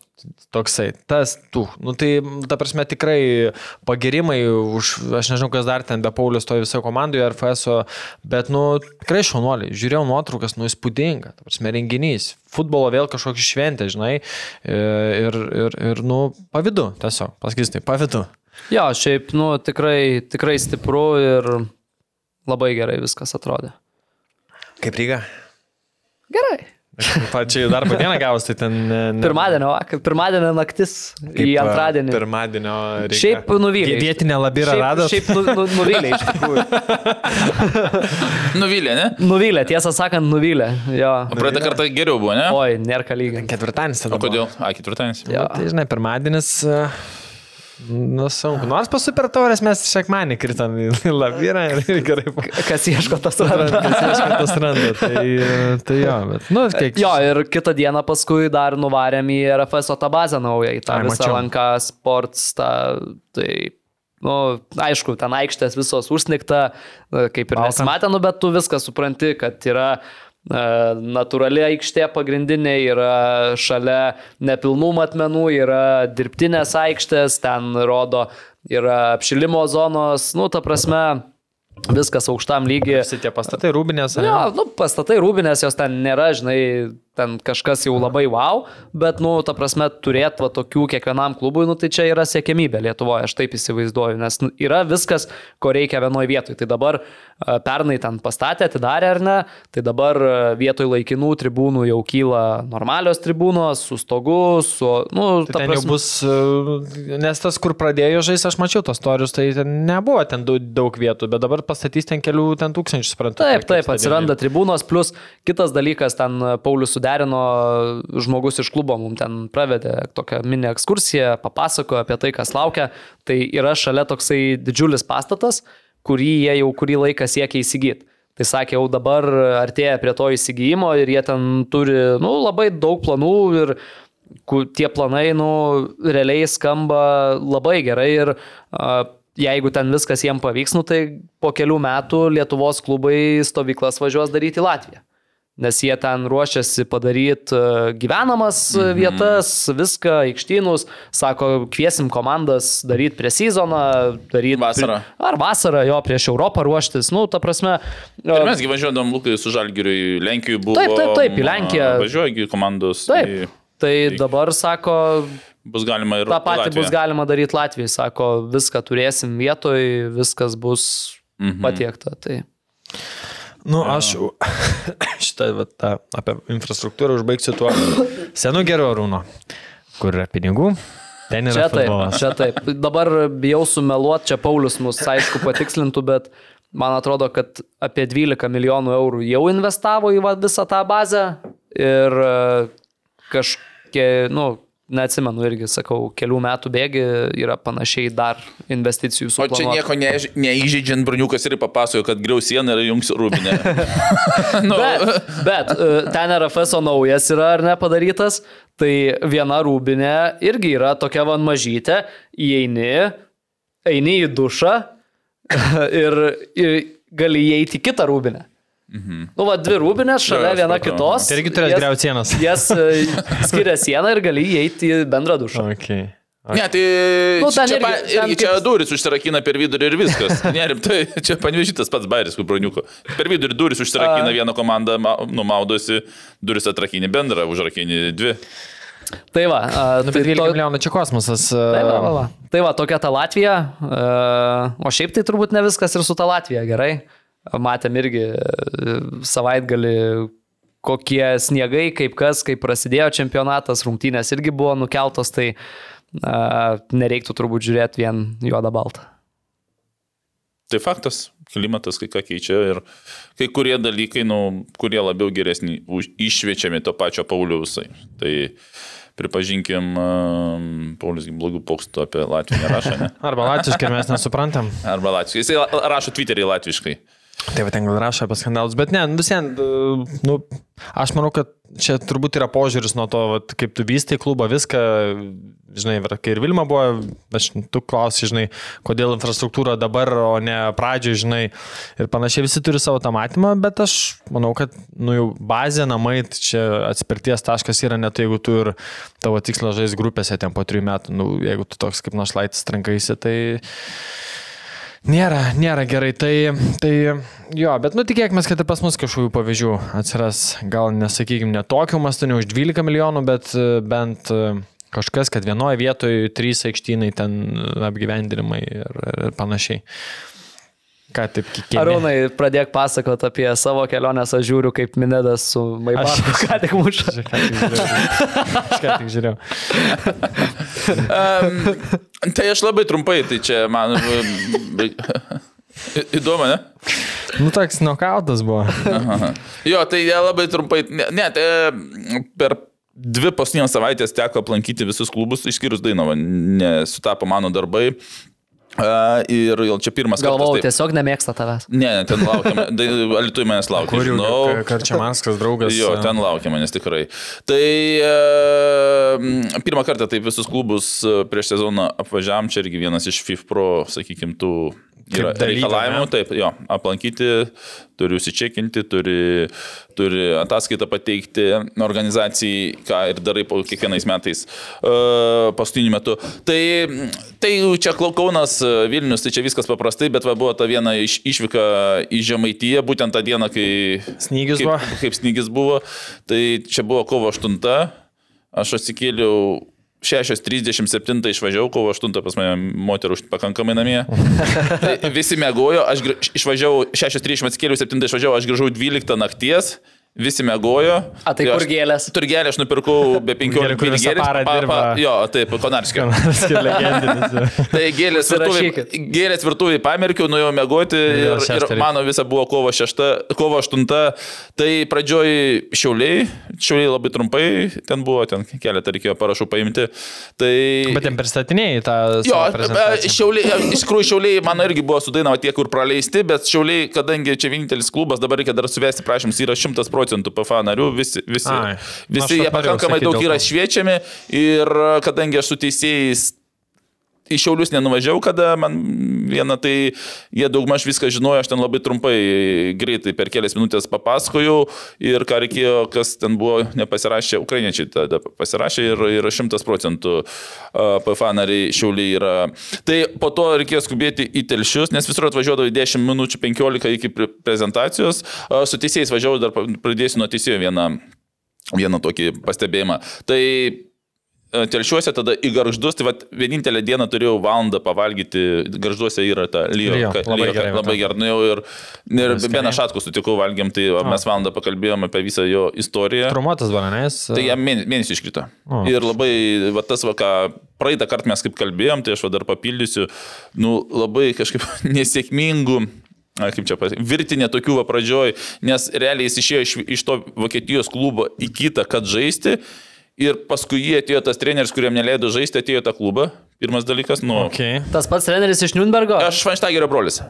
Toksai, tas, tu. Nu, tai, ta prasme, tikrai pagirimai už, aš nežinau, kas dar ten be Paulius toje visoje komandoje, RFS, bet, nu, tikrai šaunuoliai. Žiūrėjau nuotraukas, nu, įspūdinga. Ta prasme, renginys. Futbolo vėl kažkokia šventė, žinai. Ir, ir, ir nu, pavydu, tiesiog, pasakysiu tai, pavydu. Jo, šiaip, nu, tikrai, tikrai stipru ir labai gerai viskas atrodė. Kaip Ryga? Gerai. Pačiai darbo dieną gavus, tai ten... Ne, Pirmadienio, pirmadienio naktis kaip, į antradienį. Pirmadienio. reikia- Šiaip nuvylė. Vie- Vietinę labirą Šiaip- radot? Šiaip nu, nu, nuvylė iš tikrųjų. Nuvylė, ne? Nuvylė, tiesą sakant, nuvylė. Jo. O praeitą kartą geriau buvo, ne? Oi, nėra ką lyginti. Ketvirtadienis tada. O kodėl? A, ketvirtadienis. Jo. Tai žinai, pirmadienis. e, Nu, sunku. Nors po super taurės mes sekmanį kritam į labirą ir gerai. Kas ieško tas randa. Kas ieško, tas randa. Tai, tai jo, bet, nu, kiek. Jo, ir kitą dieną paskui dar nuvarėm į RFS tą bazę naują, į tą Ai, visą lanką sports. Ta, tai, nu, aišku, ten aikštės visos užsnikta, kaip ir nesimatė, nu, bet tu viską supranti, kad yra e, natūrali aikštė pagrindinė, yra šalia nepilnų matmenų, yra dirbtinės aikštės, ten rodo, yra apšilimo zonos, nu, ta prasme, viskas aukštam lygiai. Visi tie pastatai rūbinės. Jo, nu, pastatai rūbinės, jos ten nėra, žinai, ten kažkas jau labai wow, bet, nu, ta prasme, turėti va tokių kiekvienam klubui, nu, tai čia yra siekiamybė Lietuvoje, aš taip įsivaizduoju, nes nu, yra viskas, ko reikia vienoje vietoje. Tai dabar a, pernai ten pastatė, atidarė ar ne, tai dabar a, vietoj laikinų tribūnų jau kyla normalios tribūnos, su stogu, su, nu, Tai ten jau bus, e, nes tas, kur pradėjo žaisti, aš mačiau tos torius, tai ten nebuvo ten daug, vietų, bet dabar pastatys ten kelių, ten tūkstančių, suprantu. Taip, taip, atsiranda tribūnos, plus kitas dalykas, ten Paulius suderino žmogus iš klubo, mums ten pravedė tokią mini ekskursiją, papasakojo apie tai, kas laukia. Tai yra šalia toksai didžiulis pastatas, kurį jie jau kurį laiką siekia įsigyti. Tai sakė, jau dabar artėja prie to įsigijimo ir jie ten turi nu, labai daug planų ir tie planai nu, realiai skamba labai gerai ir a, jeigu ten viskas jiem pavyks, nu, tai po kelių metų Lietuvos klubai stovyklas važiuos daryti į Latviją. Nes jie ten ruošiasi padaryti gyvenamas mhm. vietas, viską, aikštynus, sako, kviesim komandas daryti prie sezoną, daryti Vasarą. Ar vasarą jo prieš Europą ruoštis, nu, ta prasme. Ir mes gyvažiuodam Lukai su Žalgiriu į Lenkiją buvo. Taip, taip, taip, į Lenkiją. Važiuoja komandos. Taip. į- Tai dabar sako, Bus galima ir tą patį Latviją. bus galima daryti Latvijai, sako, viską turėsim vietoj, viskas bus Mhm. patiekta. Tai. Nu, aš šitą va, tą, apie infrastruktūrą užbaigsiu tuo senu geru arūno, kur yra pinigų. Ten yra Čia taip, futbolas. čia taip. Dabar bijau sumeluoti, čia Paulius mus aišku patikslintų, bet man atrodo, kad apie 12 milijonų eurų jau investavo į va, visą tą bazę ir e, kažkiek, nu, neatsimenu irgi, sakau, kelių metų bėgi yra panašiai dar investicijų su O čia nieko ne, neįžeidžiant Bruniukas ir papasakojo, kad griaus sieną ir jungs rūbinę. nu, Bet, bet e, ten RFS naujas yra ar ne padarytas, tai viena rūbinė irgi yra tokia van mažytė, įeini, eini į dušą ir, ir gali įeiti kitą rūbinę. Mhm. Nu, va, dvi rūbinės šalia Jo, aš viena supratau. kitos. Tai irgi turės griauti sienas. Jas e, skiria sieną ir gali įeiti į bendrą dušą. Okay. Ne, tai Nu, ten čia, irgi- pa, ten irgi čia kaip- duris užsirakina per vidurį ir viskas. Nerimtai, čia panvežytas pats bairis, kaip broniuko. Per vidurį duris užsirakina A. viena komanda, ma- numaudosi, duris atrakini bendrą, užrakini dvi. Tai va, a, Nu, tai bet 12 to- milijonų čia kosmosas. Tai va, va, va. tai va, tokia ta Latvija. O šiaip tai turbūt ne viskas ir su ta Latvija gerai. Matėm irgi e, savaitgalį kokie sniegai, kaip kas, kaip prasidėjo čempionatas, rungtynės irgi buvo nukeltos, tai a, nereiktų turbūt žiūrėti vien juodą baltą. Tai faktas, klimatas kai ką keičia ir kai kurie dalykai, nu, kurie labiau geresni, iššviečiami to pačio Pauliausai. Tai pripažinkim, um, Paulius blogų pokstų apie Latviją nerašo, ne? Arba latviškai mes nesuprantam. Arba latviškai. La- rašo Twitterį latviškai. Tai va ten gal rašo apie skandalus, bet ne, nu, vis vien, e, nu, aš manau, kad čia turbūt yra požiūris nuo to, vat, kaip tu vystai klubą, viską, žinai, kai ir Vilma buvo, aš, tu klausi, žinai, kodėl infrastruktūra dabar, o ne pradžioje, žinai, ir panašiai visi turi savo tą matymą, bet aš manau, kad, nu, jau bazė, namai, tai čia atspirties taškas yra net jeigu tu ir tavo tikslas žais grupėse ten po trijų metų, nu, jeigu tu toks kaip našlaitis trankaisi, tai... Nėra, nėra gerai, tai, tai jo, bet nu tikėkime, kad ir pas mus kažkokių pavyzdžių atsiras, gal nesakykime, ne tokiu mastu, ne už 12 milijonų, bet e, bent e, kažkas, kad vienoje vietoje trys aikštynai ten apgyvendinimai ir, ir panašiai. Ką taip kikė? Arūnai, pradėk pasakot apie savo keliones, aš žiūriu, kaip Minedas su tik muša. Ką tik žiūrėjau. Aš ką tik žiūrėjau. Um, tai aš labai trumpai, tai čia man į- įdomu, ne? Nu, toks nokautas buvo. Aha. Jo, tai jie labai trumpai, ne, ne tai per dvi paskutinės savaitės teko aplankyti visus klubus, išskyrus Dainavą, nesutapo mano darbai. Ir jau čia pirmas Galvojau, kartas. taip. tiesiog nemėgsta tavęs. Ne, ne, ten laukiam. Alitui manęs laukia. Kur jau žinau. Karčiamanskas draugas. Jo, ten laukia manęs tikrai. Tai pirmą kartą taip visus klubus prieš sezoną apvažiavam, čia irgi vienas iš FIF Pro, sakykime, tų yra Kaip reikalavimų, taip, jo, aplankyti, turi užsičekinti, turi, turi ataskaitą pateikti organizacijai, ką ir darai po kiekvienais metais uh, paskutiniu metu. Tai, tai čia Klau- Kaunas, e, Vilnius, tai čia viskas paprastai, bet va, buvo ta viena iš, išvyka į Žemaitiją, būtent tą dieną, kai Snygis kaip, buvo. kaip snygis buvo. Tai čia buvo kovo 8. Aš atsikėliau 6.37 išvažiavau, kovo 8 pas mane moterų pakankamai namie. Tai visi mėgojo, aš išvažiavau 6.30 atsikėliau, 7 išvažiavau, aš grįžau 12 nakties. Visi mėgojo. A, tai kur gėlės? Turgelė aš nupirkau be 15 kur visą parą dirba. Jo, taip, Konarskio. legendinis. Tai gėlės virtuvėje, gėlės virtuvėje pamerkiau, nuėjau mėgoti ir, ir mano visa buvo kovo 6, kovo 8. Tai pradžioj šiauliai, šiauliai labai trumpai, ten buvo, ten keletą reikėjo parašų paimti. Tai... Bet ten pristatinėjai tą... Jo, e, šiauliai, iš tikrųjų šiauliai mano irgi buvo sudainava tie, kur praleisti, bet šiauliai, kadangi čia vienintelis klubas, dabar reikia dar suvesti prašymus, yra 100 procentų PFA narių, visi, visi, Ai, visi aš jie pakankamai daug yra šviečiami ir kadangi aš su teisėjais į Šiaulius nenuvažiavau, kada man viena, tai jie daugmaž viską žinojo, aš ten labai trumpai, greitai per kelias minutės papasakojau ir ką reikėjo, kas ten buvo nepasirašę, ukrainiečiai tada pasirašė ir, ir 100 procentų PFA nariai Šiauliai yra. Tai po to reikėjo skubėti į telšius, nes visur atvažiuodavo į 10 minučių 15 iki pre- prezentacijos, su teisėjais važiavau, dar pradėsiu nuo teisėjo vieną, vieną tokį pastebėjimą. Tai telšiuose tada į garždus, tai vat, vienintelę dieną turėjau valandą pavalgyti, garžduose yra ta ka- labai gerai, labai gerai, nuėjau ir, ir Skaniai. vieną šatką sutikau valgiam, tai va, mes valandą pakalbėjome apie visą jo istoriją. Trumuotas bananės. Tai jam mėnesį, mėnesį iškrito. O. Ir labai, va, tas, va, ką praeitą kartą mes kaip kalbėjom, tai aš va, dar papildysiu, nu, labai kažkaip nesėkmingų. A, kaip čia pasakyti, virtinė tokių va pradžioj, nes realiai jis išėjo iš, iš to Vokietijos klubo į kitą, kad žaisti. Ir paskui jie atėjo tas treneris, kuriam neleido žaisti, atėjo tą klubą. Pirmas dalykas, nu. Okay. Tas pats treneris iš Nürnbergo? Aš Švanštaigerio brolis.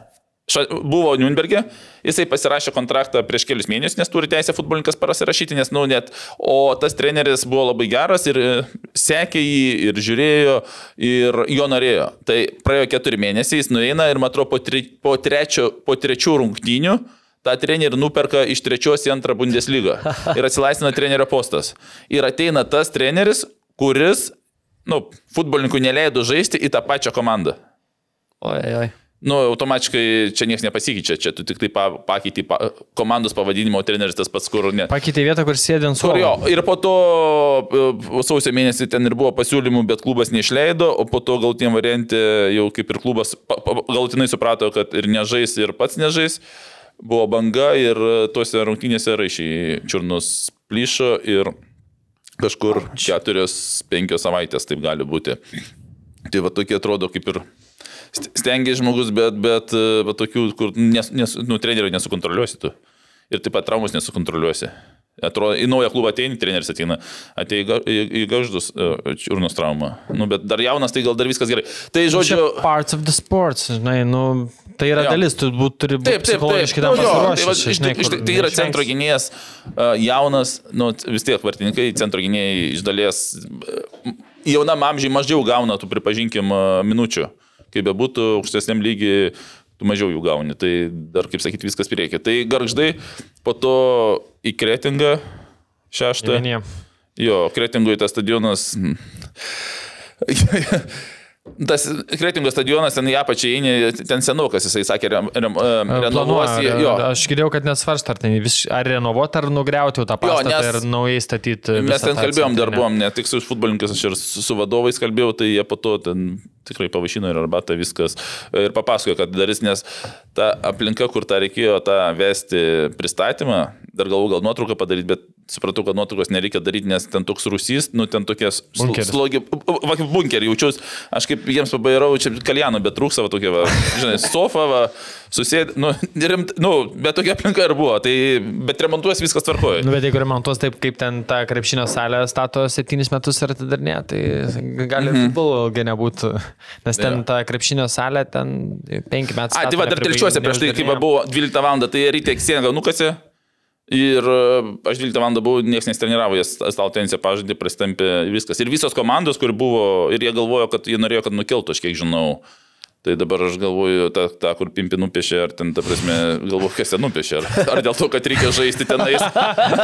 Ša, buvo Nürnberge, jisai pasirašė kontraktą prieš kelius mėnesius, nes turi teisę futbolininkas pasirašyti, nes, nu, net, o tas treneris buvo labai geras ir e, sekė jį, ir žiūrėjo, ir jo norėjo. Tai praėjo keturi mėnesiai, jis nueina ir, matau, po, tri, po, trečio, po trečių rungtynių tą trenerį nuperka iš trečios į antrą Bundeslygą ir atsilaisvina trenerio postas. Ir ateina tas treneris, kuris, nu, futbolininkui neleido žaisti į tą pačią komandą. Oi, oi. Nu, automatiškai čia niekas nepasikeičia, čia tu tik tai pa, pakeiti pa, komandos pavadinimo, treneris tas pats, kur ne. Pakeitė vietą, kur sėdė ant suolo. jo, ir po to e, sausio mėnesį ten ir buvo pasiūlymų, bet klubas neišleido, o po to galtiniam variantė jau kaip ir klubas pa, pa, galutinai suprato, kad ir nežais, ir pats nežais. Buvo banga ir tuose rungtynėse raišiai čiurnus plyšo ir kažkur keturios, penkios savaitės taip gali būti. Tai va tokie atrodo kaip ir st- stengiasi žmogus, bet, bet e, va, tokių, kur nes, nes, nu, trenerių nesukontroliuosi tu. Ir taip pat traumus nesukontroliuosi. Atrodo, į naują klubą ateini, treneris ateina, ateina į, į, į gaždus e, čiurnos traumą. Nu, bet dar jaunas, tai gal dar viskas gerai. Tai Žodžiu, žodžiu, parts of the sports, žinai, nu, tai yra Jo. dalis, tu būt, turi būti Taip, taip, taip. tam Nu, tai, va, žinai, iš, kur tai yra neišvengs. centro gynėjas, uh, jaunas, nu, vis tiek vartininkai, centro gynėjai iš dalies uh, jaunam amžiai mažiau gauna, tu pripažinkim, minučių. Kaip bebūtų, aukštesniam lygiai mažiau jų gauni. Tai dar, kaip sakyti, viskas priekė. Tai garždai, po to į Kretingą šeštą. Jo, Kretingui tas stadionas. Tas Kretingos stadionas ten į apačią eini, ten senukas, jisai sakė, rem, rem, renovuos. Planuoja, jį- Jo, Aš girdėjau, kad nesvarst, ar, ten vis, ar renovuoti, ar nugriauti tą pastatą nes ir naujai statyti. Mes visą ten kalbėjom, dar centrinę. buvom, ne tik su futbolininkais, aš ir su su vadovais kalbėjau, tai jie po to ten tikrai pavaišino ir arbatą viskas. Ir papasakojo, kad darys, nes ta aplinka, kur tą reikėjo tą vesti pristatymą, dar galvau gal nuotrauką padaryti, bet supratau, kad nuotraukos nereikia daryti, nes ten toks rusys, nu ten tokie slogi, bunkerį jaučiausi, aš kaip jiems pabairau, čia kaliano, bet trūksa va tokia, va, žinai, sofa, va, susėd, nu, rimt, nu, bet tokia aplinka ir buvo, tai, bet remontuos viskas tvarkoja. Nu, bet jeigu remontuos taip, kaip ten tą krepšinio salę stato septynis metus ir atidarnė, tai gali mhm. futbolo ilgai nebūtų. Nes ten Jo. ta krepšinio salė, ten penki metai. A, tai va dar telčiuose prieš tai, kai buvo 12 val. tai ryte sieną nukasi. Ir e, aš 12 val. buvau, niekas nestreniravo, jie stalo tenisę pažadė, pristampė viskas. Ir visos komandos, kur buvo, ir jie galvojo, kad jie norėjo, kad nukeltų, aš kiek žinau. Tai dabar aš galvoju, ta, ta kur pimpi nupiešė, ar ten, ta prasme, galvoju, kas ten nupiešė, ar, ar dėl to, kad reikia žaisti tenais.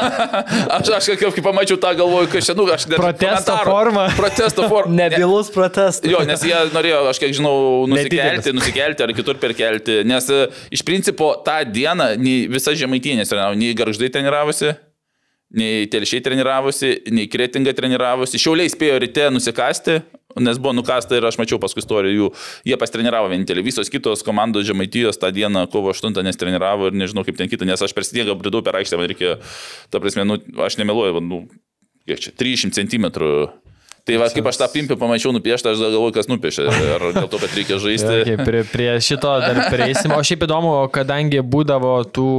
aš, aš kaip, kaip pamačiau tą, galvoju, kas čia, nu, aš net Protesto forma. Protesto forma. Nebilus protestas. Jo, nes jie norėjo, aš kiek žinau, nusikelti, nusikelti ar kitur perkelti. Nes e, iš principo tą dieną nei visa žemaitinė nei garždai treniravosi, nei telšiai treniravosi, nei kretinga treniravosi. Šiauliai spėjo ryte nusikasti, nes buvo nukasta ir aš mačiau paskui istorijų jų. Jie pastreniravo vienintelį. Visos kitos komandos žemaitijos tą dieną kovo 8 nestreniravo ir nežinau kaip ten kitą, nes aš per sniegą bridau per aikštę, man reikėjo, ta prasme, nu, aš nemeluoju, va, nu, kiek čia, 300 cm. Tai va, kaip aš tą pimpį pamačiau nupieštą, aš galvoju, kas nupiešė. Ar dėl to, kad reikia žaisti. Okay, prie, prie šito dar prieisim. O šiaip įdomu, kadangi būdavo tų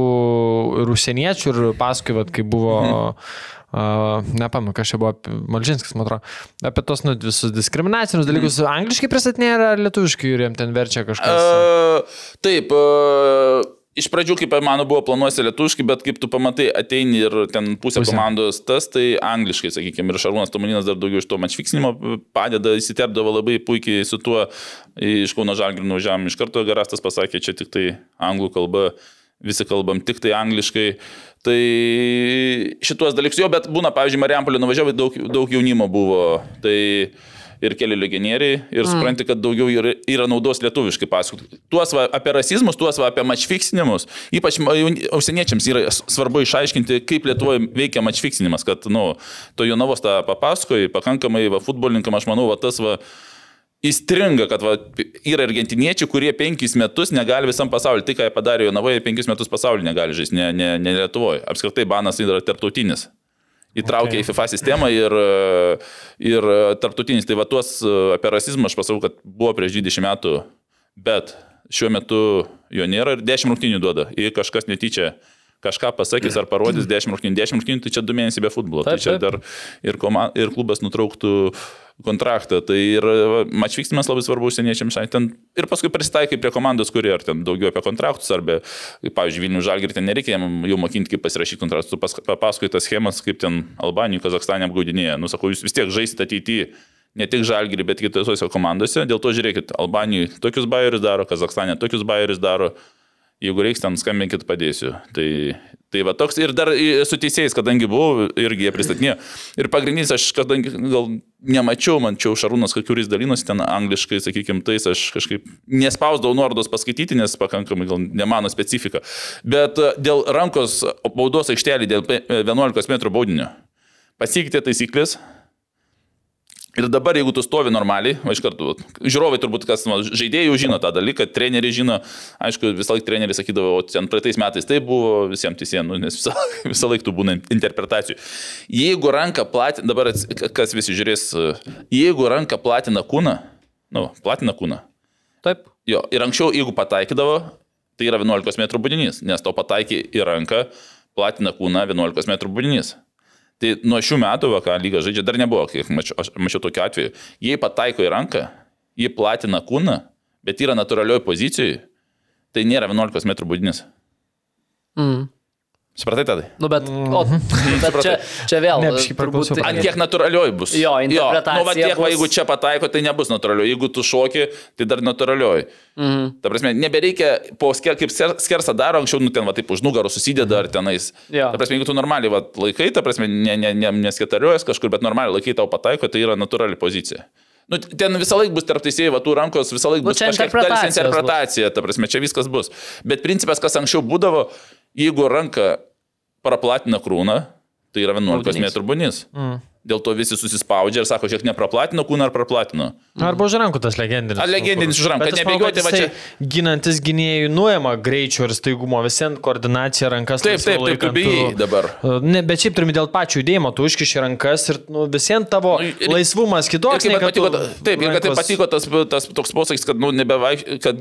ir užsieniečių ir paskui, vat, kai buvo, Mhm. Uh, nepamenu, kas čia buvo, Malžinskas, man atrodo, apie tos nu, visus diskriminacinius dalykus, Mhm. angliškai pristatinėja ar lietuviškai ir jiems ten verčia kažkas. Uh, taip, uh, iš pradžių, kaip mano buvo planuosi lietuviškai, bet kaip tu pamatai, ateini ir ten pusė, Pusė. komandos tas, tai angliškai, sakykime, ir Šarūnas Tomaninas dar daugiau iš to matšfiksnimo padeda, įsiterpdavo labai puikiai su tuo, iš Kauno Žalgirino nuvažiavam iš karto, Garastas pasakė, čia tik tai anglų kalba, visi kalbam tik tai angliškai. Tai šituos dalykus jo, bet būna, pavyzdžiui, Mariampolė nuvažiavo, daug, daug jaunimo buvo. Tai ir keli legionieriai ir supranti, kad daugiau yra, yra naudos lietuviškai pasakoti. Tuos va, apie rasizmus, tuos va, apie mačfiksinimus, ypač užsieniečiams yra svarbu išaiškinti, kaip Lietuvoje veikia mačfiksinimas, kad, nu, to Jonavos tą papasakoji, pakankamai va, futbolininkam, aš manau, va, tas va, įstringa, kad va, yra argentiniečiai, kurie penkis metus negali visam pasauliu. Tai, ką jie padarė Jonavoje, penkis metus pasauliu negali žaisti, ne, ne, ne Lietuvoje. Apskritai, banas yra tarptautinis įtraukė okay. į FIFA sistemą ir, ir tarptautinis. Tai va tuos apie rasizmą aš pasakau, kad buvo prieš 20 metų, bet šiuo metu jo nėra ir 10 rungtinių duoda. Jei kažkas netyčia kažką pasakys ar parodys 10 rungtinių, 10 rungtinių, tai čia 2 mėnesiai be futbolo. Taip, tai čia taip. dar ir, koma, ir klubas nutrauktų kontraktą. Tai ir mačvyksmas labai svarbu užsieniečiams. Ten, ir paskui prisitaikai prie komandos, kurie ar ten daugiau apie kontraktus, arba, pavyzdžiui, Vilnių žalgirį ten nereikia jau mokinti, kaip pasirašyti kontraktus. Tu pas- papasakoji tas schemas, kaip ten Albanijoje, Kazakstane apgaudinėja. Nu, sakau, jūs vis tiek žaisite ateityje. Ne tik žalgirį, bet kitose komandose. Dėl to žiūrėkit, Albanijoje tokius bairius daro, Kazakstane tokius bairius daro. Jeigu reiks, ten skambinkit, padėsiu. Tai, tai va toks ir dar su teisėjais, kadangi buvau, irgi jie pristatinėjo. Ir pagrindinis, aš kadangi gal nemačiau, mančiau Šarūnas, kuris dalinosi ten angliškai, sakykime, tais aš kažkaip nespausdavau nuorodos paskaityti, nes pakankamai gal ne mano specifika. Bet e, dėl rankos baudos aikštelį, dėl pe- 11 m baudinio, pasikeitė taisyklės. Ir dabar, jeigu tu stovi normaliai, iš karto, žiūrovai turbūt, kas žaidėjai žino tą dalyką, treneriai žino, aišku, visą laiką treneriai sakydavo, o ten praeitais metais tai buvo visiems teisėjams, nu, nes visą, visą laiką tu būna interpretacijų. Jeigu ranka platina, dabar kas visi žiūrės, jeigu ranka platina kūną, nu, platina kūną, Taip. jo, ir anksčiau, jeigu pataikydavo, tai yra 11 m būdinys, nes to pataikė į ranką, platina kūną 11 m būdinys. Tai nuo šių metų, va, ką lyga žaidžia, dar nebuvo, kiek mačiau, aš mačiau tokiu atveju. Jei pataiko į ranką, jie platina kūną, bet yra natūralioj pozicijoje, tai nėra 11 m būdinis. Mm. Supratai tada? Nu, bet, o, bet čia, čia vėl. Ne, biškį priklauso. Ant kiek natūralioj bus? Jo, interpretacija Nu, va, tiek, va, bus- jeigu čia pataiko, tai nebus natūralioj. Jeigu tu šoki, tai dar natūralioj. Mhm. Ta prasme, nebereikia, po sker, kaip sker- skersą daro, anksčiau, nu ten, va, taip už nugarų susideda ar tenais. Jo. Ta prasme, jeigu tu normaliai, va, laikai, ta prasme, ne, ne, ne, nesketariuojas kažkur, bet normaliai laikai tau pataiko, tai yra natūrali pozicija. Nu, ten visą laiką bus tarp teisėjų, va, tų rankos visą laiką Nu, bus čia kažkiek dalis interpretacija, ta prasme, čia viskas bus. Bet principas, kas anksčiau būdavo, jeigu ranka praplatina krūną, tai yra 11 Baudinys. m bunys. Mm. Dėl to visi susispaudžia ir sako, šiek nepraplatino kūną ar praplatino. Arba už rankų tas legendinis. Ar legendinis už rankų, kad nebėgioti, va čia- Ginantis gynėjų nuėma greičio ir staigumo, visiems koordinacija rankas. Taip, taip, taip, laikant, bijai dabar. Ne, bet šiaip turime dėl pačių judėjimo, tu užkiši rankas ir nu, visiems tavo Nu, ir- laisvumas Ir kitoks. kaip tu patiko, ta- taip, ir kad tai rankos- patiko tas, tas toks posakis, kad, nu, nebevaik, kad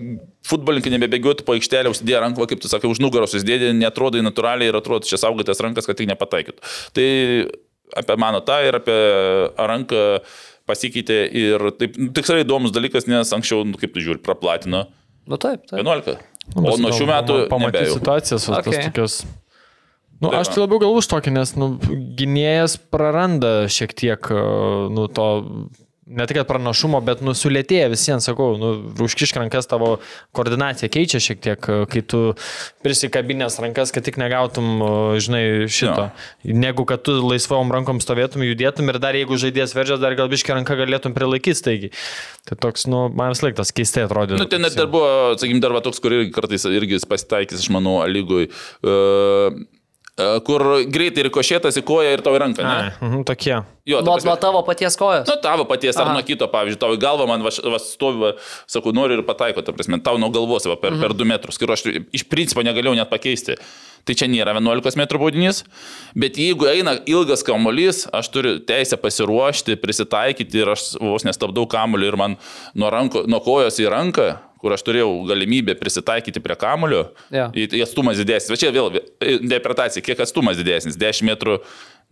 futbolininkai nebebėgiotų po aikštelę, užsidėję ranką, kaip tu sakai, už nugaros užsidėję, netrodai natūraliai ir atrodo, čia saugotės rankas, kad tik nepataikytų. Tai apie mano tą ir apie ranką pasikeitė ir taip, nu, tikrai įdomus dalykas, nes anksčiau, nu, kaip tu žiūri, praplatino Nu taip, taip. 11. O nuo šių metų pamatyti situacijas, okay. Okay. tas tokios. Nu, Tai aš tai labiau galvoju už tokį, nes nu, gynėjas praranda šiek tiek nu, to, ne tik pranašumo, bet nu, sulėtėja visiems, sakau, nu, užkišk rankas tavo koordinacija keičia šiek tiek, e, kai tu prisikabinės rankas, kad tik negautum, e, žinai, šito. Negu kad tu laisvom rankom stovėtum, judėtum ir dar jeigu žaidėjas veržės, dar gal biški ranką galėtum prilaikyti staigi. Tai toks, nu, man vis laik tas keistai atrodo. Nu, ten net dar buvo, sakykim, dar va toks, kur irgi kartais irgi pasitaikys, aš manau, lygui, uh, uh, kur greitai rikošėtas į koją ir tau į ranką. Ne? mhm, tokie. Jo, ta Nuo, nuo tavo paties kojos. Nu, tavo paties ar Aha. nuo kito, pavyzdžiui, tavo į galvą man va, va, stovi, va, sakau, noriu ir pataiko, ta prasme, tau nuo galvos va, per, per 2 metrus, kur aš iš principo negalėjau net pakeisti. Tai čia nėra 11 m baudinys, bet jeigu eina ilgas kamuolys, aš turiu teisę pasiruošti, prisitaikyti ir aš vos nestabdau kamuolį ir man nuo, ranko, nuo kojos į ranką, kur aš turėjau galimybę prisitaikyti prie kamulio, Jo. į, į atstumas didesnis. Va čia vėl interpretacija, kiek atstumas didesnis - 10 metrų,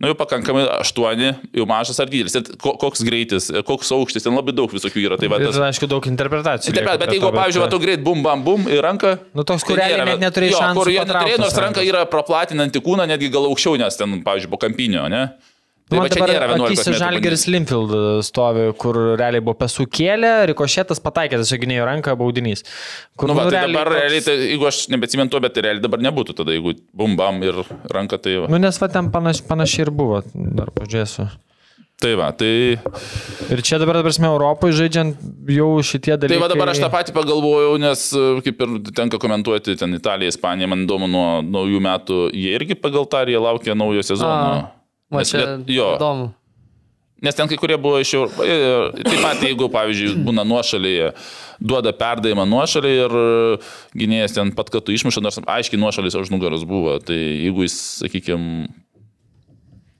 nu jau pakankamai 8, jau mažas ar didelis. Ir ko- koks greitis, koks aukštis, ten labai daug visokių yra. Tai va, Ir, tas, aišku, daug interpretacijų. Taip, bet prie jeigu, to, pavyzdžiui, va, tu greit bum, bam, bum į ranką. Nu, toks, kur tai realiai nėra- net neturėjai jo, šansų Kur patraukt neturėjo, nors ranka yra praplatinanti kūną netgi gal aukščiau, nes ten, pavyzdžiui, po kampinio, ne? Tai Man dabar nėra 11 akise metrų Žalgeris Limfield stovi, kur realiai buvo pesų kėlė, rikošėtas pataikė, tiesiog gynėjo ranką baudinys. Kur, Nu, va, tai dabar toks- realiai, tai, jeigu aš nebeatsimenu to, bet tai realiai dabar nebūtų tada, jeigu bum, bam ir ranka, tai va. Nu, nes va ten panaš, panašiai ir buvo, dar pažiūrėsiu. Tai va, tai... Ir čia dabar, prasme, Europoje žaidžiant jau šitie dalykai. Tai va dabar aš tą patį pagalvojau, nes e, kaip ir tenka komentuoti ten Italija, Ispanija, man įdomu, nuo naujų metų jie irgi pagal tą, ar jie laukia naujo sezono. Va Nes čia Liet- jo, įdomu. Nes ten kai kurie buvo iš jau... e, Taip pat, jeigu, pavyzdžiui, būna nuošalyje, duoda perdavimą nuošalį ir gynėjas ten pat, kad tu išmuša, nors aiškiai nuošalis už nugaros buvo, tai jeigu jis, sakykime,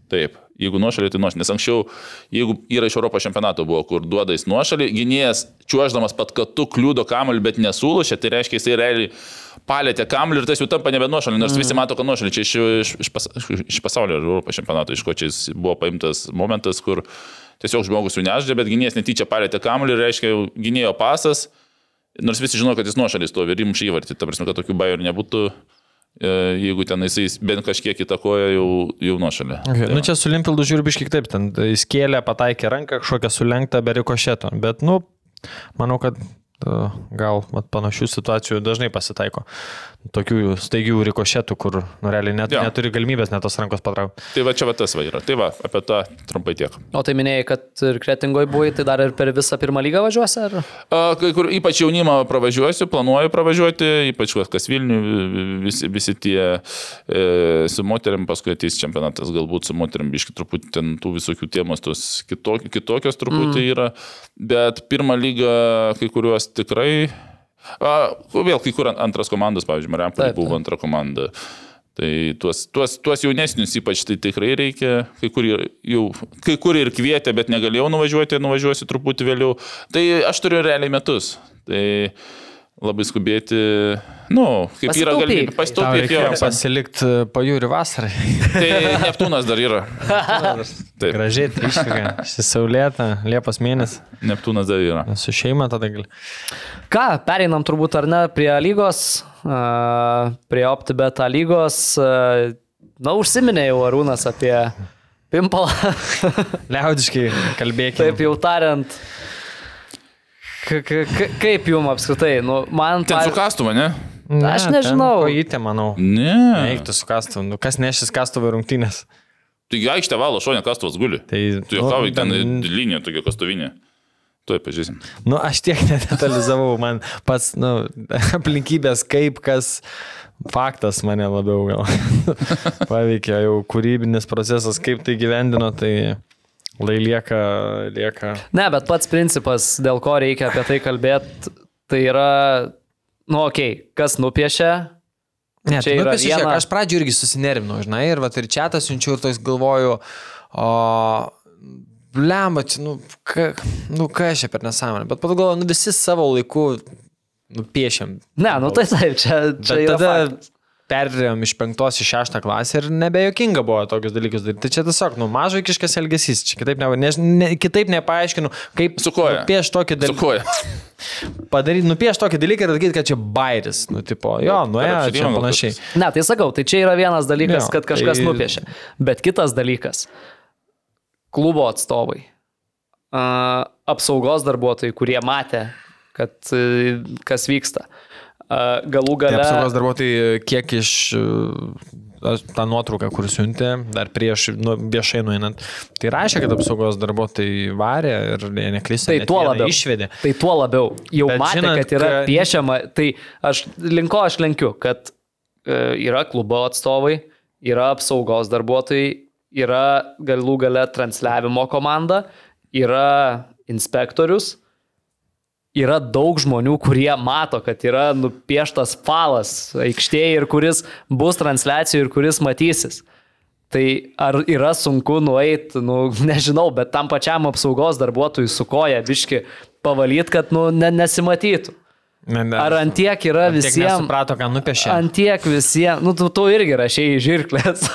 taip, jeigu nuošalį, tai nuošalį. Nes anksčiau, jeigu yra iš Europos čempionato buvo, kur duoda jis nuošalį, gynėjas čiuoždamas pat, kad tu kliūdo kamuolį, bet nesulušė, tai reiškia, jisai realiai palėtė kamuolį ir tas jau tampa nebe nuošalį, nors visi mato, kad nuošalį čia iš, iš, iš, pas, iš pasaulio Europos čempionato, iš ko čia buvo paimtas momentas, kur tiesiog žmogus jų neždė, bet gynėjas netyčia palėtė kamuolį ir reiškia, gynėjo pasas, nors visi žino, kad jis nuošalį stovi ir įmušė įvartį, ta prasme, kad tokių bairių nebūtų. E, Jeigu ten jisai bent kažkiek įtakoja, jau, jau nuošalė. Okay. Tai Nu, čia su Limpildu žiūriu biškai taip, ten jis kėlė, pataikė ranką, kažkokią sulenktą be rikošėto. Bet, nu, manau, kad uh, gal vat, panašių situacijų dažnai pasitaiko. Tokių staigių rikošėtų, kur, nu, realiai net, Jo. neturi galimybės net tos rankos patraukti. Tai va čia va tas va yra. Tai va, apie tą trumpai tiek. O tai minėjai, kad ir kretingoje buvai, tai dar ir per visą pirmą lygą važiuosi? Ar? A, Kai kur ypač jaunimą pravažiuosiu, planuoju pravažiuoti, ypač kas Vilnių, visi, visi tie e, su moteriam, paskui ateis čempionatas, galbūt su moteriam, biški truputį ten tų visokių temos, tos kitokios, kitokios truputį mm. yra, bet pirmą lygą kai kuriuos tikrai, a, vėl kai kur antras komandas, pavyzdžiui, Mariampolė buvo antra komanda. Tai tuos, tuos, tuos jaunesnius ypač tai tikrai reikia, kai kur, ir- jau, kai kur ir kvietė, bet negalėjau nuvažiuoti, nuvažiuosiu truputį vėliau. Tai aš turiu realiai metus. Tai labai skubėti, nu, kaip yra Pasitaupyk. galimybė Tau pasitaupyti. jo. pasilikti pajūri vasarai. Tai Neptūnas dar yra. Taip, Gražiai, triškai, saulėta, Liepos mėnesį. Neptūnas dar yra. Su šeima tada gali. Ką, pereinam turbūt ar ne prie lygos, a, prie OptiBeta lygos. Na, užsiminė jau Arūnas apie Pimpalą. Liaudiškai kalbėkime. Taip jau tariant. Kaip jum apskritai? Nu, man Ten su pavyzdžiui- kastuva, ne? Aš nežinau. Kojytė, manau. Ne. Eiktų su kastuvu. Nu, kas nešis kastuvą rungtynės? Taigi aikštė valo, šonė kastuvas guli. Tai, Tu jau kavai ten ten- linija tokia kastuvinė. Tuoj pažiūrėsim. Nu, aš tiek nedetalizavau, man pats, nu, aplinkybės kaip kas faktas mane labiau gal paveikė, jau kūrybinis procesas, kaip tai gyvendino, tai lai lieka, lieka. Ne, bet pats principas, dėl ko reikia apie tai kalbėti, tai yra, nu, okei, okay, kas nupiešia. Ne, Čia tai yra nupiešė, žiūrėk, viena- aš pradžioje irgi susinervinau, žinai, ir vat ir čia tas siunčiu ir toks galvoju, o... Blemba, čia, nu, ka, nu, ką aš čia per nesąmonę, bet pat galvoju, nu, visi savo laiku nupiešiam. Ne, nu tai taip, čia, čia Bet tada faktas. Perėjom iš penktos į šeštą klasę ir nebejokinga buvo tokius dalykus daryti. Tai čia tiesiog, nu, mažo kiškas elgesys, čia kitaip, ne, ne, ne, kitaip nepaaiškinu, kaip Su koja. nupieš tokį Su dalyką. koja. Padaryti, nupieš tokį dalyką ir sakyti, kad čia bairis, nu, tipo, jo, nu, ja, čia panašiai. Ne, tai sakau, tai čia yra vienas dalykas, Jo, kad kažkas tai- nupiešia. Bet kitas dalykas - klubo atstovai, a, apsaugos darbuotojai, kurie matė, kad e, kas vyksta. Galų Tai gale. apsaugos darbuotojai, kiek iš e, tą nuotrauką, kur siuntė, dar prieš nu, viešai nueinant, tai rašė, kad apsaugos darbuotojai varė ir ne- neklysta. Tai tuo labiau. Išvedė. Tai tuo labiau. Jau Bet matė, žinant, kad yra kad- piešiama. Tai aš linko aš lenkiu, kad e, yra klubo atstovai, yra apsaugos darbuotojai, yra galų gale transliavimo komanda, yra inspektorius. Yra daug žmonių, kurie mato, kad yra nupieštas falas aikštėje ir kuris bus transliacijų ir kuris matysis. Tai ar yra sunku nueiti, nu, nežinau, bet tam pačiam apsaugos darbuotojui su koja biški pavalyti, kad nu, ne, nesimatytų. Ar antiek yra Tiek visiems... nesuprato, ką nupiešė. Antiek visiems, nu tu, tu irgi rašiai žirklės.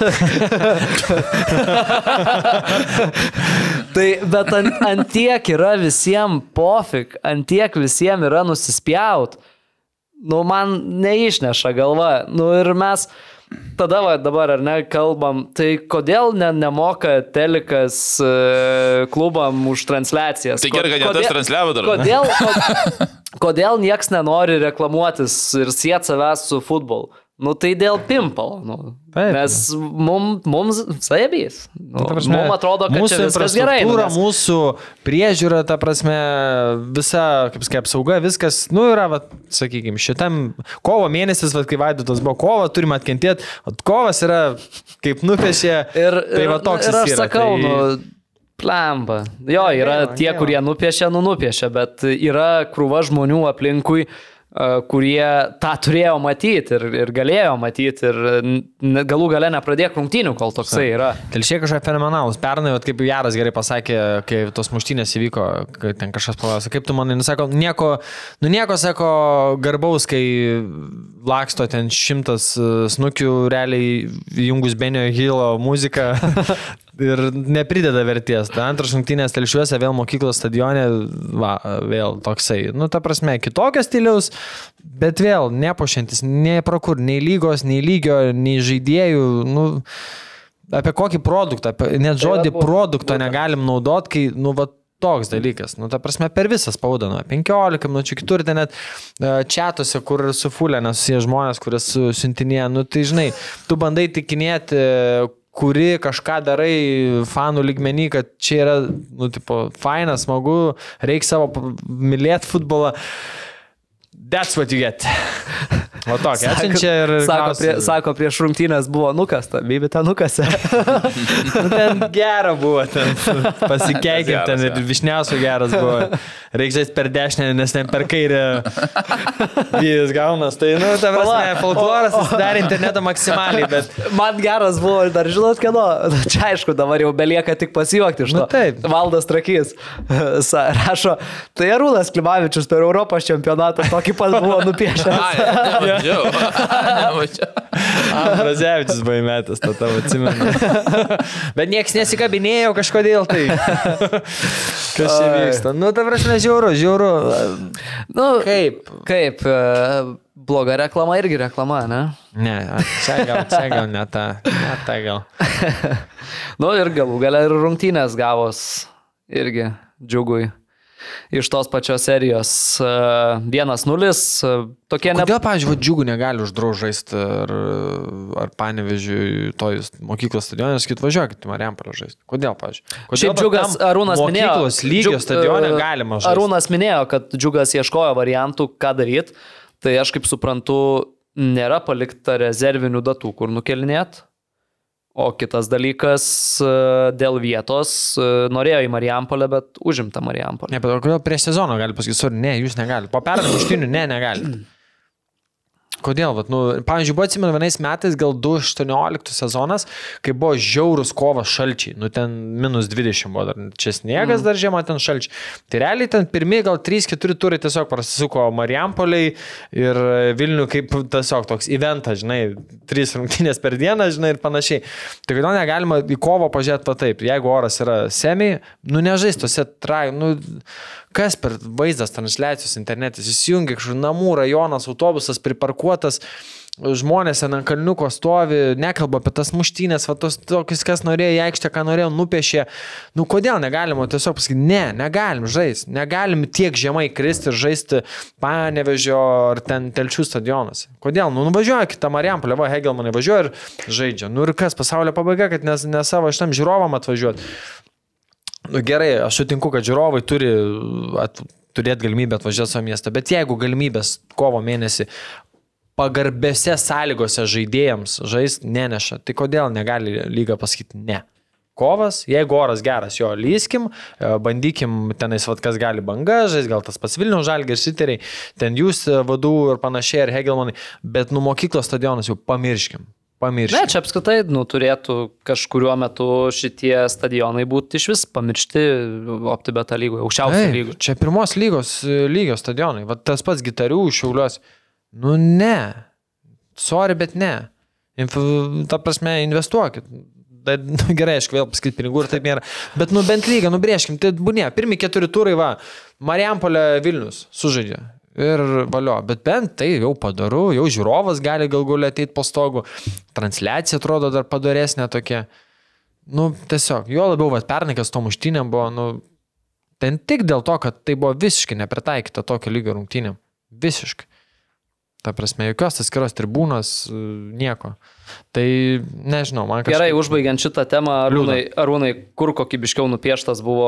tai, bet ant, antiek yra visiems pofik, antiek visiems yra nusispjaut. Nu, man neišneša galva. Nu, ir mes tada va, dabar ar ne kalbam, tai kodėl ne, nemoka telikas e, klubam už transliacijas? Tai gerai, kad Kodėl- transliavo dar. Kodėl, ko, kodėl nieks nenori reklamuotis ir siet savęs su futbolu? Nu tai dėl pimpalo. Nu. Taip. Nes mum, mums saibys. Nu, Ta prasme, mums atrodo, kad mūsų čia viskas gerai. nu, nes- mūsų priežiūra, ta prasme, visa, kaip sakai, apsauga, viskas, nu, yra, va, sakykime, šitam kovo mėnesis, va, kai vaidotas buvo kovo, turime atkentėti, o kovas yra, kaip nupiešė, Ir, tai ir, va toks ir jis aš yra, sakau, tai... nu, plemba. Jo, yra tie, kurie nupiešia, nu nupiešia, bet yra krūva žmonių aplinkui, a, kurie tą turėjo matyti ir, ir galėjo matyti ir galų gale nepradėk rungtynių, kol toksai yra. Telšiai kažkokie fenomenalus. Pernai, vat, kaip Jaras gerai pasakė, kai tos muštynės įvyko, kai ten kažkas paklausė, kaip tu manai, nu sako, nieko, nu nieko, sako, garbaus, kai laksto ten šimtas e, snukių, realiai jungus Benio Hilo muziką ir neprideda vertės. Ta antras rungtynės telšiuose, vėl mokyklos stadione, va, vėl toksai, nu ta prasme, kitokio stiliaus, bet vėl nepošiantis, nei pro kur, nei lygos, nei lygio, nei žaidėjų, nu... Apie kokį produktą, apie, net žodį va, būtent, produkto būtent. negalim naudot, kai, nu, va, toks dalykas. Nu, ta prasme, per visą spaudą, nu, 15 minučių, kitur ten net uh, čatuose, kur su fulė nesusiję žmonės, kurias siuntinėja, nu, tai žinai, tu bandai tikinėti, kuri kažką darai fanų lygmenį, kad čia yra, nu, tipo, faina, smagu, reikia savo mylėti futbolą. That's what you get. O tokia, atsiunčia ir... Sako, prie, sako, prieš rungtynės buvo nukasta, bybita nukasa. Nu, ten gera buvo, ten pasikeikim, ten ir jo. višniausų geras buvo. Reikia žaisti per dešinę, nes ten per kairę vyjas gaunas. Tai, nu, ta prasme, folkloras dar interneto maksimaliai, bet... Man geras buvo, ir dar žinot, kieno. Čia aišku, dabar jau belieka tik pasijuokti iš to. Nu, taip. Valdas Trakys sa- rašo, tai Arūnas Klimavičius per Europos čempionatą tokį pat buvo nupiešęs. Nemačiau. Ambrazevičius buvo įmetęs, tą tavo atsimenu. Bet nieks nesikabinėjo kažkodėl tai. Kas čia vyksta? Nu, ta prasme, žiauru, žiauru. Nu, Kaip? Kaip, e, bloga reklama irgi reklama, ne? Ne, čia gal, čia gal ne ta. Ne ta gal. Nu ir galų gale ir rungtynės gavos irgi džiugui. Iš tos pačios serijos. E, 1-0, e, tokie ne... Kodėl, pavyzdžiui, džiugų negali uždrausti žaisti ar, ar panevežiui toj mokyklos stadionė, sakyti, važiuokit į Mariampolę žaisti. Kodėl, pavyzdžiui? Kodėl Šiaip džiugas Arūnas minėjo. Mokyklos lygio stadione e, galima žaisti. Arūnas minėjo, kad džiugas ieškojo variantų, ką daryti. Tai aš kaip suprantu, nėra palikta rezervinių datų, kur nukelinėt. O kitas dalykas, e, dėl vietos, e, norėjo į Marijampolę, bet užimta Marijampolė. Ne, bet kodėl prieš sezoną gali pasakyti, sorry, ne, jūs negalite. Po pernai muštinių, ne, negalite. Kodėl? Vat, nu, pavyzdžiui, buvo atsimenu vienais metais, gal 2018 sezonas, kai buvo žiaurus kovas šalčiai. Nu, ten minus 20 buvo dar. Čia sniegas mm. dar žiemą, ten šalčiai. Tai realiai ten pirmie gal 3-4 turai tiesiog prasisuko Marijampoliai ir Vilnių kaip tiesiog toks eventas, žinai, 3 rungtynės per dieną, žinai, ir panašiai. Tai kodėl negalima į kovą pažiūrėti va taip, jeigu oras yra semi, nu nežais tose trai, nu kas per vaizdas transliacijos internetas, įsijungia kažkur namų rajonas, autobusas priparkuotas, žmonės ant kalniuko stovi, nekalba apie tas muštynės, va tos tokius, kas norėjo į aikštę, ką norėjo, nupiešė. Nu kodėl negalima tiesiog pasakyti, ne, negalim žaisti, negalim tiek žemai kristi ir žaisti panevežio ar ten telčių stadionuose. Kodėl? Nu nuvažiuoja kitą Marijampolę, va Hegelmanai važiuoja ir žaidžia. Nu ir kas, pasaulio pabaiga, kad ne, ne savo šitam žiūrovam atvažiuoti. Nu, gerai, aš sutinku, kad žiūrovai turi at, turėti galimybę atvažiuoti savo miestą, bet jeigu galimybės kovo mėnesį pagarbėse sąlygose žaidėjams žaisti neneša, tai kodėl negali lyga pasakyti ne? Kovas, jeigu oras geras, jo lyskim, e, bandykim tenais, vat, kas gali banga, žais, gal tas pats Vilnių žalgės siteriai, ten jūs e, vadų ir panašiai, ir Hegelmanai, bet nu mokyklos stadionas jau pamirškim. Pamirškim. Ne, čia apskritai nu, turėtų kažkuriuo metu šitie stadionai būti iš vis pamiršti OptiBeta lygoje, aukščiausio lygoje. Čia pirmos lygos lygio stadionai. Va tas pats gitarių šiauliuos. Nu ne. Sorry, bet ne. Inf, ta prasme, investuokit. Bet, nu, gerai, aišku, vėl pasakyti pinigų ir taip nėra. Bet, nu, bent lygą, nubrėžkim. Tai būnė, pirmi keturi turai, va, Marijampolė Vilnius sužaidžia. Ir valio, bet bent tai jau padaru, jau žiūrovas gali gal gali ateiti po stogu. Transliacija atrodo dar padaresnė tokia. Nu, tiesiog, jo labiau, va, pernikas to muštynėm buvo, nu, ten tik dėl to, kad tai buvo visiškai nepritaikyta tokio lygio rungtynėm. Visiškai. Ta prasme, jokios atskiros tribūnos, e, nieko. Tai nežinau, man kažkaip... Gerai, užbaigiant šitą temą, Arūnai, Arūnai kur kokybiškiau nupieštas buvo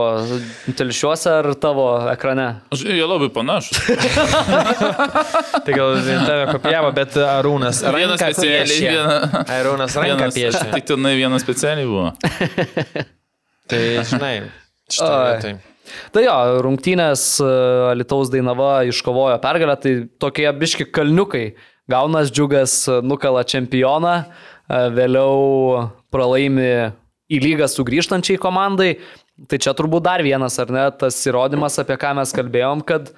telšiuose ar tavo ekrane? Aš- Jie labai panašus. Tai gal tave kopijavo, bet Arūnas Vienas specialiai, viena- Arūnas Vienas, piešė. tik tenai vienas specialiai buvo. Tai žinai, šitą Oi. Tai jo, rungtynės e, Alitaus Dainava iškovojo pergalę, tai tokie biški kalniukai. Gaunas džiugas e, nukala čempioną, e, vėliau pralaimi į lygą sugrįžtančiai komandai. Tai čia turbūt dar vienas, ar ne, tas įrodymas, apie ką mes kalbėjom, kad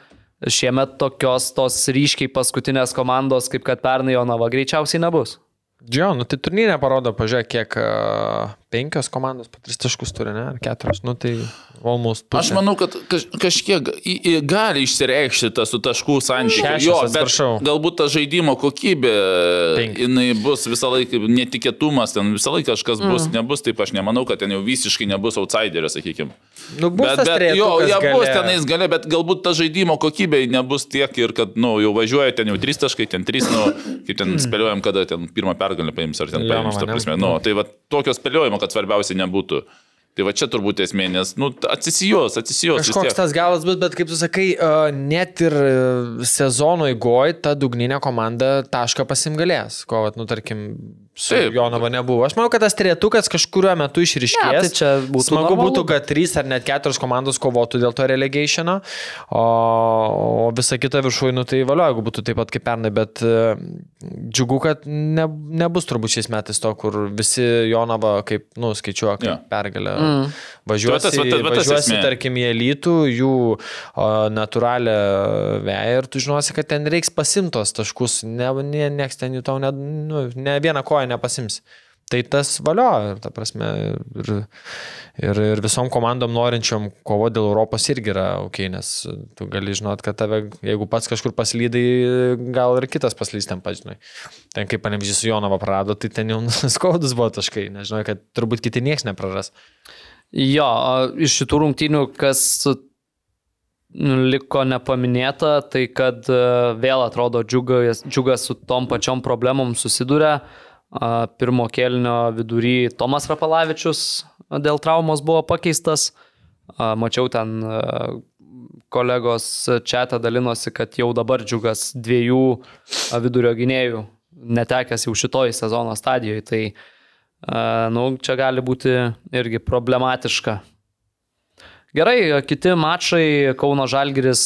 šiemet tokios tos ryškiai paskutinės komandos, kaip kad pernai Jonava, greičiausiai nebus. Džio, nu tai turnyrė parodo, pažiūrėk, kiek uh, penkios komandos po tris taškus turi, ne? Ar keturios, nu tai. Aš manau, kad kaž, kažkiek į, į, gali išsireikšti tas su taškų santykiu. Jo, bet atsiprašau. galbūt ta žaidimo kokybė, Penki. jinai bus visą laiką netikėtumas, ten visą laiką kažkas bus, mm. nebus, taip aš nemanau, kad ten jau visiškai nebus outsiderio, sakykime. Nu, bus Bet, bet jo, jie bus gale. tenais gale, bet galbūt ta žaidimo kokybė nebus tiek ir kad, na, nu, jau važiuoja ten jau trys taškai, ten trys, nu, kaip ten spėliojam, kada ten pirmą pergalę paims ar ten paims, ta prasme. Nu, tai va, tokio spėliojimo, kad svarbiausia nebūtų. Tai va čia turbūt esmė, nes, nu, atsisijos, atsisijos. Kažkoks tas galas bus, bet kaip tu sakai, uh, net ir uh, sezono įgoj ta dugninė komanda tašką pasimgalės, ko, vat, nu, tarkim, Taip. Jonava nebuvo. Aš manau, kad tas trejetukas kažkuriuo metu išriškės. Ne, tai čia būtų Smagu normalu. būtų, kad trys ar net keturios komandos kovotų dėl to relegationo, o, o visa kita viršūnė, nu, tai valio, jeigu būtų taip pat kaip pernai, bet uh, džiugu, kad ne, nebus turbūt šiais metais to, kur visi Jonava, kaip, nu, skaičiuoja, kaip Jo. pergalę. Mm. Važiuosi, Tai va tas- va va važiuosi tarkim, į elitų, jų natūralią veją ir tu žinosi, kad ten reiks pasimtos taškus, ne, ne, nieks ten jų tau ne, nu, ne vieną koją nepasims. Tai tas valio, ta prasme, ir, ir, ir visom komandom norinčiom kovo dėl Europos irgi yra ok, nes tu gali žinot, kad tave, jeigu pats kažkur paslydai, gal ir kitas paslys ten pažinai. Ten kaip panevyžys su Jonava prarado, tai ten jau skaudus buvo taškai, nežinau, kad turbūt kiti nieks nepraras. Jo, iš šitų rungtynių, kas liko nepaminėta, tai kad e, vėl atrodo džiugas, džiugas su tom pačiom problemom susiduria. Pirmo kelnio vidury Tomas Rapalavičius dėl traumos buvo pakeistas. Mačiau ten e, kolegos čia dalinosi, kad jau dabar džiugas dviejų vidurio gynėjų netekęs jau šitoj sezono stadijoje. Tai, a, nu, čia gali būti irgi problematiška. Gerai, kiti mačai Kauno Žalgiris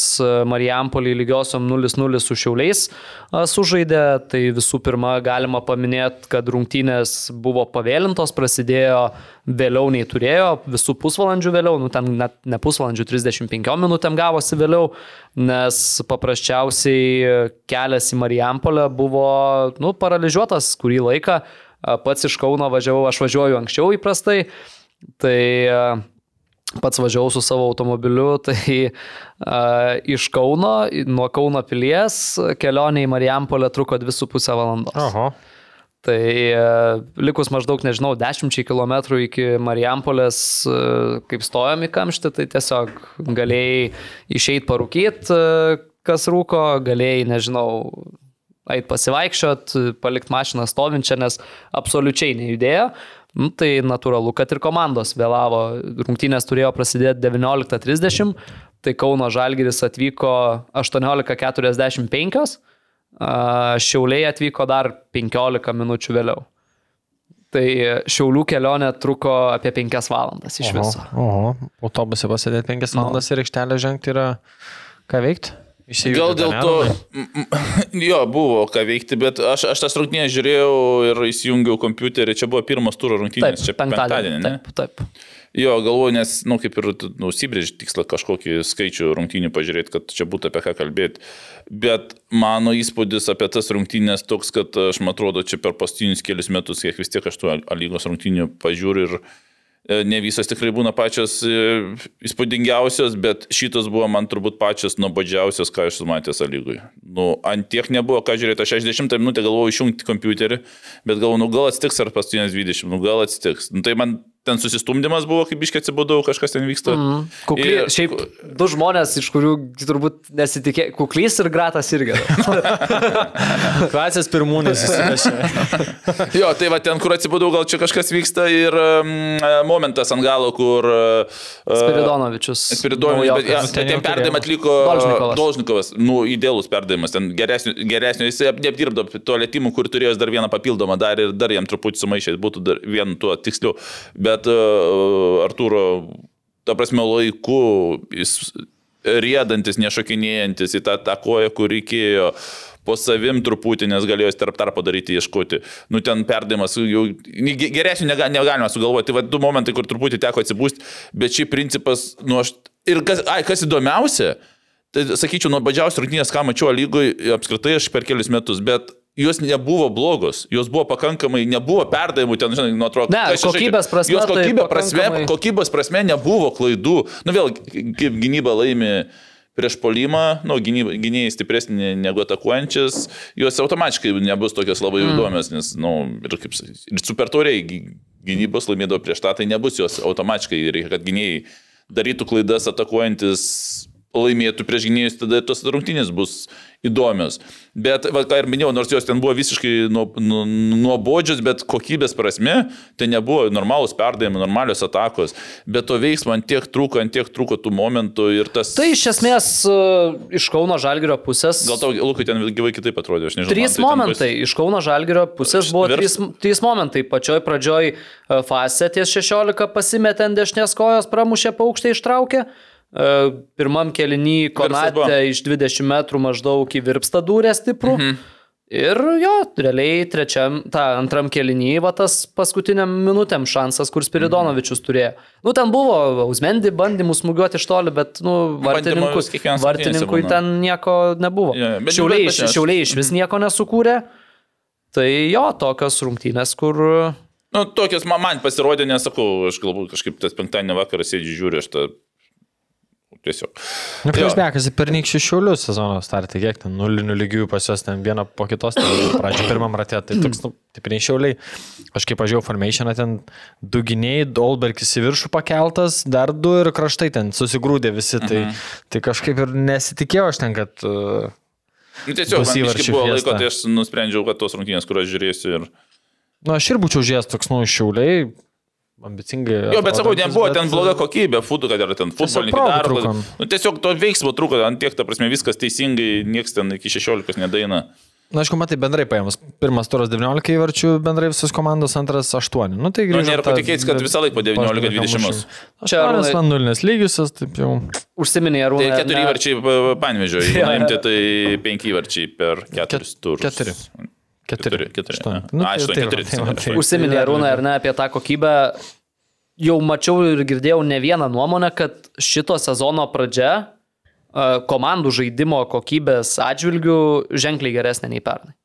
Marijampolį lygiosiom 0-0 su Šiauliais sužaidė. Tai visų pirma galima paminėti, kad rungtynės buvo pavėlintos, prasidėjo vėliau nei turėjo, visų pusvalandžių vėliau, nu ten net ne pusvalandžių, 35 minutėm gavosi vėliau, nes paprasčiausiai kelias į Marijampolę buvo nu, paralyžiuotas kurį laiką. Pats iš Kauno važiavau, aš važiuoju anksčiau įprastai. Tai pats važiavau su savo automobiliu, tai a, iš Kauno, nuo Kauno pilies kelionė į Marijampolę truko 2,5 valandos. Oho. Tai a, likus maždaug, nežinau, 10 km iki Marijampolės, a, kaip stojom į kamštį, tai tiesiog galėjai išeiti parūkyti, kas rūko, galėjai, nežinau, eit pasivaikščiot, palikti mašiną stovinčią, nes absoliučiai nejudėjo. Nu, tai natūralu, kad ir komandos vėlavo. Rungtynės turėjo prasidėti 19.30, tai Kauno Žalgiris atvyko 18.45, a, Šiauliai atvyko dar 15 minučių vėliau. Tai Šiaulių kelionė truko apie 5 valandas iš viso. Oho, autobuse pasėdėti 5 valandas ir aikštelę žengti yra ką veikti? Gal dėl to, jo, buvo ką veikti, bet aš, aš tas rungtynės žiūrėjau ir įsijungiau kompiuterį, čia buvo pirmas turo rungtynės, čia penktadienį, ne? Taip, taip. Jo, galvoju, nes, na, nu, kaip ir nusibrėži tikslą kažkokį skaičių rungtynių pažiūrėti, kad čia būtų apie ką kalbėti. Bet mano įspūdis apie tas rungtynės toks, kad aš man atrodo, čia per paskutinius kelius metus, kiek vis tiek aš tų lygos rungtynių pažiūriu ir ne visas tikrai būna pačios e, įspūdingiausios, bet šitos buvo man turbūt pačios nuobodžiausios, ką aš matęs lygui. Nu, ant tiek nebuvo, ką žiūrėti, aš 60 minutę galvojau išjungti kompiuterį, bet galvoju, nu gal atsitiks ar paskutinės 20, nu gal atsitiks. Nu, tai man ten susistumdymas buvo, kaip iškiai atsibūdau, kažkas ten vyksta. Mm. Kukly, Ir- šiaip du žmonės, iš kurių turbūt nesitikė, kuklys ir gratas irgi. Klasės pirmūnai susirašė. Jo, tai va ten, kur atsibūdau, gal čia kažkas vyksta ir um, momentas ant galo, kur... Uh, Spiridonovičius. Spiridonis, bet, ja, Nu, ten bet ten perdavimą atliko Dolžnikovas. Dolžnikovas. Nu, idealus perdavimas, ten geresnio, geresnio jis neapdirbo to lėtimų, kur turėjo dar vieną papildomą dar ir dar jam truputį sumaišė, būtų dar vienu tuo tiksliu. Bet uh, Arturo, ta prasme, laiku jis riedantis, nešokinėjantis į tą, tą koją, kur reikėjo po savim truputį, nes galėjo jis tarp tarpo daryti, ieškoti. Nu, ten perdavimas, jau ge- geresnių nega- negalima sugalvoti. Tai va, du momentai, kur truputį teko atsibūsti, bet šiaip principas, nu, aš... Ir kas, ai, kas įdomiausia, tai sakyčiau, nuobodžiausios rungtynės, ką mačiau lygoj, apskritai aš per kelius metus, bet jos nebuvo blogos, jos buvo pakankamai, nebuvo perdavimų, ten, žinai, nuo atrodo, Ne, kokybės prasme jos tai kokybė prasme, pakankamai- kokybės prasme nebuvo klaidų. Nu vėl, kaip gynyba laimi prieš polimą, nu, gynėjai stipresni negu atakuojančias, jos automatiškai nebus tokios labai mm. įdomios, nes, na, nu, ir kaip ir supertoriai gy- gynybos laimėdavo prieš tą, tai nebus jos automatiškai, reikia, kad gynėjai darytų klaidas atakuojantis laimėtų prieš gynėjus, tada tos rungtynės bus įdomios. Bet, va, ką ir minėjau, nors jos ten buvo visiškai nuo- nuo- nuobodžios, bet kokybės prasme, tai nebuvo normalūs perdavimai, normalios atakos, bet to veiksmo ant tiek trūko, ant tiek trūko tų momentų ir tas... Tai iš esmės e, iš Kauno Žalgirio pusės. Gal tau, Lukai, ten gyvai kitaip atrodė, aš nežinau. Trys tai momentai. Iš Kauno Žalgirio pusės buvo Virs- trys, trys momentai. Pačioj pradžioj e, fase ties 16 pasimetė ant dešinės kojos, pramušė paukštę, ištraukė. E, Pirmam kelinį. Konatė iš 20 metrų maždaug į virpstą dūrė stiprų. Mhm. Ir jo, realiai trečiam, ta antram kelinį, va tas paskutiniam minutėm šansas, kur Spiridonovičius turėjo. Nu, ten buvo Ausmendi bandymų smūgiuoti iš toli, bet, nu, vartininkus, vartininkui ten nieko nebuvo. Bet- šiauliai, iš, šiauliai iš vis nieko nesukūrė. Tai jo, tokios rungtynės, kur... Nu, tokios man, man pasirodė, nesakau, aš galbūt kažkaip tas penktadienio vakarą sėdžiu žiūriu, aš tą Tiesiog. Jo. prieš bekasi per nykščių šiulių sezono startą, kiek ten nulinių lygių pas juos ten vieną po kitos, ten pradžio pirmam ratė, tai toks, nu, tipiniai šiuliai. Aš kaip pažiūrėjau formationą, ten du gynėjai, Dolbergis į viršų pakeltas, dar du ir kraštai ten susigrūdė visi, tai, Mhm. tai kažkaip ir nesitikėjau aš ten, kad... Uh, Nu, Tiesiog, man biškį įvarčių buvo laiko, tai aš nusprendžiau, kad tos rungtynės, kur aš žiūrėsiu ir... Na, nu, aš ir būčiau žies toks, nu, šiuliai, ambicingai. Jo, bet sakau, nebuvo bet- ten bloga kokybė, futų, kad yra ten futbolininkai daro. Nu, tiesiog to veiksmo trūko, ant tiek, ta prasme, viskas teisingai, nieks ten iki 16 nedaina. Na, aišku, matai, bendrai paėmus. Pirmas turas 19 įvarčių, bendrai visos komandos, antras 8. Nu, tai Nu, grįžom nėra ko tą- tikėtis, kad visą laiką po 19-20. Čia Arūnai- man nulinis lygiusias, taip jau. Užsiminė, ar Tai keturi įvarčiai panvežio, jeigu Jo, jo. nuimti, tai penki įvarčiai per keturis turus. keturi. Keturi. Keturi. Nu, A, aštuoni, tai keturi, tai atsiprašau. tai- Užsiminė Arūnai ar ne apie tą kokybę. Jau mačiau ir girdėjau ne vieną nuomonę, kad šito sezono pradžia komandų žaidimo kokybės atžvilgių ženkliai geresnė nei pernai.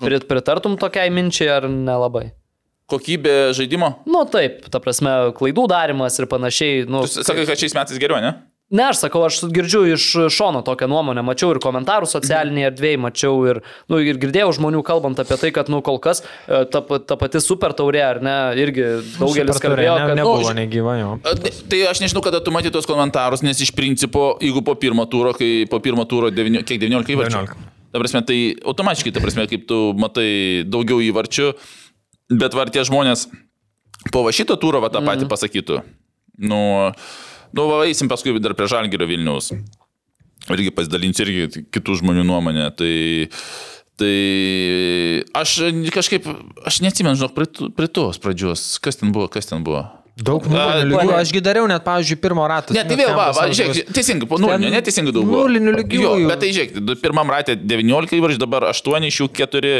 Prit- Pritartum tokiai minčiai ar nelabai? Kokybė žaidimo? Nu taip, ta prasme, klaidų darimas ir panašiai. Nu, Tu sakai, kad šiais metais geriau, ne? Ne, aš sakau, aš girdžiu iš šono tokią nuomonę, mačiau ir komentarų socialinėje erdvėje, mačiau ir, nu, ir girdėjau žmonių kalbant apie tai, kad, nu, kol kas e, ta, ta pati super taurė, ar ne, irgi daugelis Super kalbėjo, ne, kad... Nebuvo nu, negyva jo. A, ne- Tai aš nežinau, kada tu matai tos komentarus, nes iš principo, jeigu po pirmo turo, kai po pirmo turo, devynio, kiek 19 įvarčių. 19. Ta prasme, tai automatiškai, ta prasme, kaip tu matai daugiau įvarčių, bet var tie žmonės po va šito turo va tą patį pasakytų. Nu, nu va, eisim paskui dar prie Žalgirio Vilniaus. Irgi pasidalinsiu irgi kitų žmonių nuomonę. Tai, tai aš kažkaip, aš neatsimenu, žinok, prie, prie tos pradžios. Kas ten buvo, kas ten buvo? Daug nulinių lygių. Ašgi dariau net, pavyzdžiui, pirmo rato. Ne, tai vėl, va, va žiūrėk, teisingai, po nulinio, neteisingai daug. buvo. nulinių lygių Jo, bet tai žiūrėk, du- pirmam ratė 19 įvarčių, dabar 8 iš jų 4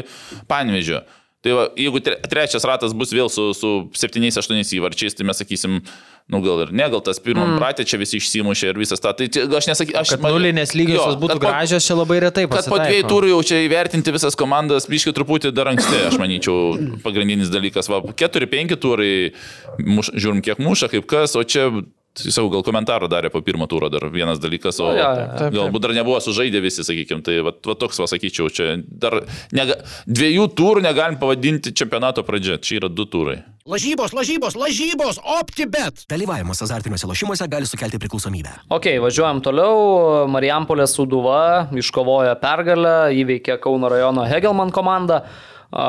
panvežio. Tai va, jeigu tre, trečias ratas bus vėl su, su 7-8 įvarčiais, tai mes sakysim, nu gal ir ne, gal tas pirmam mm. ratė čia visi išsimušė ir visas tą. Tai aš nesakysiu, aš Kad nulinės lygiosios būtų po- gražios, čia labai retai Kad po pasitaiko. dviejų turų jau čia įvertinti visas komandas, biškai truputį dar anksti, aš manyčiau, pagrindinis dalykas. Va, 4-5 turai, žiūrim kiek muša, kaip kas, o čia, tiesiog gal komentarą darė po pirmo turo dar vienas dalykas, o O, jo, jo. Taip, galbūt dar nebuvo sužaidę visi, sakykime, tai va, va toks, va, sakyčiau, čia dar nega, dviejų turų negalim pavadinti čempionato pradžia, čia yra du turai. Lažybos, lažybos, lažybos, optibet. Dalyvavimas azartiniuose lošimuose gali sukelti priklausomybę. Ok, važiuojam toliau. Marijampolės Suduva iškovojo pergalę, įveikė Kauno rajono Hegelman komandą. A,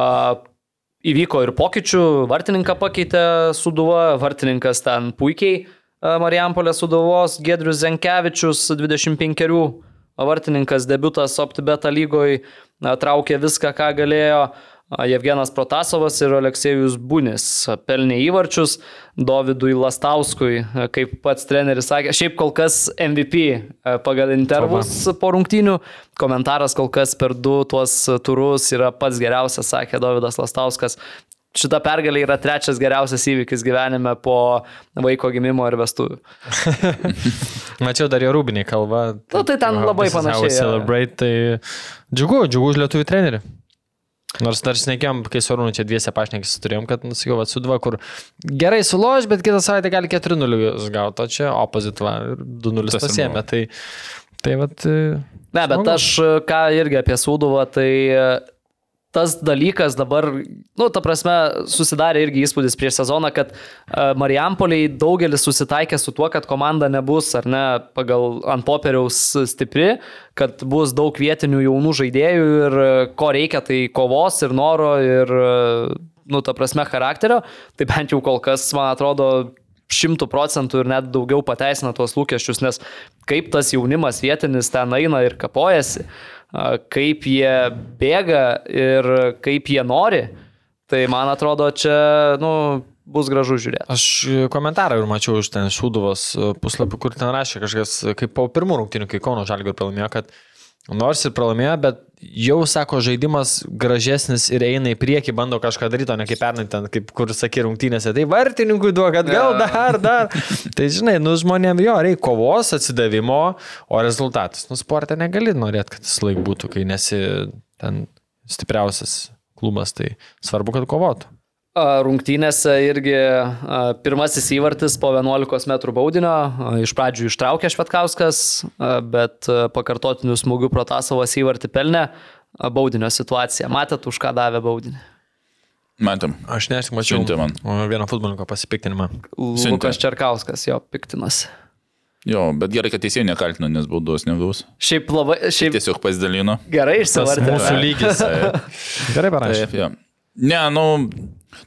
Įvyko ir pokyčių, vartininką pakeitė Suduva, vartininkas ten puikiai Marijampolės Suduvos, Gedrius Zenkevičius, 25 vartininkas, debutas OptiBeta lygoje, traukė viską, ką galėjo. Jevgenas Protasovas ir Aleksėjus Bunis pelnė įvarčius Dovydui Lastauskui, kaip pats treneris sakė, šiaip kol kas MVP pagal intervus po rungtynių, komentaras kol kas per du tuos turus yra pats geriausias, sakė Dovydas Lastauskas. Šita pergalė yra trečias geriausias įvykis gyvenime po vaiko gimimo ir vestuvių. Mačiau dar jo rūbiniai kalba. Nu, tai ten labai panašiai. Celebrate, tai džiugu, džiugu už lietuvių trenerių. Nors dar snekėm, kai su Arūnu čia dviese pašnekis turėjom, kad, nusakiau, va, sudva, kur gerai suloš, bet kitą savaitę gali 4-0 gauti, o čia opozitva ir 2-0 Tas ir pasiemė. Tai, tai vat, e, Ne, bet aš ką irgi apie Sūduvą, tai e, tas dalykas dabar, nu, ta prasme, susidarė irgi įspūdis prieš sezoną, kad e, Marijampoliai daugelis susitaikė su tuo, kad komanda nebus, ar ne, pagal ant popieriaus stipri, kad bus daug vietinių jaunų žaidėjų ir e, ko reikia, tai kovos ir noro ir, e, nu, ta prasme, charakterio. Tai bent jau kol kas, man atrodo, šimtų procentų ir net daugiau pateisina tuos lūkesčius, nes kaip tas jaunimas vietinis ten eina ir kapojasi, a, kaip jie bėga ir kaip jie nori, tai man atrodo čia, nu, bus gražu žiūrėti. Aš komentarą ir mačiau iš ten Šūduvos puslapį, kur ten rašė kažkas, kaip po pirmų rungtynių, kai Kauno Žalgir pralaimėjo, kad nors ir pralaimėjo, bet jau, sako, žaidimas gražesnis ir eina į priekį, bando kažką daryti, o ne kaip pernai ten, kaip kur sakė rungtynėse, tai vartininkui duok, kad gal dar, dar. tai žinai, nu žmonėm jo reikia kovos, atsidavimo, o rezultatas, nu sportą negali norėti, kad jis laik būtų, kai nesi ten stipriausias klubas, tai svarbu, kad kovotų. A, Rungtynėse irgi a, pirmasis įvartis po 11 m baudinio, iš pradžių ištraukė Švetkauskas, a, bet pakartotinių smūgių Protasovas įvartį pelnė baudinio situaciją. Matėt, už ką davė baudinį? Matėm. Aš nesik mačiau Siuntė man. vieno futbolininko pasipiktinimą. Siuntė. Lukas Čerkauskas jo piktinas. Jo, bet gerai, kad teisėjai nekaltino, nes baudos negaus. Šiaip labai, šiaip Tiesiog pasidalino. gerai Tas išsivardė. mūsų lygis. Gerai parašė. Taip, jo. Ne, nu,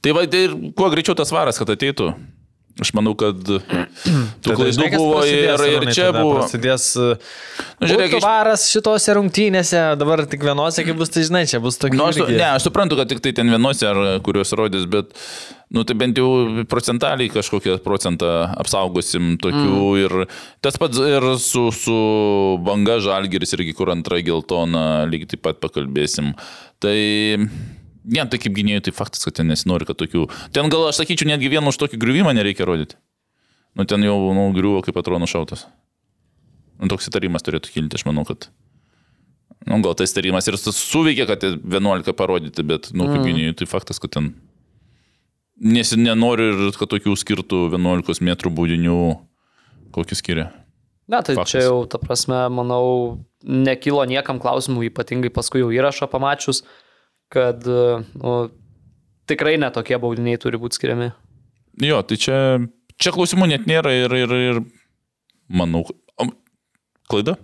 tai va, tai ir kuo greičiau tas varas, kad ateitų. Aš manau, kad tų klaidų buvo ir, ir čia buvo. Prasidės. Nu, žiūrėk, varas šitose rungtynėse, dabar tik vienose, kaip bus, tai žinai, čia bus tokia. Nu, aš, ne, aš suprantu, kad tik tai ten vienose, ar kuriuos rodys, bet, nu, tai bent jau procentaliai kažkokią procentą apsaugosim tokių. Mm. Ir tas pats ir su, su banga žalgeris irgi, kur antra geltona, lygiai taip pat pakalbėsim. Tai... Ne, tai kaip gynėjai, tai faktas, kad ten nesinori, kad tokių. Ten gal aš sakyčiau, netgi vienu už tokį griuvimą nereikia rodyti. Nu, ten jau, nu, griuvo kaip atrodo nušautas. Nu, toks įtarimas turėtų kilti, aš manau, kad... Nu, gal tas tarimas ir su- suveikė, kad 11 parodyti, bet, nu, kaip gynėjai, tai faktas, kad ten... Nes nenori ir kad tokių skirtų 11 metrų būdinių, kokį skiria. Na, tai Faktas. čia jau, ta prasme, manau, nekilo niekam klausimų, ypatingai paskui jau įrašą pamačius, kad nu, tikrai netokie baudiniai turi būti skiriami. Jo, tai čia, čia klausimų net nėra ir, ir, ir manau, klaida?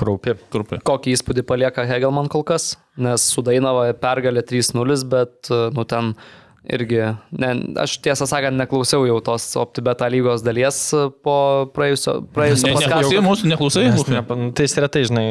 Kraupi. Kurpė. Kokį įspūdį palieka Hegelman kol kas, nes sudainavo pergalę 3-0, bet, nu, ten irgi, ne, aš tiesą sakant, neklausiau jau tos OptiBeta lygos dalies po praėjusio, praėjusio Ne, paskato. neklausai mūsų, neklausai ne, nu, tai retai, žinai,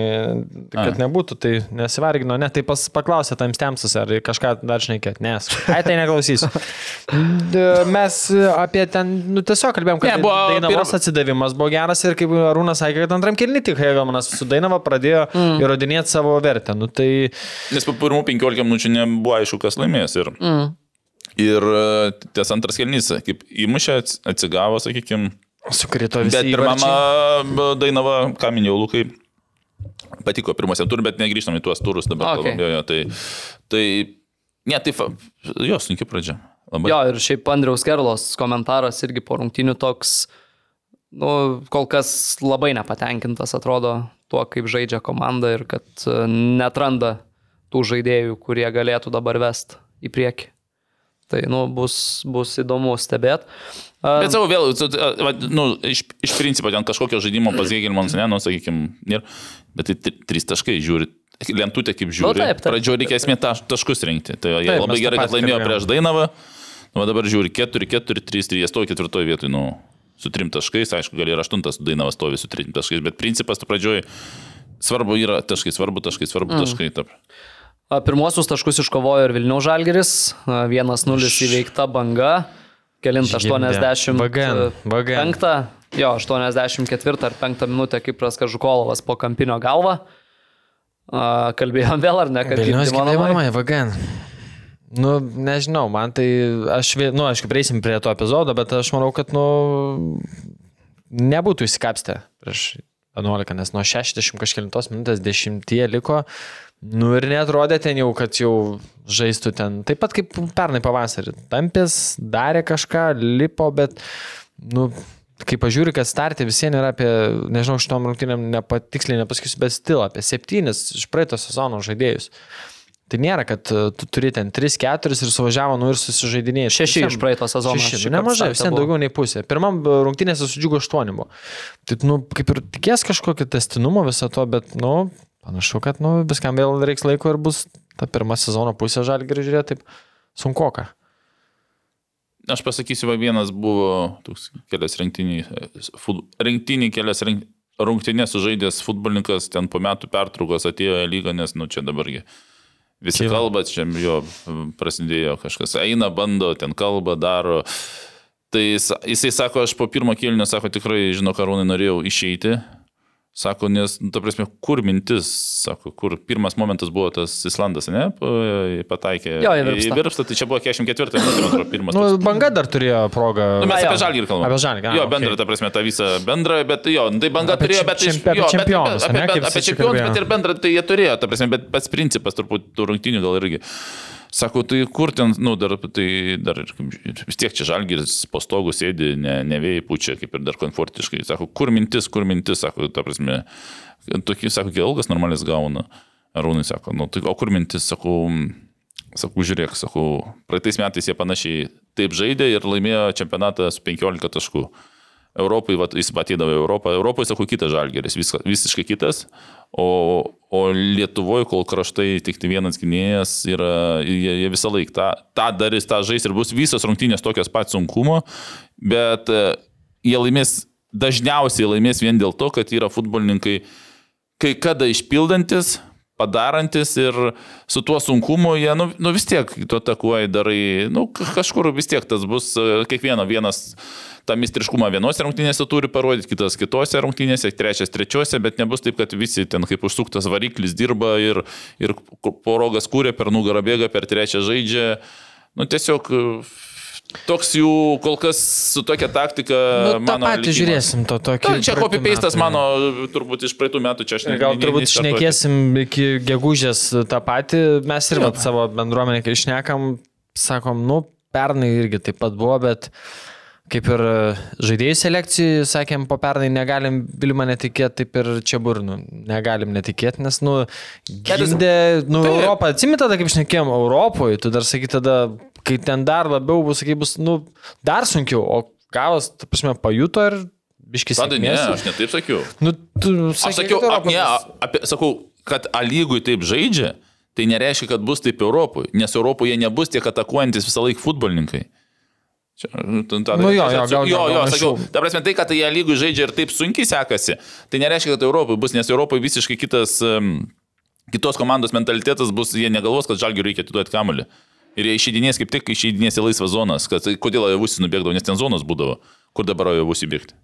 kad A. nebūtų, tai nesivargino, ne, tai pas, paklausė tam stemsus, ar kažką dar šnekėt, nes, ai tai neklausysiu. Mes apie ten, nu tiesiog kalbėjom, kad Ne, buvo Dainavos pirm- atsidavimas buvo geras ir kaip Arūnas sakė, kad antram kilni tik Hegelmanas su Dainava pradėjo mm. įrodinėti savo vertę. Nu tai Nes po pirmų 15 minučių nebuvo aišku, kas laimės. Ir, mm. Ir e, tas antras kelnys, kaip įmušė, ats- atsigavo, sakykime. sukrito visi. Bet įvarčiai. b- Dainava, ką minėjau, Lukai, patiko pirmosiam turui, bet negrįžtam į tuos turus dabar. Okay. kalbam, Jo, jo, tai, tai, ne, tai, jo, sunki pradžia. Labai. Jo, ir šiaip Andriaus Kerlos komentaras irgi po rungtinių toks, nu, kol kas labai nepatenkintas atrodo tuo, kaip žaidžia komanda ir kad e, netranda tų žaidėjų, kurie galėtų dabar vest į priekį. Tai, nu, bus, bus įdomu stebėti. Bet savo vėl, nu, iš, iš principo ten kažkokio žaidimo pas Hegelmans, ne, nu, sakykime, nėra. Bet tai trys taškai žiūri. Lentutė kaip žiūri. Nu, taip, taip. Pradžioje reikia esmė taš, taškus rinkti. Tai jie Taip, labai gerai, kad laimėjo prieš Dainavą. Nu, dabar žiūri 4, 4, 3, 3, jie stovi ketvirtoje vietoje, nu, su trim taškais, aišku, gal ir aštuntas Dainavas stovi su trim taškais, bet principas tu pradžioje svarbu yra taškai, svarbu taškai, svarbu Mm. taškai. Taip. Pirmuosius taškus iškovojo ir Vilnių Žalgeris, a, 1-0 įveikta banga, kelint Žgimdė. 80. Vagan, vagan. Penktą, jo, 84 ar 5 minutę Kipras Kažukolovas po kampinio galvą. Kalbėjom vėl ar ne, kad Vilnius gimdymo namai? vagan. Nu, nežinau, man tai, aš, nu, aišku, prieisim prie to epizodo, bet aš manau, kad, nu, nebūtų įsikapstę prieš 11, nes nuo 60 kažkėlintos minutės 10 liko, nu ir netrodė ten jau, kad jau žaistų ten, taip pat kaip pernai pavasarį. Tampės darė kažką, lipo, bet, nu, kai pažiūri, kad startė visiems yra apie, nežinau, šitom rungtynėm nepatiksliai nepasakysiu, bet stil apie septynis iš praeito sezono žaidėjus. Tai nėra, kad uh, tu turi ten 3-4 ir suvažiavo, nu ir susižaidinėjai. Šeši iš praeito sezono. Šeši, šįkart nu, nemažai, vis buvo. daugiau nei pusė. Pirmam uh, rungtynėse sudžiugo 8 buvo. Tai, nu, kaip ir tikės kažkokio testinumo viso to, bet, nu, panašu, kad, nu, viskam vėl reiks laiko ir bus ta pirma sezono pusė žalgirių žiūrėti taip sunkoka. Aš pasakysiu, va vienas buvo toks kelias rinktiniai, fut, rinktiniai kelias rink, rungtynės sužaidęs futbolininkas, ten po metų pertraukos atėjo į lygą, nes, nu, čia dabargi visi Kyla. kalba, čia jo prasidėjo kažkas, eina, bando, ten kalba, daro. Tai jis- jisai sako, aš po pirmo kėlinio, sako, tikrai, žinau, karūnai norėjau išeiti. Sako, nes, nu, ta prasme, kur mintis, sako, kur pirmas momentas buvo tas Islandas, ne, Pa- pataikė Jo, į Virpstą. virpstą, tai čia buvo 44 minutė, man atrodo, pirmas. Nu, banga dar turėjo progą. Nu, mes jo. apie žalgį kalbame. Apie Žalgirį, a, Jo, okei. bendrą, ta prasme, tą visą bendrą, bet jo, tai banga Apie turėjo, bet čempi- apie jo, bet- čempionus, apie, apie, apie čempionus, bet ir bendrą tai jie turėjo, ta prasme, bet pats principas turbūt tų rungtynių gal irgi. Sako, tai kur ten, nu, dar, tai dar vis tiek čia žalgiris po stogu sėdi, ne, ne vėjai pučia, kaip ir dar komfortiškai. Sako, kur mintis, kur mintis, sako, ta prasme, tokį, sako, kai algas normalis gauna. Arūnai sako, nu, tai o kur mintis, sakau, sakau, žiūrėk, sakau, praeitais metais jie panašiai taip žaidė ir laimėjo čempionatą su 15 taškų. Europai, va, jis atėdavo į Europą, Europoje, sakau, kitas žalgeris, vis, visiškai kitas, o, o Lietuvoje, kol kraštai tik tai vienas gynėjas, yra, jie, jie visą laiką tą, tą darys, tą žais ir bus visos rungtynės tokios pat sunkumo, bet e, jie laimės, dažniausiai laimės vien dėl to, kad yra futbolininkai kai kada išpildantis, padarantis ir su tuo sunkumu jie, nu, nu vis tiek tu atakuoji, darai, nu kažkur vis tiek tas bus, e, kiekvieno vienas tą mistriškumą vienose rungtynėse turi parodyti, kitas kitose rungtynėse, trečias trečiose, bet nebus taip, kad visi ten kaip užsuktas variklis dirba ir, ir porogas kūrė, per nugarą bėga, per trečią žaidžia. Nu tiesiog Toks jų kol kas su tokia taktika. Nu, tą patį likimas. žiūrėsim, to tokio. Na, čia copy-pastas mano, turbūt iš praeitų metų čia aš ne. Gal turbūt šnekėsim iki gegužės tą patį, mes ir vat, savo bendruomenė, kai išnekam, sakom, nu, pernai irgi taip pat buvo, bet kaip ir žaidėjų selekcijų, sakėm, po pernai negalim Vilma netikėti, taip ir čia burnų negalim netikėti, nes, nu, gindė, nu, tai, Europą, atsimit tada, kaip šnekėjom, Europoje, tu dar sakai tada kai ten dar labiau bus, sakai, bus, nu, dar sunkiau, o gavas, ta prasme, pajuto ir biškis. Tada ne, aš netaip sakiau. Nu, tu, sakai, aš sakiau, ap, ne, apie, sakau, kad A lygui taip žaidžia, tai nereiškia, kad bus taip Europoje, nes Europoje nebus tiek atakuojantis visą laiką futbolininkai. Čia, tada, nu jo, jo, gal, jo, jo, sakiau, ta prasme, tai, kad jie lygų žaidžia ir taip sunkiai sekasi, tai nereiškia, kad Europoje bus, nes Europoje visiškai kitas, um, kitos komandos mentalitetas bus, jie negalvos, kad žalgiui reikia atiduoti kamuolį. Ir jie išeidinės kaip tik išeidinės į laisvas zonas. Kad, kodėl Javusis nubėgdavo, nes ten zonos būdavo. Kur dabar Javusis bėgti?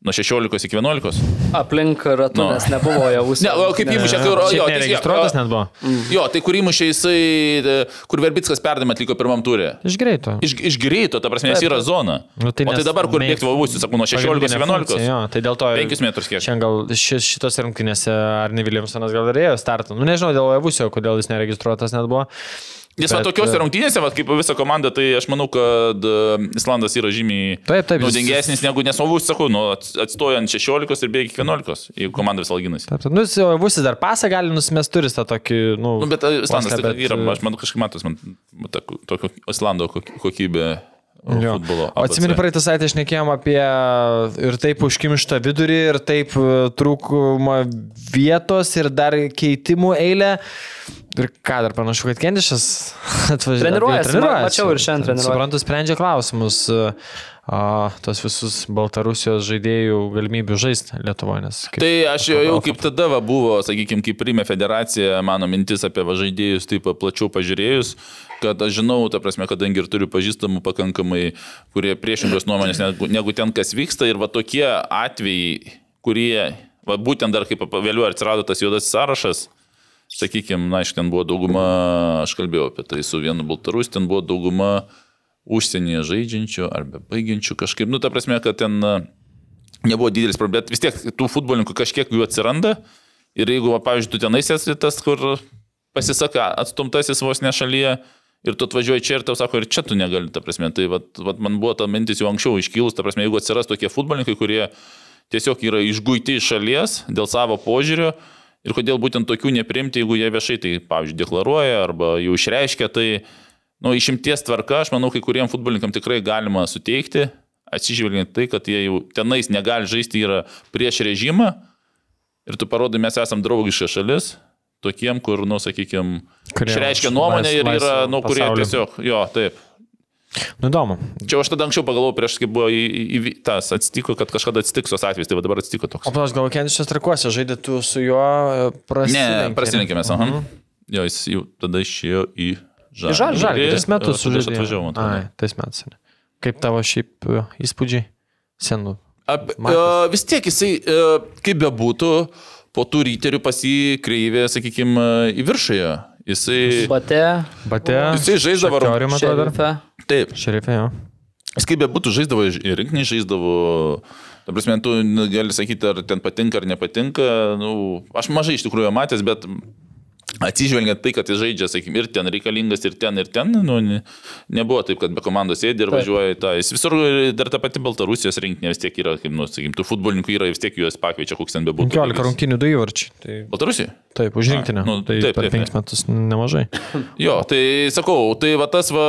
Nuo 16 iki 11? Aplink ratų, no. nes nebuvo Javusis. Ne, o kaip įmušė, kur... Jo, registruotas net buvo. Mm. Jo, tai kur įmušė jisai, e, kur Verbickas perdėm atliko pirmam turė. Iš greito. Iš, iš greito, ta prasme, nes yra zona. Nu, tai o tai dabar kur bėgti Javusis, sakau, nuo 16 iki 11? Jo, tai dėl to... 5 metrus kiek. Šiandien gal šis, šitos rungtynėse Arne Viljamsonas gal darėjo startą. Nu, nežinau dėl Javusio, kodėl jis neregistruotas net buvo. Nes bet, va tokiuose e, rungtynėse, va, kaip visa komanda, tai aš manau, kad e, Islandas yra žymiai taip, taip, naudingesnis negu nesovus, sakau, nu, atstojant 16 ir beveik 11, jeigu komanda visą lyginasi. Taip, taip, nu, Vusis dar pasą gali nusimest turis tą tokį, nu, nu bet e, Islandas tai bet... yra, aš manau, kažkaip matos, man tokio Islando kokybė. Futbolo, o atsimeni, praeitą savaitę išnekėjom apie ir taip užkimštą vidurį, ir taip trūkumą vietos, ir dar keitimų eilę. Ir ką dar panašu, kad Kendišas atvažiavo. Treniruojasi, treniruojasi. Mačiau ir šiandien treniruojasi. Suprantu, sprendžia klausimus, a, tos visus Baltarusijos žaidėjų galimybių žaisti Lietuvoje. Nes kaip, tai aš jau, jau kaip tada va, buvo, sakykime, kaip primė federacija, mano mintis apie va, žaidėjus taip plačiau pažiūrėjus, kad aš žinau, ta prasme, kadangi ir turiu pažįstamų pakankamai, kurie priešingos nuomonės negu, negu ten, kas vyksta. Ir va tokie atvejai, kurie, va būtent dar kaip vėliau atsirado tas juodas sąrašas, sakykime, na, iš ten buvo dauguma, aš kalbėjau apie tai su vienu baltarus, ten buvo dauguma užsienyje žaidžiančių arba baigiančių kažkaip, nu, ta prasme, kad ten nebuvo didelis problemas, bet vis tiek tų futbolininkų kažkiek jų atsiranda ir jeigu, va, pavyzdžiui, tu tenais esi tas, kur pasisaka atstumtasis vos ne šalyje ir tu atvažiuoji čia ir tau sako, ir čia tu negali, ta prasme, tai va, va, man buvo ta mintis jau anksčiau iškilus, ta prasme, jeigu atsiras tokie futbolininkai, kurie tiesiog yra išguiti iš šalies dėl savo požiūrio, Ir kodėl būtent tokių neprimti, jeigu jie viešai tai, pavyzdžiui, deklaruoja arba jau išreiškia, tai, nu, išimties tvarka, aš manau, kai kuriem futbolininkam tikrai galima suteikti, atsižvelgiant tai, kad jie jau tenais negali žaisti, yra prieš režimą. Ir tu parodai, mes esame draugiška šalis, tokiem, kur, nu, sakykime, išreiškia nuomonę ir yra, nu, kurie tiesiog, jo, taip. Nu, įdomu. Čia aš tada anksčiau pagalvojau, prieš kai buvo į, į, į tas atsitiko, kad kažkada atsitiks tos atvejais, tai dabar atsitiko toks. O aš galvoju, Kenčias trakuose žaidė tu su juo prasilenkėme. Ne, prasilenkėmės, aha. Mhm. Jo, jis jau tada išėjo į žalį. Žalį, žalį. Tais metus su žalį. atvažiavau. Ai, tais metais. Kaip tavo šiaip e, įspūdžiai senų? Ap, uh, vis tiek jisai, uh, kaip bebūtų, po tų ryterių pasikreivė, sakykime, į viršąją. Jisai... Bate. Bate. Jisai žaisdavo. Šerifę. Taip. Šerifė, jo. Jis kaip bebūtų žaisdavo ir rinkiniai žaisdavo. Ta prasme, tu gali sakyti, ar ten patinka ar nepatinka. Nu, aš mažai iš tikrųjų matęs, bet atsižvelgiant tai, kad jis žaidžia, sakykime, ir ten reikalingas, ir ten, ir ten, nu, ne, nebuvo taip, kad be komandos sėdi ir važiuoja į tą. Jis visur, dar ta pati Baltarusijos rinktinė vis tiek yra, kaip, nu, sakykime, tų futbolininkų yra, vis tiek juos pakviečia, koks ten bebūtų. 15 rungtynių du įvarčiai. Tai... Baltarusija? Taip, už rinktinę. nu, tai taip, per taip, 5 taip. metus nemažai. Jo, tai sakau, tai va tas va.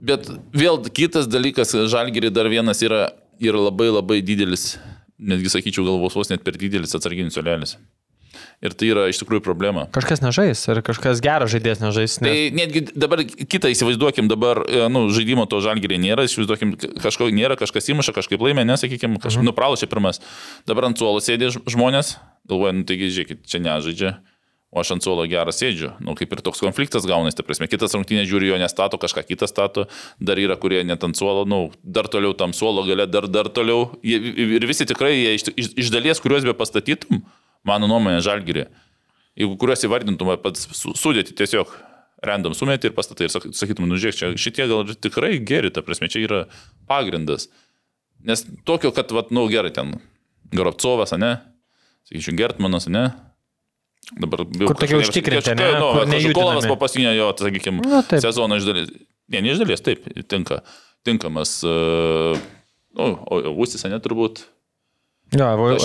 Bet vėl kitas dalykas, žalgiri dar vienas yra, yra labai labai didelis, netgi sakyčiau, galvos vos net per didelis atsarginis solelis. Ir tai yra iš tikrųjų problema. Kažkas nežais ir kažkas geras žaidėjas nežais. Tai Nes... netgi dabar kitą įsivaizduokim, dabar, e, nu, žaidimo to žalgiriai nėra, įsivaizduokim, kažko nėra, kažkas įmuša, kažkaip laimė, nesakykime, kažkaip nupralošė pirmas. Dabar ant suolo sėdė žmonės, galvoja, nu taigi, žiūrėkit, čia nežaidžia, o aš ant suolo gerą sėdžiu. Nu, kaip ir toks konfliktas gaunasi, ta prasme, kitas rungtynė žiūri jo nestato, kažką kitą stato, dar yra, kurie net ant suolo, nu, dar toliau tam suolo gale, dar, dar toliau. Ir visi tikrai, jie iš, iš, iš dalies, kuriuos be pastatytum, mano nuomonė, žalgirį. Jeigu kuriuos įvardintum, va, pats su- sudėti tiesiog random sumėti ir pastatai ir sak- sakytum, nu žiūrėk, čia šitie gal tikrai geri, ta prasme, čia yra pagrindas. Nes tokio, kad, va, nu gerai, ten Gorovcovas, ne, sakyčiau, Gertmanas, ne. Dabar Kur tokie užtikrinti, ne, Nu, nejudinami. po paskutinio jo, sakykime, Na, taip. sezono iš dalies. Ne, ne iš dalies, taip, tinka. Tinkamas. Uh, nu, o Vusis, ne, turbūt. Jo, Aš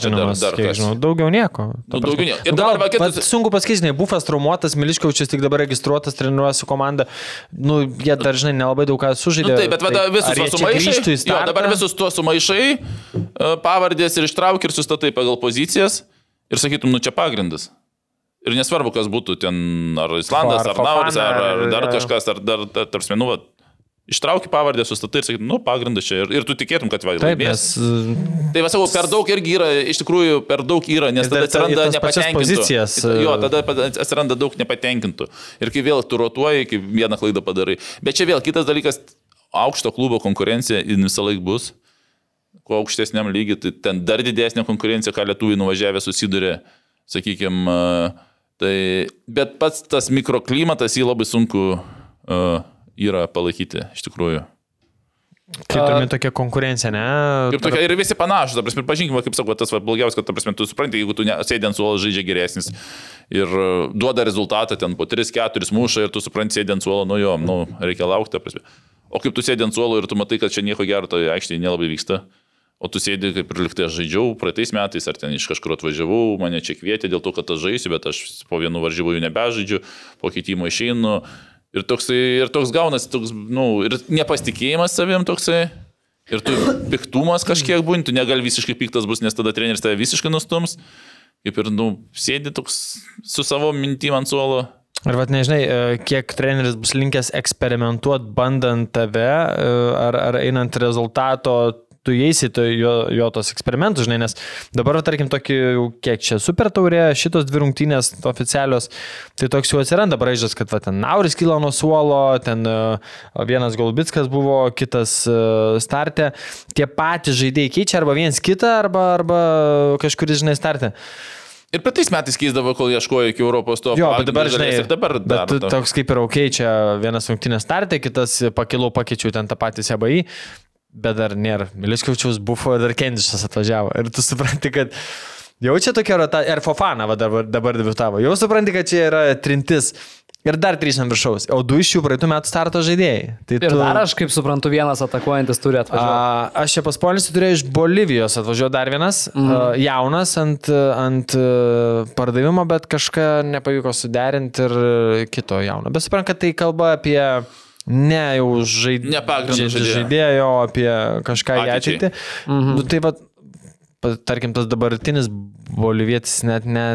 čia dar- nu dar- žinau. Daugiau nieko. Nu, daugiau nieko. Ir Nu, dabar va, vat Sunku pasakyti, žinai, Bufas traumuotas, Miliškiaučius tik dabar registruotas, treniruoja su komanda. Nu, jie dar, žinai, nelabai daug ką sužaidė. Nu, taip, bet vada, visus ar jie tuos sumaišai. Jo, dabar visus tuos sumaišai, pavardės ir ištrauk ir sustatai pagal pozicijas ir sakytum, nu čia pagrindas. Ir nesvarbu, kas būtų ten, ar Islandas, Ar Nauris, ar, ar dar ar- kažkas, ar dar, tarp menų, va, ištrauki pavardę, sustatai ir sakytum, nu pagrindas čia. Ir, ir tu tikėtum, kad va, Taip, laimės. nes Tai va, sakau, per daug irgi yra, iš tikrųjų, per daug yra, nes tada atsiranda nepatenkintų. pozicijas, e, Jo, tada pa- atsiranda daug nepatenkintų. Ir kai vėl tu rotuoji, kai vieną klaidą padarai. Bet čia vėl kitas dalykas, aukšto klubo konkurencija visą laiką bus. Kuo aukštesniam lygiui, tai ten dar didesnė konkurencija, ką lietuviai nuvažiavę susiduria, sakykime. Tai, bet pats tas mikroklimatas jį labai sunku uh, yra palaikyti, iš tikrųjų. tai turime tokia konkurencija, ne? Ir, tokia, ir visi panašus, ta prasme, pažinkime, kaip sakau, tas va, blogiausias, kad, ta prasme, tu supranti, jeigu tu ne- sėdi ant suolo žaidžia geresnis ir e, duoda rezultatą ten po 3-4 muša ir tu supranti, sėdi ant suolo, nu jo, nu, reikia laukti, ta prasme. O kaip tu sėdi ant suolo ir tu matai, kad čia nieko gero toje aikštėje nelabai vyksta. O tu sėdi kaip ir liktai aš žaidžiau praeitais metais, ar ten iš kažkur atvažiavau, mane čia kvietė dėl to, kad aš žaisiu, bet aš po vienų varžybų jų nebežaidžiu, po keitimo išeinu. Ir, toksai, ir toks gaunasi, toks, nu, ir nepasitikėjimas savim toksai. Ir tu piktumas kažkiek būni, tu negali visiškai piktas bus, nes tada treneris tave visiškai nustums. Kaip ir, nu, sėdi toks su savo mintim ant suolo. Ir vad nežinai, e, kiek treneris bus linkęs eksperimentuoti, bandant tave, e, ar, ar einant rezultato, tu įeisi to, jo, jo tos eksperimentus, žinai, nes dabar, tarkim, tokį, kiek čia super taurė, šitos dvi rungtynės oficialios, tai toks jau atsiranda braižas, kad va, ten Nauris kilo nuo suolo, ten e, vienas Golbitskas buvo, kitas e, startė, tie patys žaidėjai keičia arba viens kitą, arba, arba kažkuris, žinai, startė. Ir praeitais metais keisdavo, kol ieškojo iki Europos to. Jo, bet dabar, žinai, ir dabar bet toks kaip ir ok, čia vienas rungtynės startė, kitas pakilau, pakeičiau ten tą patį SBI, bet dar nėra. Miliškiaučiaus bufo ir dar Kendišas atvažiavo. Ir tu supranti, kad jau čia tokia rota, ir Fofana dabar, dabar debutavo. Jau supranti, kad čia yra trintis. Ir dar trys ant viršaus. O du iš jų praeitų metų starto žaidėjai. Tai Ir dar aš, kaip suprantu, vienas atakuojantis turi atvažiuoti. A, aš čia paspolinsiu turėjau iš Bolivijos atvažiuoti dar vienas, mm. a, jaunas ant, ant a, pardavimo, bet kažką nepavyko suderinti ir kito jauno. Bet suprant, kad tai kalba apie ne jau žaid... Žaidėjo, apie kažką į ateitį. Mhm. Nu, tai va, tarkim, tas dabartinis bolivietis net ne,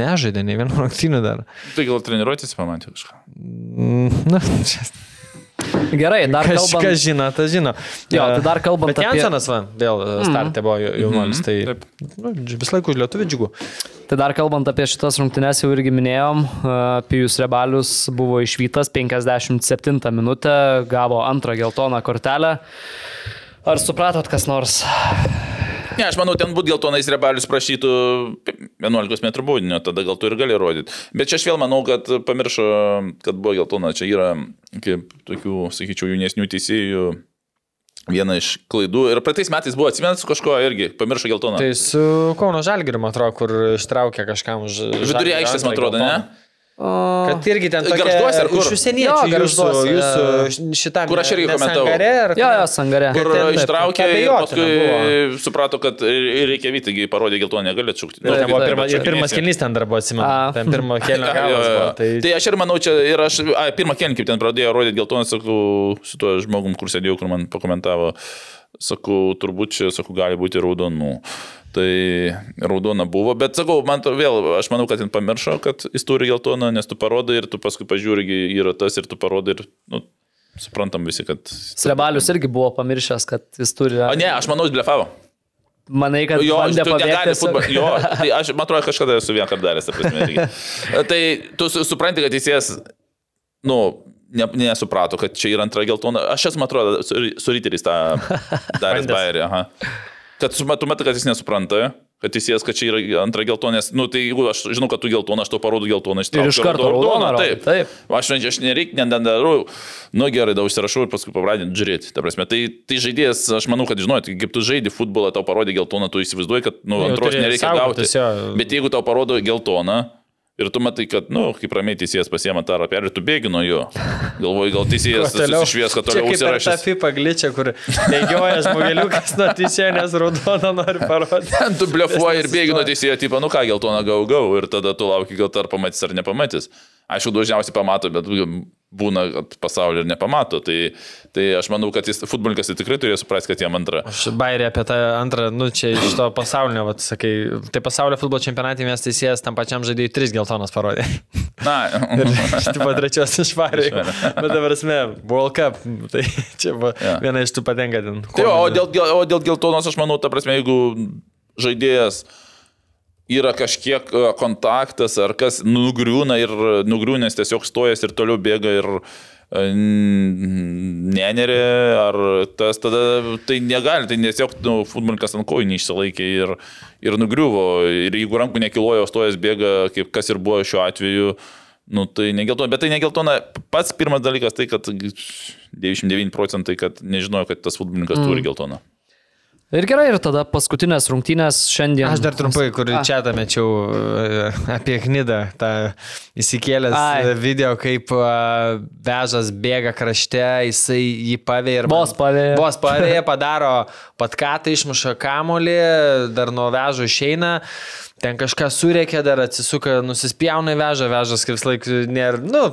nežaidė nei vienų rungtynių dar. Tai gal treniruotis pamatė kažką. Mm, Na, čia Gerai, dar Kas, kalbant. kas žino, tas žino. Jo, tai E, dar kalbant Bet apie- Jansonas, va, vėl mm. startė buvo jau- jaunuolis, tai Taip. nu, vis laik už lietuvių džiugų. Tai dar kalbant apie šitas rungtynes jau irgi minėjom, e, Pijus Rebalius buvo išvytas 57 minutę, gavo antrą geltoną kortelę. Ar supratot kas nors? Ne, aš manau, ten būt geltonais rebalius prašytų 11 m baudinio, tada gal tu ir gali rodyti. Bet čia aš vėl manau, kad pamiršo, kad buvo geltona. Čia yra kaip tokių, sakyčiau, jaunesnių teisėjų Viena iš klaidų. Ir praeitais metais buvo atsimenat su kažkuo irgi, pamiršo geltoną. Tai su Kauno Žalgiriu, man atrodo, kur ištraukė kažkam už... Vidury aikštės, man atrodo, ne? Kad irgi ten tokia, Gargžduose ar kur? Iš užsieniečių, Jo, jūsų, jūsų šitą. Kur aš irgi komentavau. Ar, Jo, jo, sangarė. Kur ten ištraukė ir paskui buvo. suprato, kad ir reikia vyti, taigi parodė geltoną, negali atšaukti. Nu, ten buvo pirma, pirmas kelnys ten dar buvo, atsimenu. Ten pirmo kelnio galas buvo. Tai, Tai aš ir manau, čia ir aš, a, pirmą kelnį, kaip ten pradėjo rodyti geltoną, sakau, su tuo žmogum, kur sėdėjau, kur man pakomentavo, sakau, turbūt čia, sakau, gali būti raudonų. Tai raudona buvo, bet sakau, man to vėl, aš manau, kad jis pamiršo, kad jis turi geltoną, nes tu parodai ir tu paskui pažiūri, yra tas ir tu parodai ir, nu, suprantam visi, kad... Srebalius irgi buvo pamiršęs, kad jis turi. O ne, aš manau, jis blefavo. Manai, kad Jo, bandė pabėgti. futbolą. Jo, tai aš, man atrodo, kažkada esu vieną kartą daręs, ta prasme. irgi. Tai tu su- supranti, kad teisėjas, nu, ne, nesuprato, kad čia yra antra geltona. Aš esu, man atrodo, su, su ryteriais tą daręs bairį. Kad su- kad jis nesupranta, kad teisėjas, kad čia yra antra geltonė. nes, Nu, tai jeigu aš žinau, kad tu geltona, aš tau parodu geltoną, aš tau Ir iš karto raudoną rodai, Taip. taip. Aš, aš nereikia, nedarau. Nu gerai, da užsirašau ir paskui pabradinti žiūrėti. Ta prasme, tai, tai žaidėjas, aš manau, kad žinot, kaip tu žaidži futbolą, tau parodė geltoną, tu įsivaizduoji, kad nu, antros nereikia gauti. Bet jeigu tau parodo geltoną ir tu matai, kad, na, nu, kaip ramiai teisėjas pasiema tą rapelį ir tu bėgi nuo jo. Galvoji, gal teisėjas susišvies, kad toliau užsirašys. FIFA gličią, kur bėgioja žmogeliukas nuo teisėjo, nes raudoną nori parodyti. Ten tu blefuoji ir bėgi nuo teisėjo, tipo, nu ką, geltoną gau gau ir tada tu lauki, gal ar pamatys ar nepamatys. Aišku, dažniausiai pamato, bet būna, kad pasaulio ir nepamato. Tai, tai aš manau, kad jis, futbolininkas tai tikrai turėjo suprasti, kad jam antra. Aš bairė apie tą antrą, nu čia iš to pasaulinio, vat, sakai, tai pasaulio futbolo čempionatė mes teisėjas tam pačiam žaidėjui tris geltonas parodė. Na, Iš tų trečios išvarė. Bet dabar esmė, World Cup, tai čia buvo Jo. viena iš tų patenka ten. Tai, o, dėl, o dėl geltonos aš manau, ta prasme, jeigu žaidėjas yra kažkiek e, kontaktas ar kas nugriūna ir nugriūnės tiesiog stojas ir toliau bėga ir e, nenerė, ar tas tada tai negali, tai tiesiog nu, futbolininkas ant kojų neišsilaikė ir, ir nugriuvo. Ir jeigu rankų nekilojo, stojas bėga, kaip kas ir buvo šiuo atveju. Nu, tai negeltona, bet tai negeltona. Pats pirmas dalykas tai, kad 99 procentai, kad nežinojo, kad tas futbolininkas mm. turi geltoną. Ir gerai, ir tada paskutinės rungtynės šiandien. Aš dar trumpai, kur A. čia tą mečiau e, apie Knidą, tą įsikėlęs Ai. Ai. video, kaip e, vežas bėga krašte, jisai jį pavėja ir... Vos pavėja. Vos pavėja, padaro patkatą, išmuša kamolį, dar nuo vežo išeina. Ten kažką surėkė, dar atsisuka, nusispjauna į vežą, vežas kaip laik nėra, nu,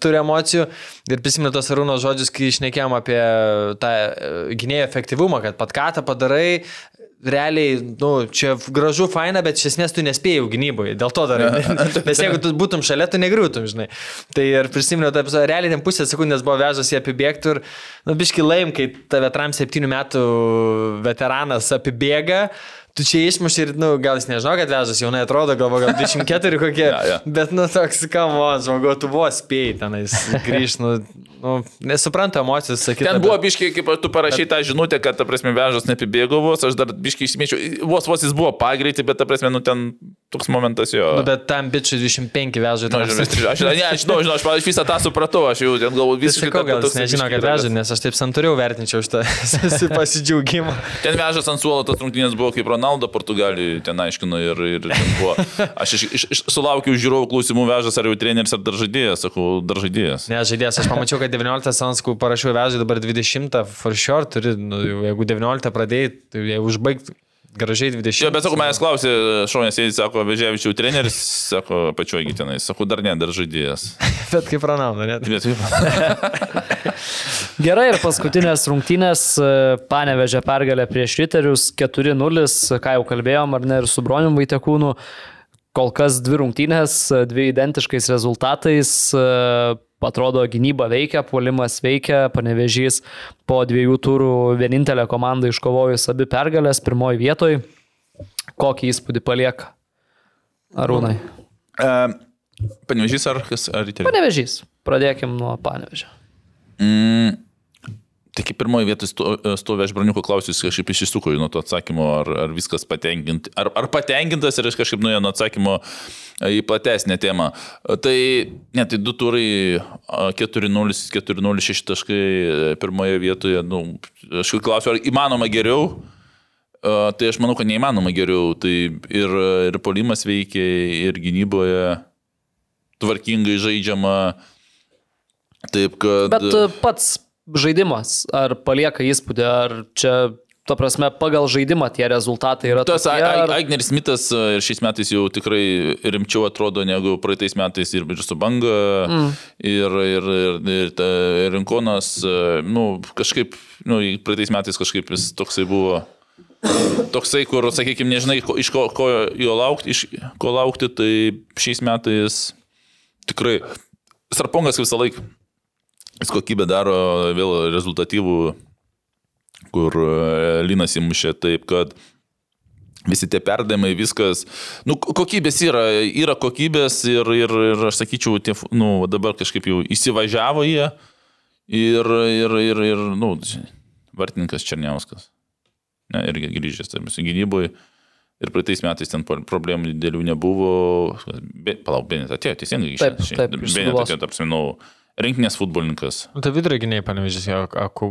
turi emocijų. Ir prisimenu tos arūno žodžius, kai išnekėjom apie tą e, gynėjo efektyvumą, kad patkatą padarai, realiai, nu, čia gražu, faina, bet iš esmės tu nespėjai gynyboje, dėl to dar. Nes jeigu tu būtum šalia, tu negriūtum, žinai. Tai ir prisimenu, tą epizodą, realiai ten pusę sekundės buvo vežas jį apibėgti ir, nu, biški laim, kai tave tram septynių metų veteranas apibėga. Tu čia išmuši ir, nu, gal jis nežino, kad vežas jaunai atrodo, galvo, gal 24 kokie. Ja, ja. Bet, nu, toks, kam, o, žmogu, tu vos spėjai tenais grįžti, nu, nu, nesupranta emocijos, sakyti. Ten buvo biškiai, kaip tu parašai tą žinutę, kad, ta prasme, vežas nepibėgo vos, aš dar biškiai išsimėčiau, vos vos jis buvo pagreitį, bet, ta prasme, nu, ten toks momentas jo. Nu, bet tam bičiui 25 veža. Nu, aš, aš, ne, aš žinau, žinau, aš, aš visą tą supratau, aš jau ten galvoju visiškai. Sakau, gal jis nežino, kad yra, veža, nes aš taip santūriau vertinčiau šitą pasidžiaugimą. Ten vežas ant suolo, tas rungtynės buvo kaip Ronaldo Portugalijoje, ten aiškino ir, ir buvo. Aš iš, iš, iš, sulaukiau žiūrovų klausimų vežas, ar jau treneris, ar dar žaidėjas, sakau, dar žaidėjas. Ne, žaidėjas, aš pamačiau, kad 19 sanskų parašiau vežai, dabar 20 for sure turi, nu, jeigu 19 pradėjai, tai jau užbaigti gražiai 20. Jo, bet sakau, manęs klausė, šaunės jis sako, Veževičių treneris, sako, pačiuogi tenai, sako, dar ne, dar žaidėjas. Bet kaip Ronaldo, net. Bet taip. Gerai, ir paskutinės rungtynės e, panevežė pergalę prieš Riterius 4-0, ką jau kalbėjom, ar ne, ir su Bronium Vaitekūnu. Kol kas dvi rungtynės, e, dvi identiškais rezultatais. e, Atrodo, gynyba veikia, puolimas veikia, panevežys po dviejų turų vienintelė komanda iškovojus abi pergalės pirmoji vietoj. Kokį įspūdį palieka? Arūnai. Panevežys ar kas, ar? Panevežys. Pradėkim nuo panevežio. Mm, Tik pirmoji vietoje sto, stovi aš braniuko klausiu, kažkaip išsisuko nuo to atsakymo, ar, ar viskas patenkinti, ar, ar patenkintas ir aš kažkaip nuėjau nuo atsakymo į platesnę temą. Tai, ne, tai du turai 4-0, 4-0, 6 taškai pirmoje vietoje, nu, aš klausiu, ar įmanoma geriau? Tai aš manau, kad neįmanoma geriau. Tai ir, ir polimas veikia, ir gynyboje tvarkingai žaidžiama. Taip, kad... Bet e, pats žaidimas, ar palieka įspūdį, ar čia, ta prasme, pagal žaidimą tie rezultatai yra Tas tokie, ar... Agner Smithas e, ir šiais metais jau tikrai rimčiau atrodo negu praeitais metais ir, ir su banga, mm. ir, ir, ir, ir, ir Rinkonas, e, nu, kažkaip, nu, praeitais metais kažkaip jis toksai buvo. Toksai, kur, sakykime, nežinai, ko, iš ko, ko jo laukti, iš ko laukti, tai šiais metais tikrai Sarpongas visą laiką Jis kokybę daro vėl rezultatyvų, kur e, Linas įmušė taip, kad visi tie perdavimai, viskas, nu, kokybės yra, yra kokybės ir, ir, ir aš sakyčiau, tie, nu, dabar kažkaip jau įsivažiavo jie ir, ir, ir, ir nu, vartininkas Černiauskas. Ne, irgi grįžęs, tai mūsų gynyboje. Ir praeitais metais ten problemų didelių nebuvo. Be, palauk, Benet atėjo, teisingai išėjo. Taip, taip, Benet atėjo, tarsi, nu, Rinkinės futbolininkas. Nu, tai vidurio gyniai panevežys, jo, aku...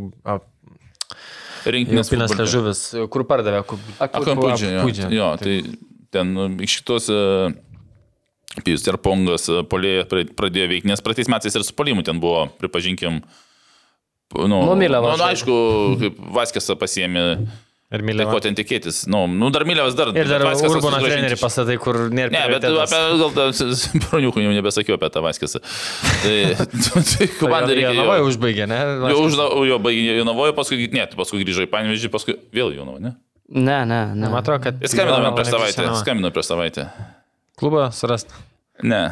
Rinkinės Pinas Ležuvis, kur pardavė, Akampudžią. Jo, jo, tai ten nu, iš šitos... Pijus Terpongas polėje pradėjo veikti, nes praeitais metais ir su polimu ten buvo, pripažinkim, nu, Numylėvas. Nu, aišku, kaip Vaskėsą pasiemė Ir Tai Mylėvas. ko ten tikėtis? Nu, nu dar Mylėvas dar. Ir dar susigrąžinti. trenerį pastatai, kur nėra. Ne, bet apie, gal broniukų jau nebesakiau apie tą Vaskesą. Tai, tai komanda reikia. Navoje užbaigė, ne? Jo, už, jo baigė Jonavoje, paskui, ne, tai paskui grįžo į Panevežį, paskui vėl Jonavoje, ne? Ne, ne, ne. Man atrodo, kad... Jis skambino man prieš savaitę. Skambino prieš savaitę. Klubą surast. Ne.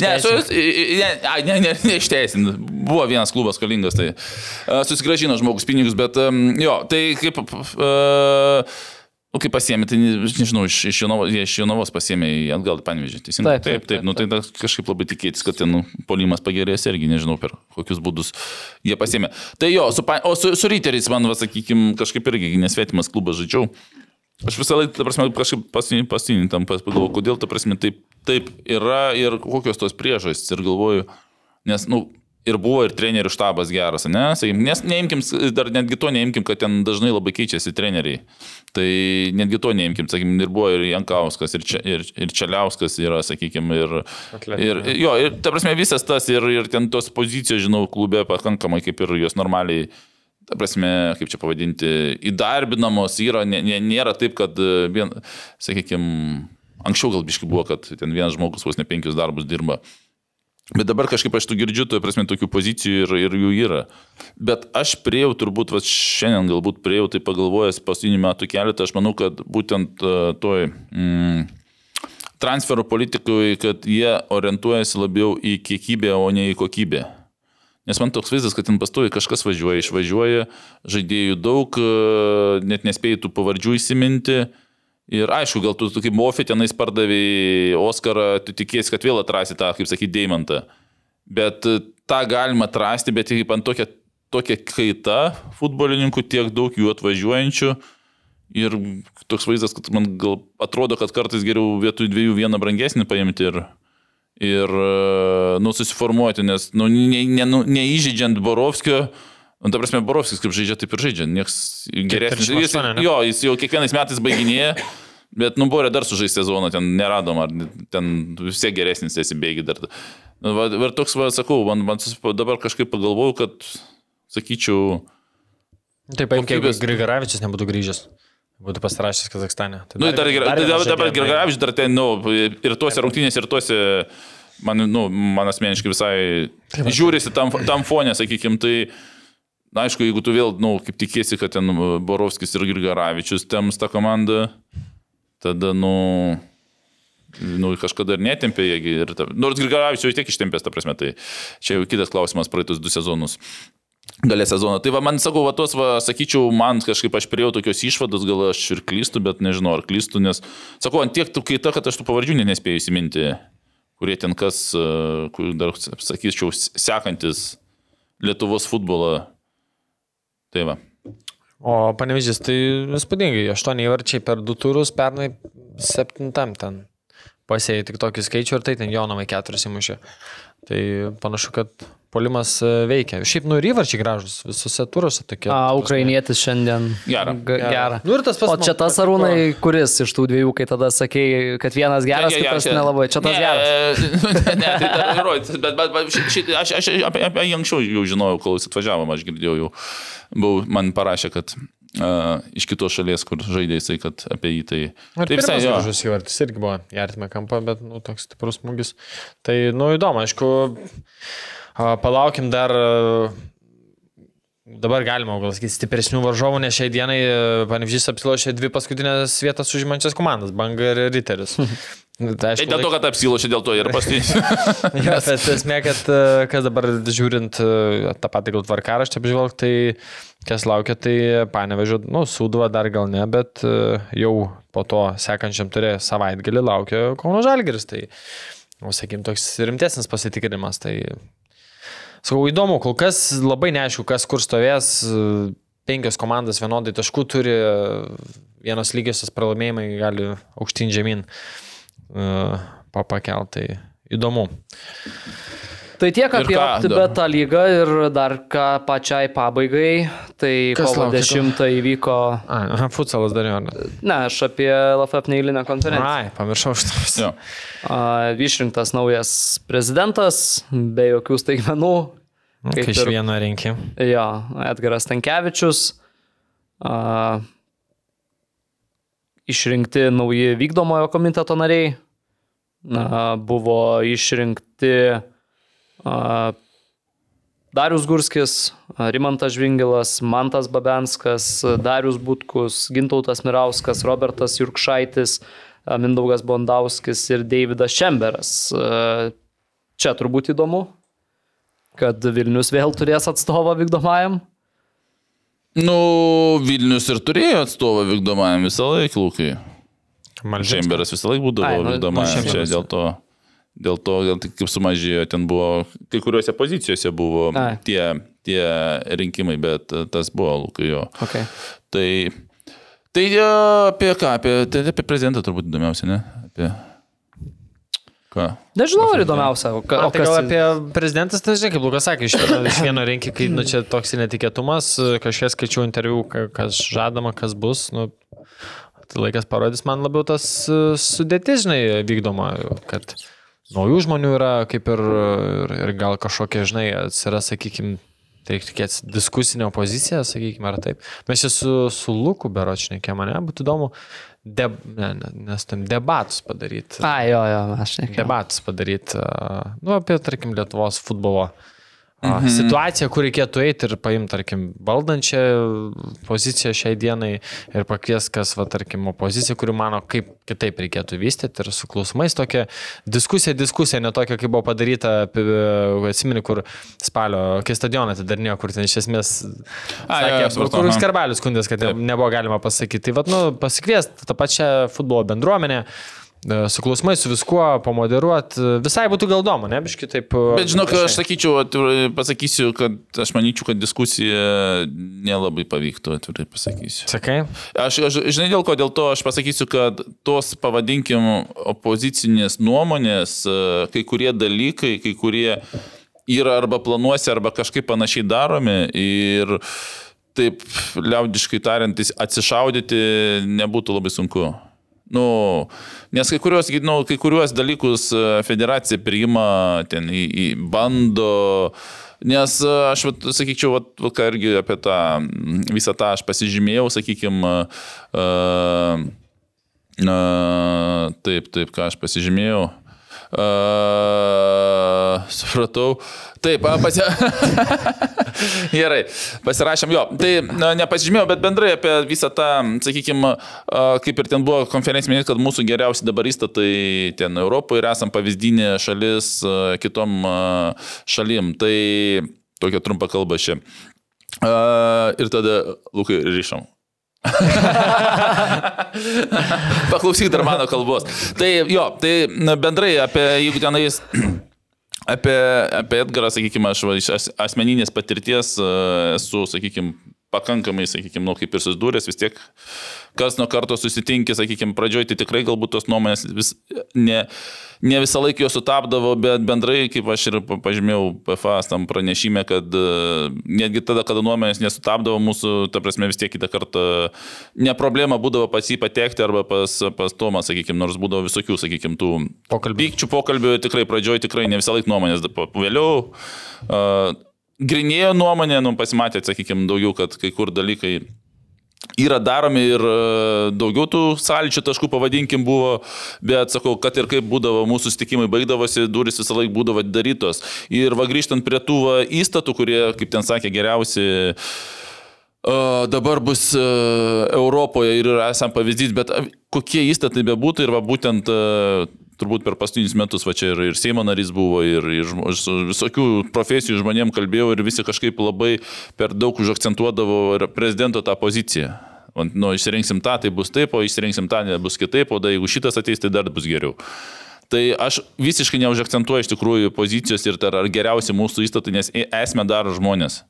ne, su, ne, ne, ne, ne išteisin. Buvo vienas klubas skolingas, tai uh, susigražino žmogus pinigus, bet jo, tai kaip... Uh, Nu, kaip pasiemė, tai nežinau, iš, iš, Jonavos, jie iš Jonavos pasiemė į atgal į Panevežį. Taip, taip, taip, taip. Nu, tai kažkaip labai tikėtis, kad ten nu, polimas pagerės irgi, nežinau per kokius būdus jie pasiemė. Tai jo, su, o su, su Ryteriais man, sakykime, kažkaip irgi nesvetimas klubas žaidžiau. Aš visą laiką, ta prasme, kažkaip pasinį tam pagalvoju, kodėl, ta prasme, taip, taip yra ir kokios tos priežastys. Ir galvoju, nes, nu, ir buvo ir trenerių štabas geras, ne? Sakykim, nes neimkim, dar netgi to neimkim, kad ten dažnai labai keičiasi treneriai. Tai netgi to neimkim, sakykim, ir buvo ir Jankauskas, ir, čia, ir, ir Čeliauskas yra, sakykim, ir, ir jo, ir ta prasme visas tas, ir, ir ten tos pozicijos, žinau, klube pakankamai kaip ir jos normaliai ta prasme, kaip čia pavadinti, įdarbinamos yra, nė, nė, nėra taip, kad e, vien, sakykime, anksčiau gal biški buvo, kad ten vienas žmogus vos ne penkius darbus dirba. Bet dabar kažkaip aš tu girdžiu, toje prasme, tokių pozicijų ir, ir jų yra. Bet aš priejau, turbūt, va, šiandien galbūt priejau, tai pagalvojęs paskutinių metų keletą, aš manau, kad būtent uh, toj mm, transferų politikui, kad jie orientuojasi labiau į kiekybę, o ne į kokybę. Nes man toks vaizdas, kad ten pastovi kažkas važiuoja, išvažiuoja, žaidėjų daug, e, net nespėjai tų pavardžių įsiminti. Ir aišku, gal tu, kaip Mofė tenais pardavai Oscarą, tu tikėsi, kad vėl atrasi tą, kaip sakyti, Deimantą. Bet e, tą galima atrasti, bet kaip ant tokia, tokia kaita futbolininkų, tiek daug jų atvažiuojančių. Ir toks vaizdas, kad man gal atrodo, kad kartais geriau vietoj dviejų vieną brangesnį paimti ir, ir e, nu, susiformuoti, nes nu, ne, ne, nu, neįžydžiant Borovskio, nu, ta prasme, Borovskis kaip žaidžia, taip ir žaidžia, nieks geresnis. Jis, 38, ne? jo, jis jau kiekvienais metais baiginėja, bet nu, Borė dar sužais sezoną, ten neradom, ar ten vis tiek geresnis esi bėgi dar. Nu, ir toks, va, sakau, man, man dabar kažkaip pagalvojau, kad, sakyčiau, Taip, paimk, jeigu Kokybės- Grigaravičius nebūtų grįžęs. Būtų pasirašęs Kazakstane. Tai Nu, dar, dar, dar, vienas dabar Gergaravičius dar ten, nu, ir tuose rungtynėse, ir tuose, man, nu, man asmeniškai visai žiūrisi tam, tam fonė, sakykime, tai, na, aišku, jeigu tu vėl, nu, kaip tikėsi, kad ten Borovskis ir Gergaravičius tems tą komandą, tada, nu, nu, kažkada ir netempė, jie ir ta, nors Grigaravičius jau tiek ištempęs, ta prasme, tai čia jau kitas klausimas praeitus du sezonus. Galė sezono. Tai va, man sakau, va, tos, va, sakyčiau, man kažkaip aš priejau tokios išvados, gal aš ir klystu, bet nežinau, ar klystu, nes, sakau, ant tiek tu kaita, kad aš tų pavardžių nespėjau įsiminti, kurie ten kas, e, kur dar, sakyčiau, sekantis Lietuvos futbolą Tai va. O panevežys, tai įspūdingai, 8 įvarčiai per 2 turus, pernai 7 ten. Pasėjai tik tokį skaičių ir tai ten Jonamai 4 įmušė. Tai panašu, kad polimas e, veikia. Šiaip, nu ir įvarčiai gražus, visose turuose tokie. A, ukrainietis šiandien. Gerą. Gerą. Nu ir tas pats O čia tas arūnai, kuris iš tų dviejų, kai tada sakei, kad vienas geras, Ne, ne, kitas čia- nelabai. Čia tas ne, geras. Ne, ne, tai dar įrodytas, bet, bet, bet šit, aš, aš apie, apie jį anksčiau jau žinojau, kol jis atvažiavo, aš girdėjau jau, buvau, man parašė, kad uh, iš kitos šalies, kur žaidė jisai, kad apie jį tai... Ir tai visai gražus įvartis irgi buvo, į artimą kampą, bet, nu, toks stiprus smūgis. Tai, nu, įdomu, aišku, palaukim dar. Dabar galima gal sakyti stipresnių varžovų, nes šiai dienai Panevžys apsilošė dvi paskutinės vietas užimančias komandas - Banga ir Riteris. Tai, Tai aišku, dėl to, kad apsilošė, dėl to ir pastį. Jo, bet esmė, kad kas dabar žiūrint tą patį gal tvarkaraštį apžvelgti, tai kas laukia, tai panevežė, nu, Sūduva dar gal ne, bet jau po to sekančiam turė savaitgalį laukia Kauno Žalgeris. Tai, nu, sakykim, toks rimtesnis pasitikrinimas. Tai, sakau, įdomu, kol kas labai neaišku, kas kur stovės. e, Penkios komandas vienodai taškų turi, e, vienos lygiosios pralaimėjimai gali aukštyn žemyn uh, papakelt. Tai įdomu. Tai tiek apie ką, Tibetą lygą ir dar ką pačiai pabaigai. Tai Kas kovo laukia 10 įvyko, A, aha, futsalas dar jo. ne? aš apie LFF neįlinę konferenciją. Ai, pamiršau šitas. Jo. A, Išrinktas naujas prezidentas, be jokių staigmenų. Kai kaip iš vieno rinkį. Jo, Edgaras Tankievičius. A, išrinkti nauji vykdomojo komiteto nariai. Na, buvo išrinkti a, Darius Gurskis, Rimantas Žvingilas, Mantas Babenskas, Darius Butkus, Gintautas Mirauskas, Robertas Jurkšaitis, Mindaugas Bondauskis ir Davidas Šemberas. Čia turbūt įdomu, kad Vilnius vėl turės atstovą vykdomajam. Nu, Vilnius ir turėjo atstovą vykdomajam visą laiką, Lukai. Čemberas visą laiką būdavo Ai, nu, vykdomajam. nu, Čia dėl to, dėl to, dėl tai kaip sumažėjo, ten buvo, kai kuriuose pozicijose buvo Ai. tie, tie rinkimai, bet tas buvo, Lukai, jo. Okay. Tai, tai e, apie ką, apie, tai apie prezidentą turbūt įdomiausia, ne? Apie ką? Nežinau, ar įdomiausia. O, ka, O tai kas gal apie prezidentas, tai žinai, kaip Lukas sakė, iš vieno, iš vieno rinkį, kai nu, čia toks netikėtumas, kažkiek skaičiau interviu, ka- kas žadama, kas bus. Nu, tai laikas parodys man labiau tas e, sudėtis, žinai, vykdoma, kad naujų žmonių yra kaip ir, ir, ir gal kažkokie, žinai, atsiras, sakykime, tai tikėtis diskusinė opozicija, sakykime, ar taip. Mes čia su, su Luku beročnikė, mane būtų įdomu, deb, ne, ne, nes tam debatus padaryti A, jo, jo, aš nekėjau. debatus padaryti, nu, apie, tarkim, Lietuvos futbolo mhm. situaciją, kur reikėtų eiti ir paimti, tarkim, valdančią poziciją šiai dienai ir pakvies, kas, va, tarkim, opozicija, kuri mano, kaip kitaip reikėtų vystyti ir su klausimais tokia diskusija, diskusija, ne tokia, kaip buvo padaryta, apie- atsimeni, kur spalio, kai stadioną atidarinėjo, kur ten iš esmės supratau, kur skarbalius skundės, kad Taip. nebuvo galima pasakyti. Tai, vad, nu, pasikviesti tą pačią futbolo bendruomenę, e, su klausimais, su viskuo, pamoderuoti, visai būtų gal įdomu, ne, biškai taip. e, Bet žinok, aš sakyčiau, pasakysiu, kad aš manyčiau, kad diskusija nelabai pavyktų, atvirai pasakysiu. Sakai? Aš, aš žinai dėl ko, dėl to aš pasakysiu, kad tos, pavadinkim, opozicinės nuomonės, e, kai kurie dalykai, kai kurie yra arba planuose, arba kažkaip panašiai daromi ir taip liaudiškai tariant, atsišaudyti nebūtų labai sunku. Nu, nes kai kuriuos, nu, kai kuriuos dalykus e, federacija priima, ten į, į bando, nes e, aš, vat, sakyčiau, vat, vat, ką irgi apie tą visą tą aš pasižymėjau, sakykime, uh, uh, taip, taip, ką aš pasižymėjau. Uh, supratau. Taip, pasi... Gerai, pasirašėm jo. Tai nepasižymėjau, bet bendrai apie visą tą, sakykime, kaip ir ten buvo konferencija minėta, kad mūsų geriausi dabar įstatai ten Europoje ir esam pavyzdinė šalis kitom šalim. Tai tokia trumpa kalba čia. A, Ir tada, Lukai, ryšom. Paklausyk dar mano kalbos. Tai jo, tai bendrai apie, jeigu tenais apie, apie Edgarą, sakykime, aš iš as- asmeninės patirties e, esu, sakykime, pakankamai, sakykime, nu, kaip ir susidūręs, vis tiek kas nuo karto susitinkė, sakykime, pradžioj, tai tikrai galbūt tos nuomonės vis, ne, ne visą laiką jos sutapdavo, bet bendrai, kaip aš ir pažymėjau PFA tam pranešime, kad e, netgi tada, kada nuomonės nesutapdavo mūsų, ta prasme vis tiek kitą kartą ne problema būdavo pas jį patekti arba pas, pas Tomą, sakykime, nors būdavo visokių, sakykime, tų Pokalbių. pykčių pokalbių, tikrai pradžioj tikrai ne visą laiką nuomonės, vėliau uh, grinėjo nuomonė, nu, pasimatė, sakykime, daugiau, kad kai kur dalykai yra daromi ir e, daugiau tų sąlyčio taškų, pavadinkim, buvo, bet sakau, kad ir kaip būdavo, mūsų susitikimai baigdavosi, duris visą laiką būdavo darytos. Ir va grįžtant prie tų va, įstatų, kurie, kaip ten sakė, geriausi Uh, dabar bus uh, Europoje ir esam pavyzdys, bet kokie įstatai bebūtų ir va būtent turbūt per paskutinius metus, va čia ir, ir Seimo narys buvo, ir, ir visokių profesijų žmonėm kalbėjau ir visi kažkaip labai per daug užakcentuodavo prezidento tą poziciją. Nu, išsirinksim tą, tai bus taip, o išsirinksim tą, bus kitaip, o da, jeigu šitas ateis, tai dar bus geriau. Tai aš visiškai neužakcentuoju iš tikrųjų pozicijos ir ar geriausi mūsų įstatai, nes e- esmę daro žmonės.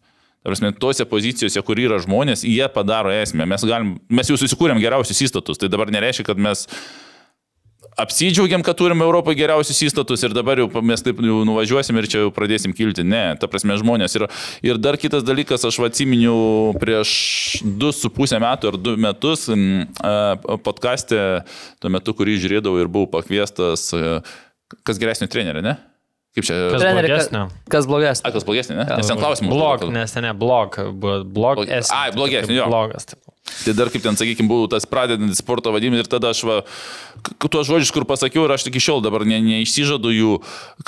Prasme, tose pozicijose, kur yra žmonės, jie padaro esmę. Mes, galim, mes jau susikūrėm geriausius įstatus, tai dabar nereiškia, kad mes apsidžiaugiam, kad turime Europoje geriausius įstatus ir dabar jau mes taip jau nuvažiuosim ir čia jau pradėsim kilti. Ne, ta prasme žmonės. Ir, ir dar kitas dalykas, aš atsiminiau prieš 2,5 metų ar 2 metus a, podkastė, tuo metu, kurį žiūrėdavau ir buvau pakviestas, kas geresnio trenerio, ne? Kaip čia? Kas Treneri, blogesnio? ka- Kas blogesnė? A, kas blogesnė, ne? Nes ten klausimas. Blog, nes ten ne blog, buvo blog. Ai, jo. Blogas. Taip. Tai dar kaip ten, sakykime, buvau tas pradedantis sporto vadimas ir tada aš va, tuos žodžius, kur pasakiau ir aš iki šiol dabar ne, neišsižadu jų,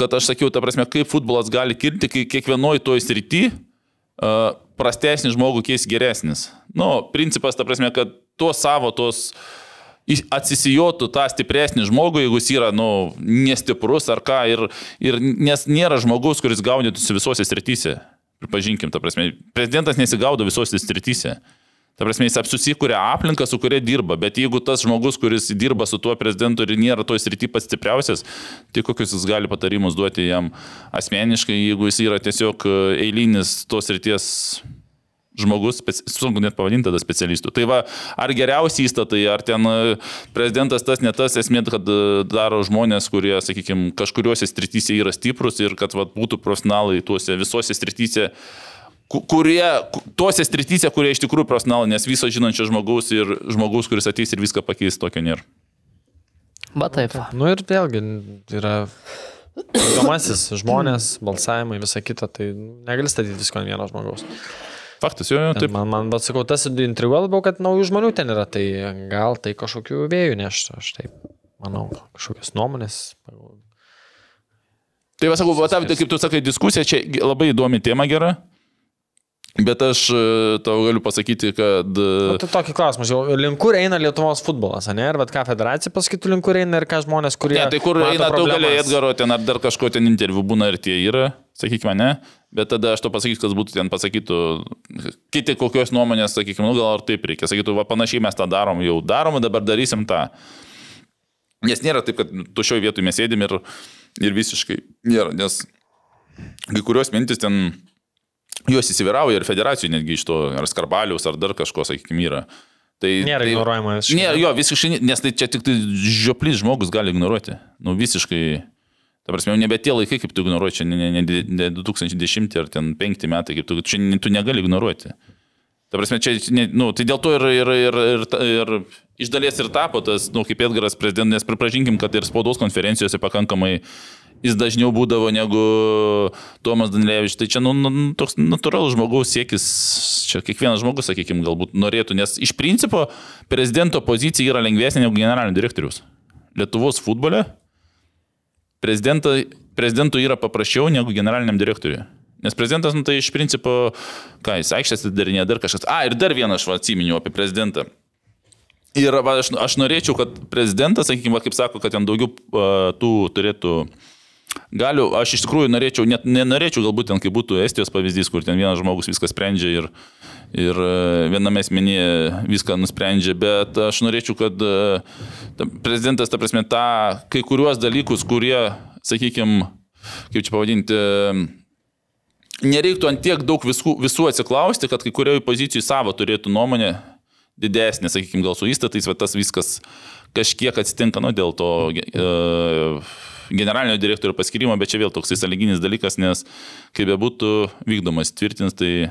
kad aš sakiau, ta prasme, kaip futbolas gali kilti, kai kiekvienoje toj srity uh, prastesnis žmogų keis geresnis. Nu, principas, ta prasme, kad tuos savo, tos atsisijotų tą stipresnį žmogų, jeigu jis yra, nu, nestiprus ar ką, ir, ir nes nėra žmogaus, kuris gaudytųsi visose srityse. Pripažinkim, ta prasme, prezidentas nesigaudo visose srityse. Ta prasme, jis susikūrė aplinką, su kuria dirba, bet jeigu tas žmogus, kuris dirba su tuo prezidentu ir nėra toj srity pats stipriausias, tai kokius jis gali patarimus duoti jam asmeniškai, jeigu jis yra tiesiog e, eilinis tos srities žmogus, sunku net pavadinti tada specialistų. Tai va, ar geriausi įstatai, ar ten e, prezidentas tas, ne tas, esmė, kad e, daro žmonės, kurie, sakykime, kažkuriuose srityse yra stiprus ir kad va, būtų profesionalai tuose visose srityse ku- kurie, ku- tuose strityse, kurie iš tikrųjų profesionalai, nes viso žinančio žmogaus ir žmogaus, kuris ateis ir viską pakeis, tokio nėra. Bet taip. Nu ir vėlgi yra įdomasis žmonės, balsavimai, visa kita, tai negali statyti visko ant vieno žmogaus. Faktas, jo, jo, Taip. Man, man bet sakau, tas intriguoja labiau, kad naujų žmonių ten yra, tai gal tai kažkokių vėjų neš, aš taip manau, kažkokios nuomonės. Tai va, sakau, va, ta, tai kaip tu sakai, diskusija čia labai įdomi tema gera, bet aš e, tau galiu pasakyti, kad... O e, tai tokį klausimą, žiau, link kur eina Lietuvos futbolas, ne? Ir ką federacija pasakytų, link kur eina ir ką žmonės, kurie... Ne, tai kur eina, problemas. Edgaro ten ar dar kažko ten interviu būna ir tie yra, sakykime, ne, bet tada aš to pasakysiu, kas būtų ten pasakytų, kiti kokios nuomonės, sakykime, nu gal ar taip reikia, sakytų, va panašiai mes tą darom, jau darom, dabar darysim tą. Nes nėra taip, kad tu šioje vietoje mes sėdim ir, ir visiškai nėra, nes kai kurios mintis ten, jos įsivyrauja ir federacijų netgi iš to, ar skarbalius, ar dar kažko, sakykime, yra. Tai, Nėra tai, ignoruojama. Nėra, jo, visiškai, ne- nes tai čia tik tai žioplis žmogus gali ignoruoti. Nu, visiškai. Ta prasme, jau nebe tie laikai, kaip tu ignoruoji, čia ne, ne, ne, ne 2010 ar ten 5 metai, kaip tu, čia tu negali ignoruoti. Ta prasme, čia, ne, nu, tai dėl to ir, ir, ir, ir, ir iš dalies ir tapo tas, nu, kaip Edgaras prezidentas, nes pripažinkim, kad ir spaudos konferencijose pakankamai jis dažniau būdavo negu Tomas Danilevičius. Tai čia, nu, nu, toks natūralus žmogaus siekis, čia kiekvienas žmogus, sakykime, galbūt norėtų, nes iš principo prezidento pozicija yra lengvesnė negu generalinio direktorius. Lietuvos futbole prezidentui yra paprasčiau negu generaliniam direktoriui. Nes prezidentas, nu, tai iš principo, ką jis aikštės atidarinė, dar kažkas. A, ir dar vieną aš atsiminiau apie prezidentą. Ir va, aš, aš norėčiau, kad prezidentas, sakykime, va, kaip sako, kad ten daugiau uh, tų turėtų galių. Aš iš tikrųjų norėčiau, net nenorėčiau, galbūt ten kaip būtų Estijos pavyzdys, kur ten vienas žmogus viską sprendžia ir, ir e, viename asmenyje viską nusprendžia, bet aš norėčiau, kad e, ta- prezidentas, ta prasme, tą kai kuriuos dalykus, kurie, sakykime, kaip čia pavadinti, nereiktų ant tiek daug visų, visų atsiklausti, kad kai kurioje pozicijoje savo turėtų nuomonę didesnė, sakykime, gal su įstatais, bet tas viskas kažkiek atsitinka, nu, dėl to e, generalinio direktorio paskirimo, bet čia vėl toks sąlyginis dalykas, nes kaip bebūtų vykdomas tvirtins, tai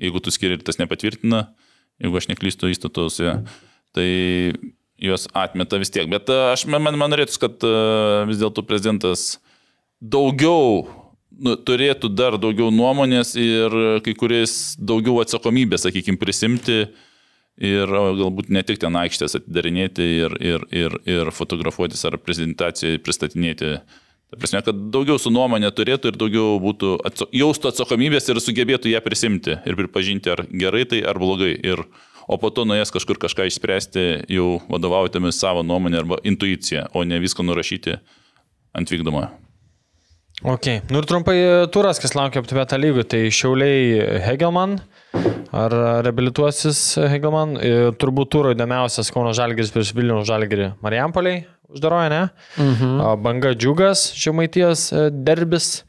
jeigu tu skiri ir tas nepatvirtina, jeigu aš neklystu įstatuose, tai juos atmeta vis tiek. Bet e, aš man, man norėtų, kad e, vis dėlto prezidentas daugiau nu, turėtų dar daugiau nuomonės ir kai kuris daugiau atsakomybės, sakykime, prisimti ir galbūt ne tik ten aikštės atidarinėti ir, ir, ir, ir fotografuotis ar prezentaciją pristatinėti. Ta prasme, kad daugiau su nuomonė turėtų ir daugiau būtų atso, jaustų atsakomybės ir sugebėtų ją prisimti ir pripažinti, ar gerai tai, ar blogai. Ir, o po to nuėjęs kažkur kažką išspręsti, jau vadovaujatėmis savo nuomonę arba intuiciją, o ne viską nurašyti ant vykdomojo. Ok, nu ir trumpai turas, kas laukia aptubėtą lygų, tai Šiauliai Hegelman, ar reabilituosis Hegelman, turbūt turo įdomiausias Kauno Žalgiris prieš Vilnių Žalgirį Marijampoliai, uždaroja, ne? Mhm. Banga Džiugas, Žemaitijos derbis,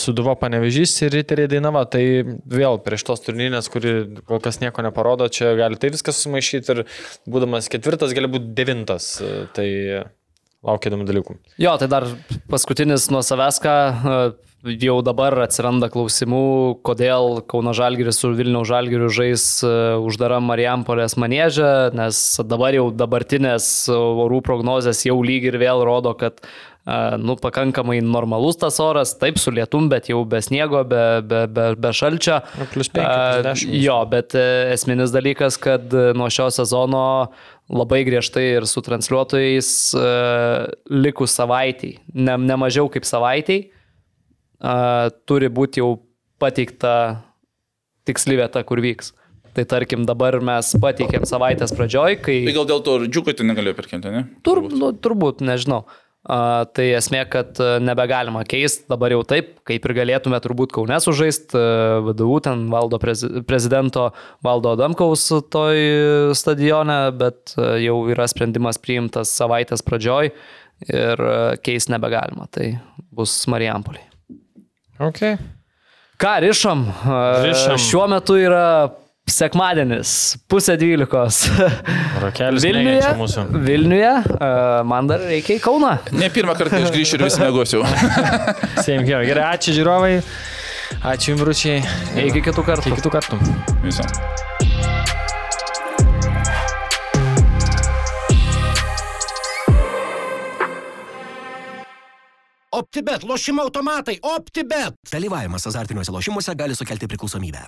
Suduva Panevežys ir Riteriai Dainava. Tai vėl prieš tos turnyrinės, kuri kol kas nieko neparodo, čia gali tai viskas sumaišyti ir būdamas ketvirtas, gali būti devintas. Tai laukia įdomių dalykų. Jo, tai dar paskutinis nuo savęs, ką e, jau dabar atsiranda klausimų, kodėl Kauno Žalgiris su Vilniaus Žalgiriu žais e, uždara Marijampolės manėžė, nes dabar jau dabartinės orų prognozės jau lyg ir vėl rodo, kad e, nu, pakankamai normalus tas oras, taip su lietum, bet jau be sniego, be, be, be, be šalčio. Plus 50. Jo, bet esminis dalykas, kad nuo šio sezono labai griežtai ir su transliuotojais uh, likus savaitėjai, ne, ne mažiau kaip savaitėjai, uh, turi būti jau pateikta tiksli vieta, kur vyks. Tai tarkim, dabar mes pateikėm savaitės pradžioj, kai... Tai gal dėl to džiugo tai negalėjo perkelti, ne? Tur, nu, turbūt, nežinau. Uh, Tai esmė, kad nebegalima keisti dabar jau taip, kaip ir galėtume turbūt Kaunės sužaisti, VDU ten valdo prezidento valdo Adamkaus toj stadione, bet jau yra sprendimas priimtas savaitės pradžioj ir keisti nebegalima. Tai bus Marijampoliai. Okay. Ką, rišam? rišam. Šiuo metu yra Sekmadienis, pusė dvylikos. Rokelis Vilniuje. Vilniuje, man dar reikia į Kauną. Ne pirmą kartą aš grįšiu ir vis. Same here. Gerai, ačiū žiūrovai. Ačiū jums, Ručiai. Iki kitų kartų. Iki kitų kartų. Visą. OptiBet, lošimo automatai, OptiBet. Dalyvavimas azartiniuose lošimuose gali sukelti priklausomybę.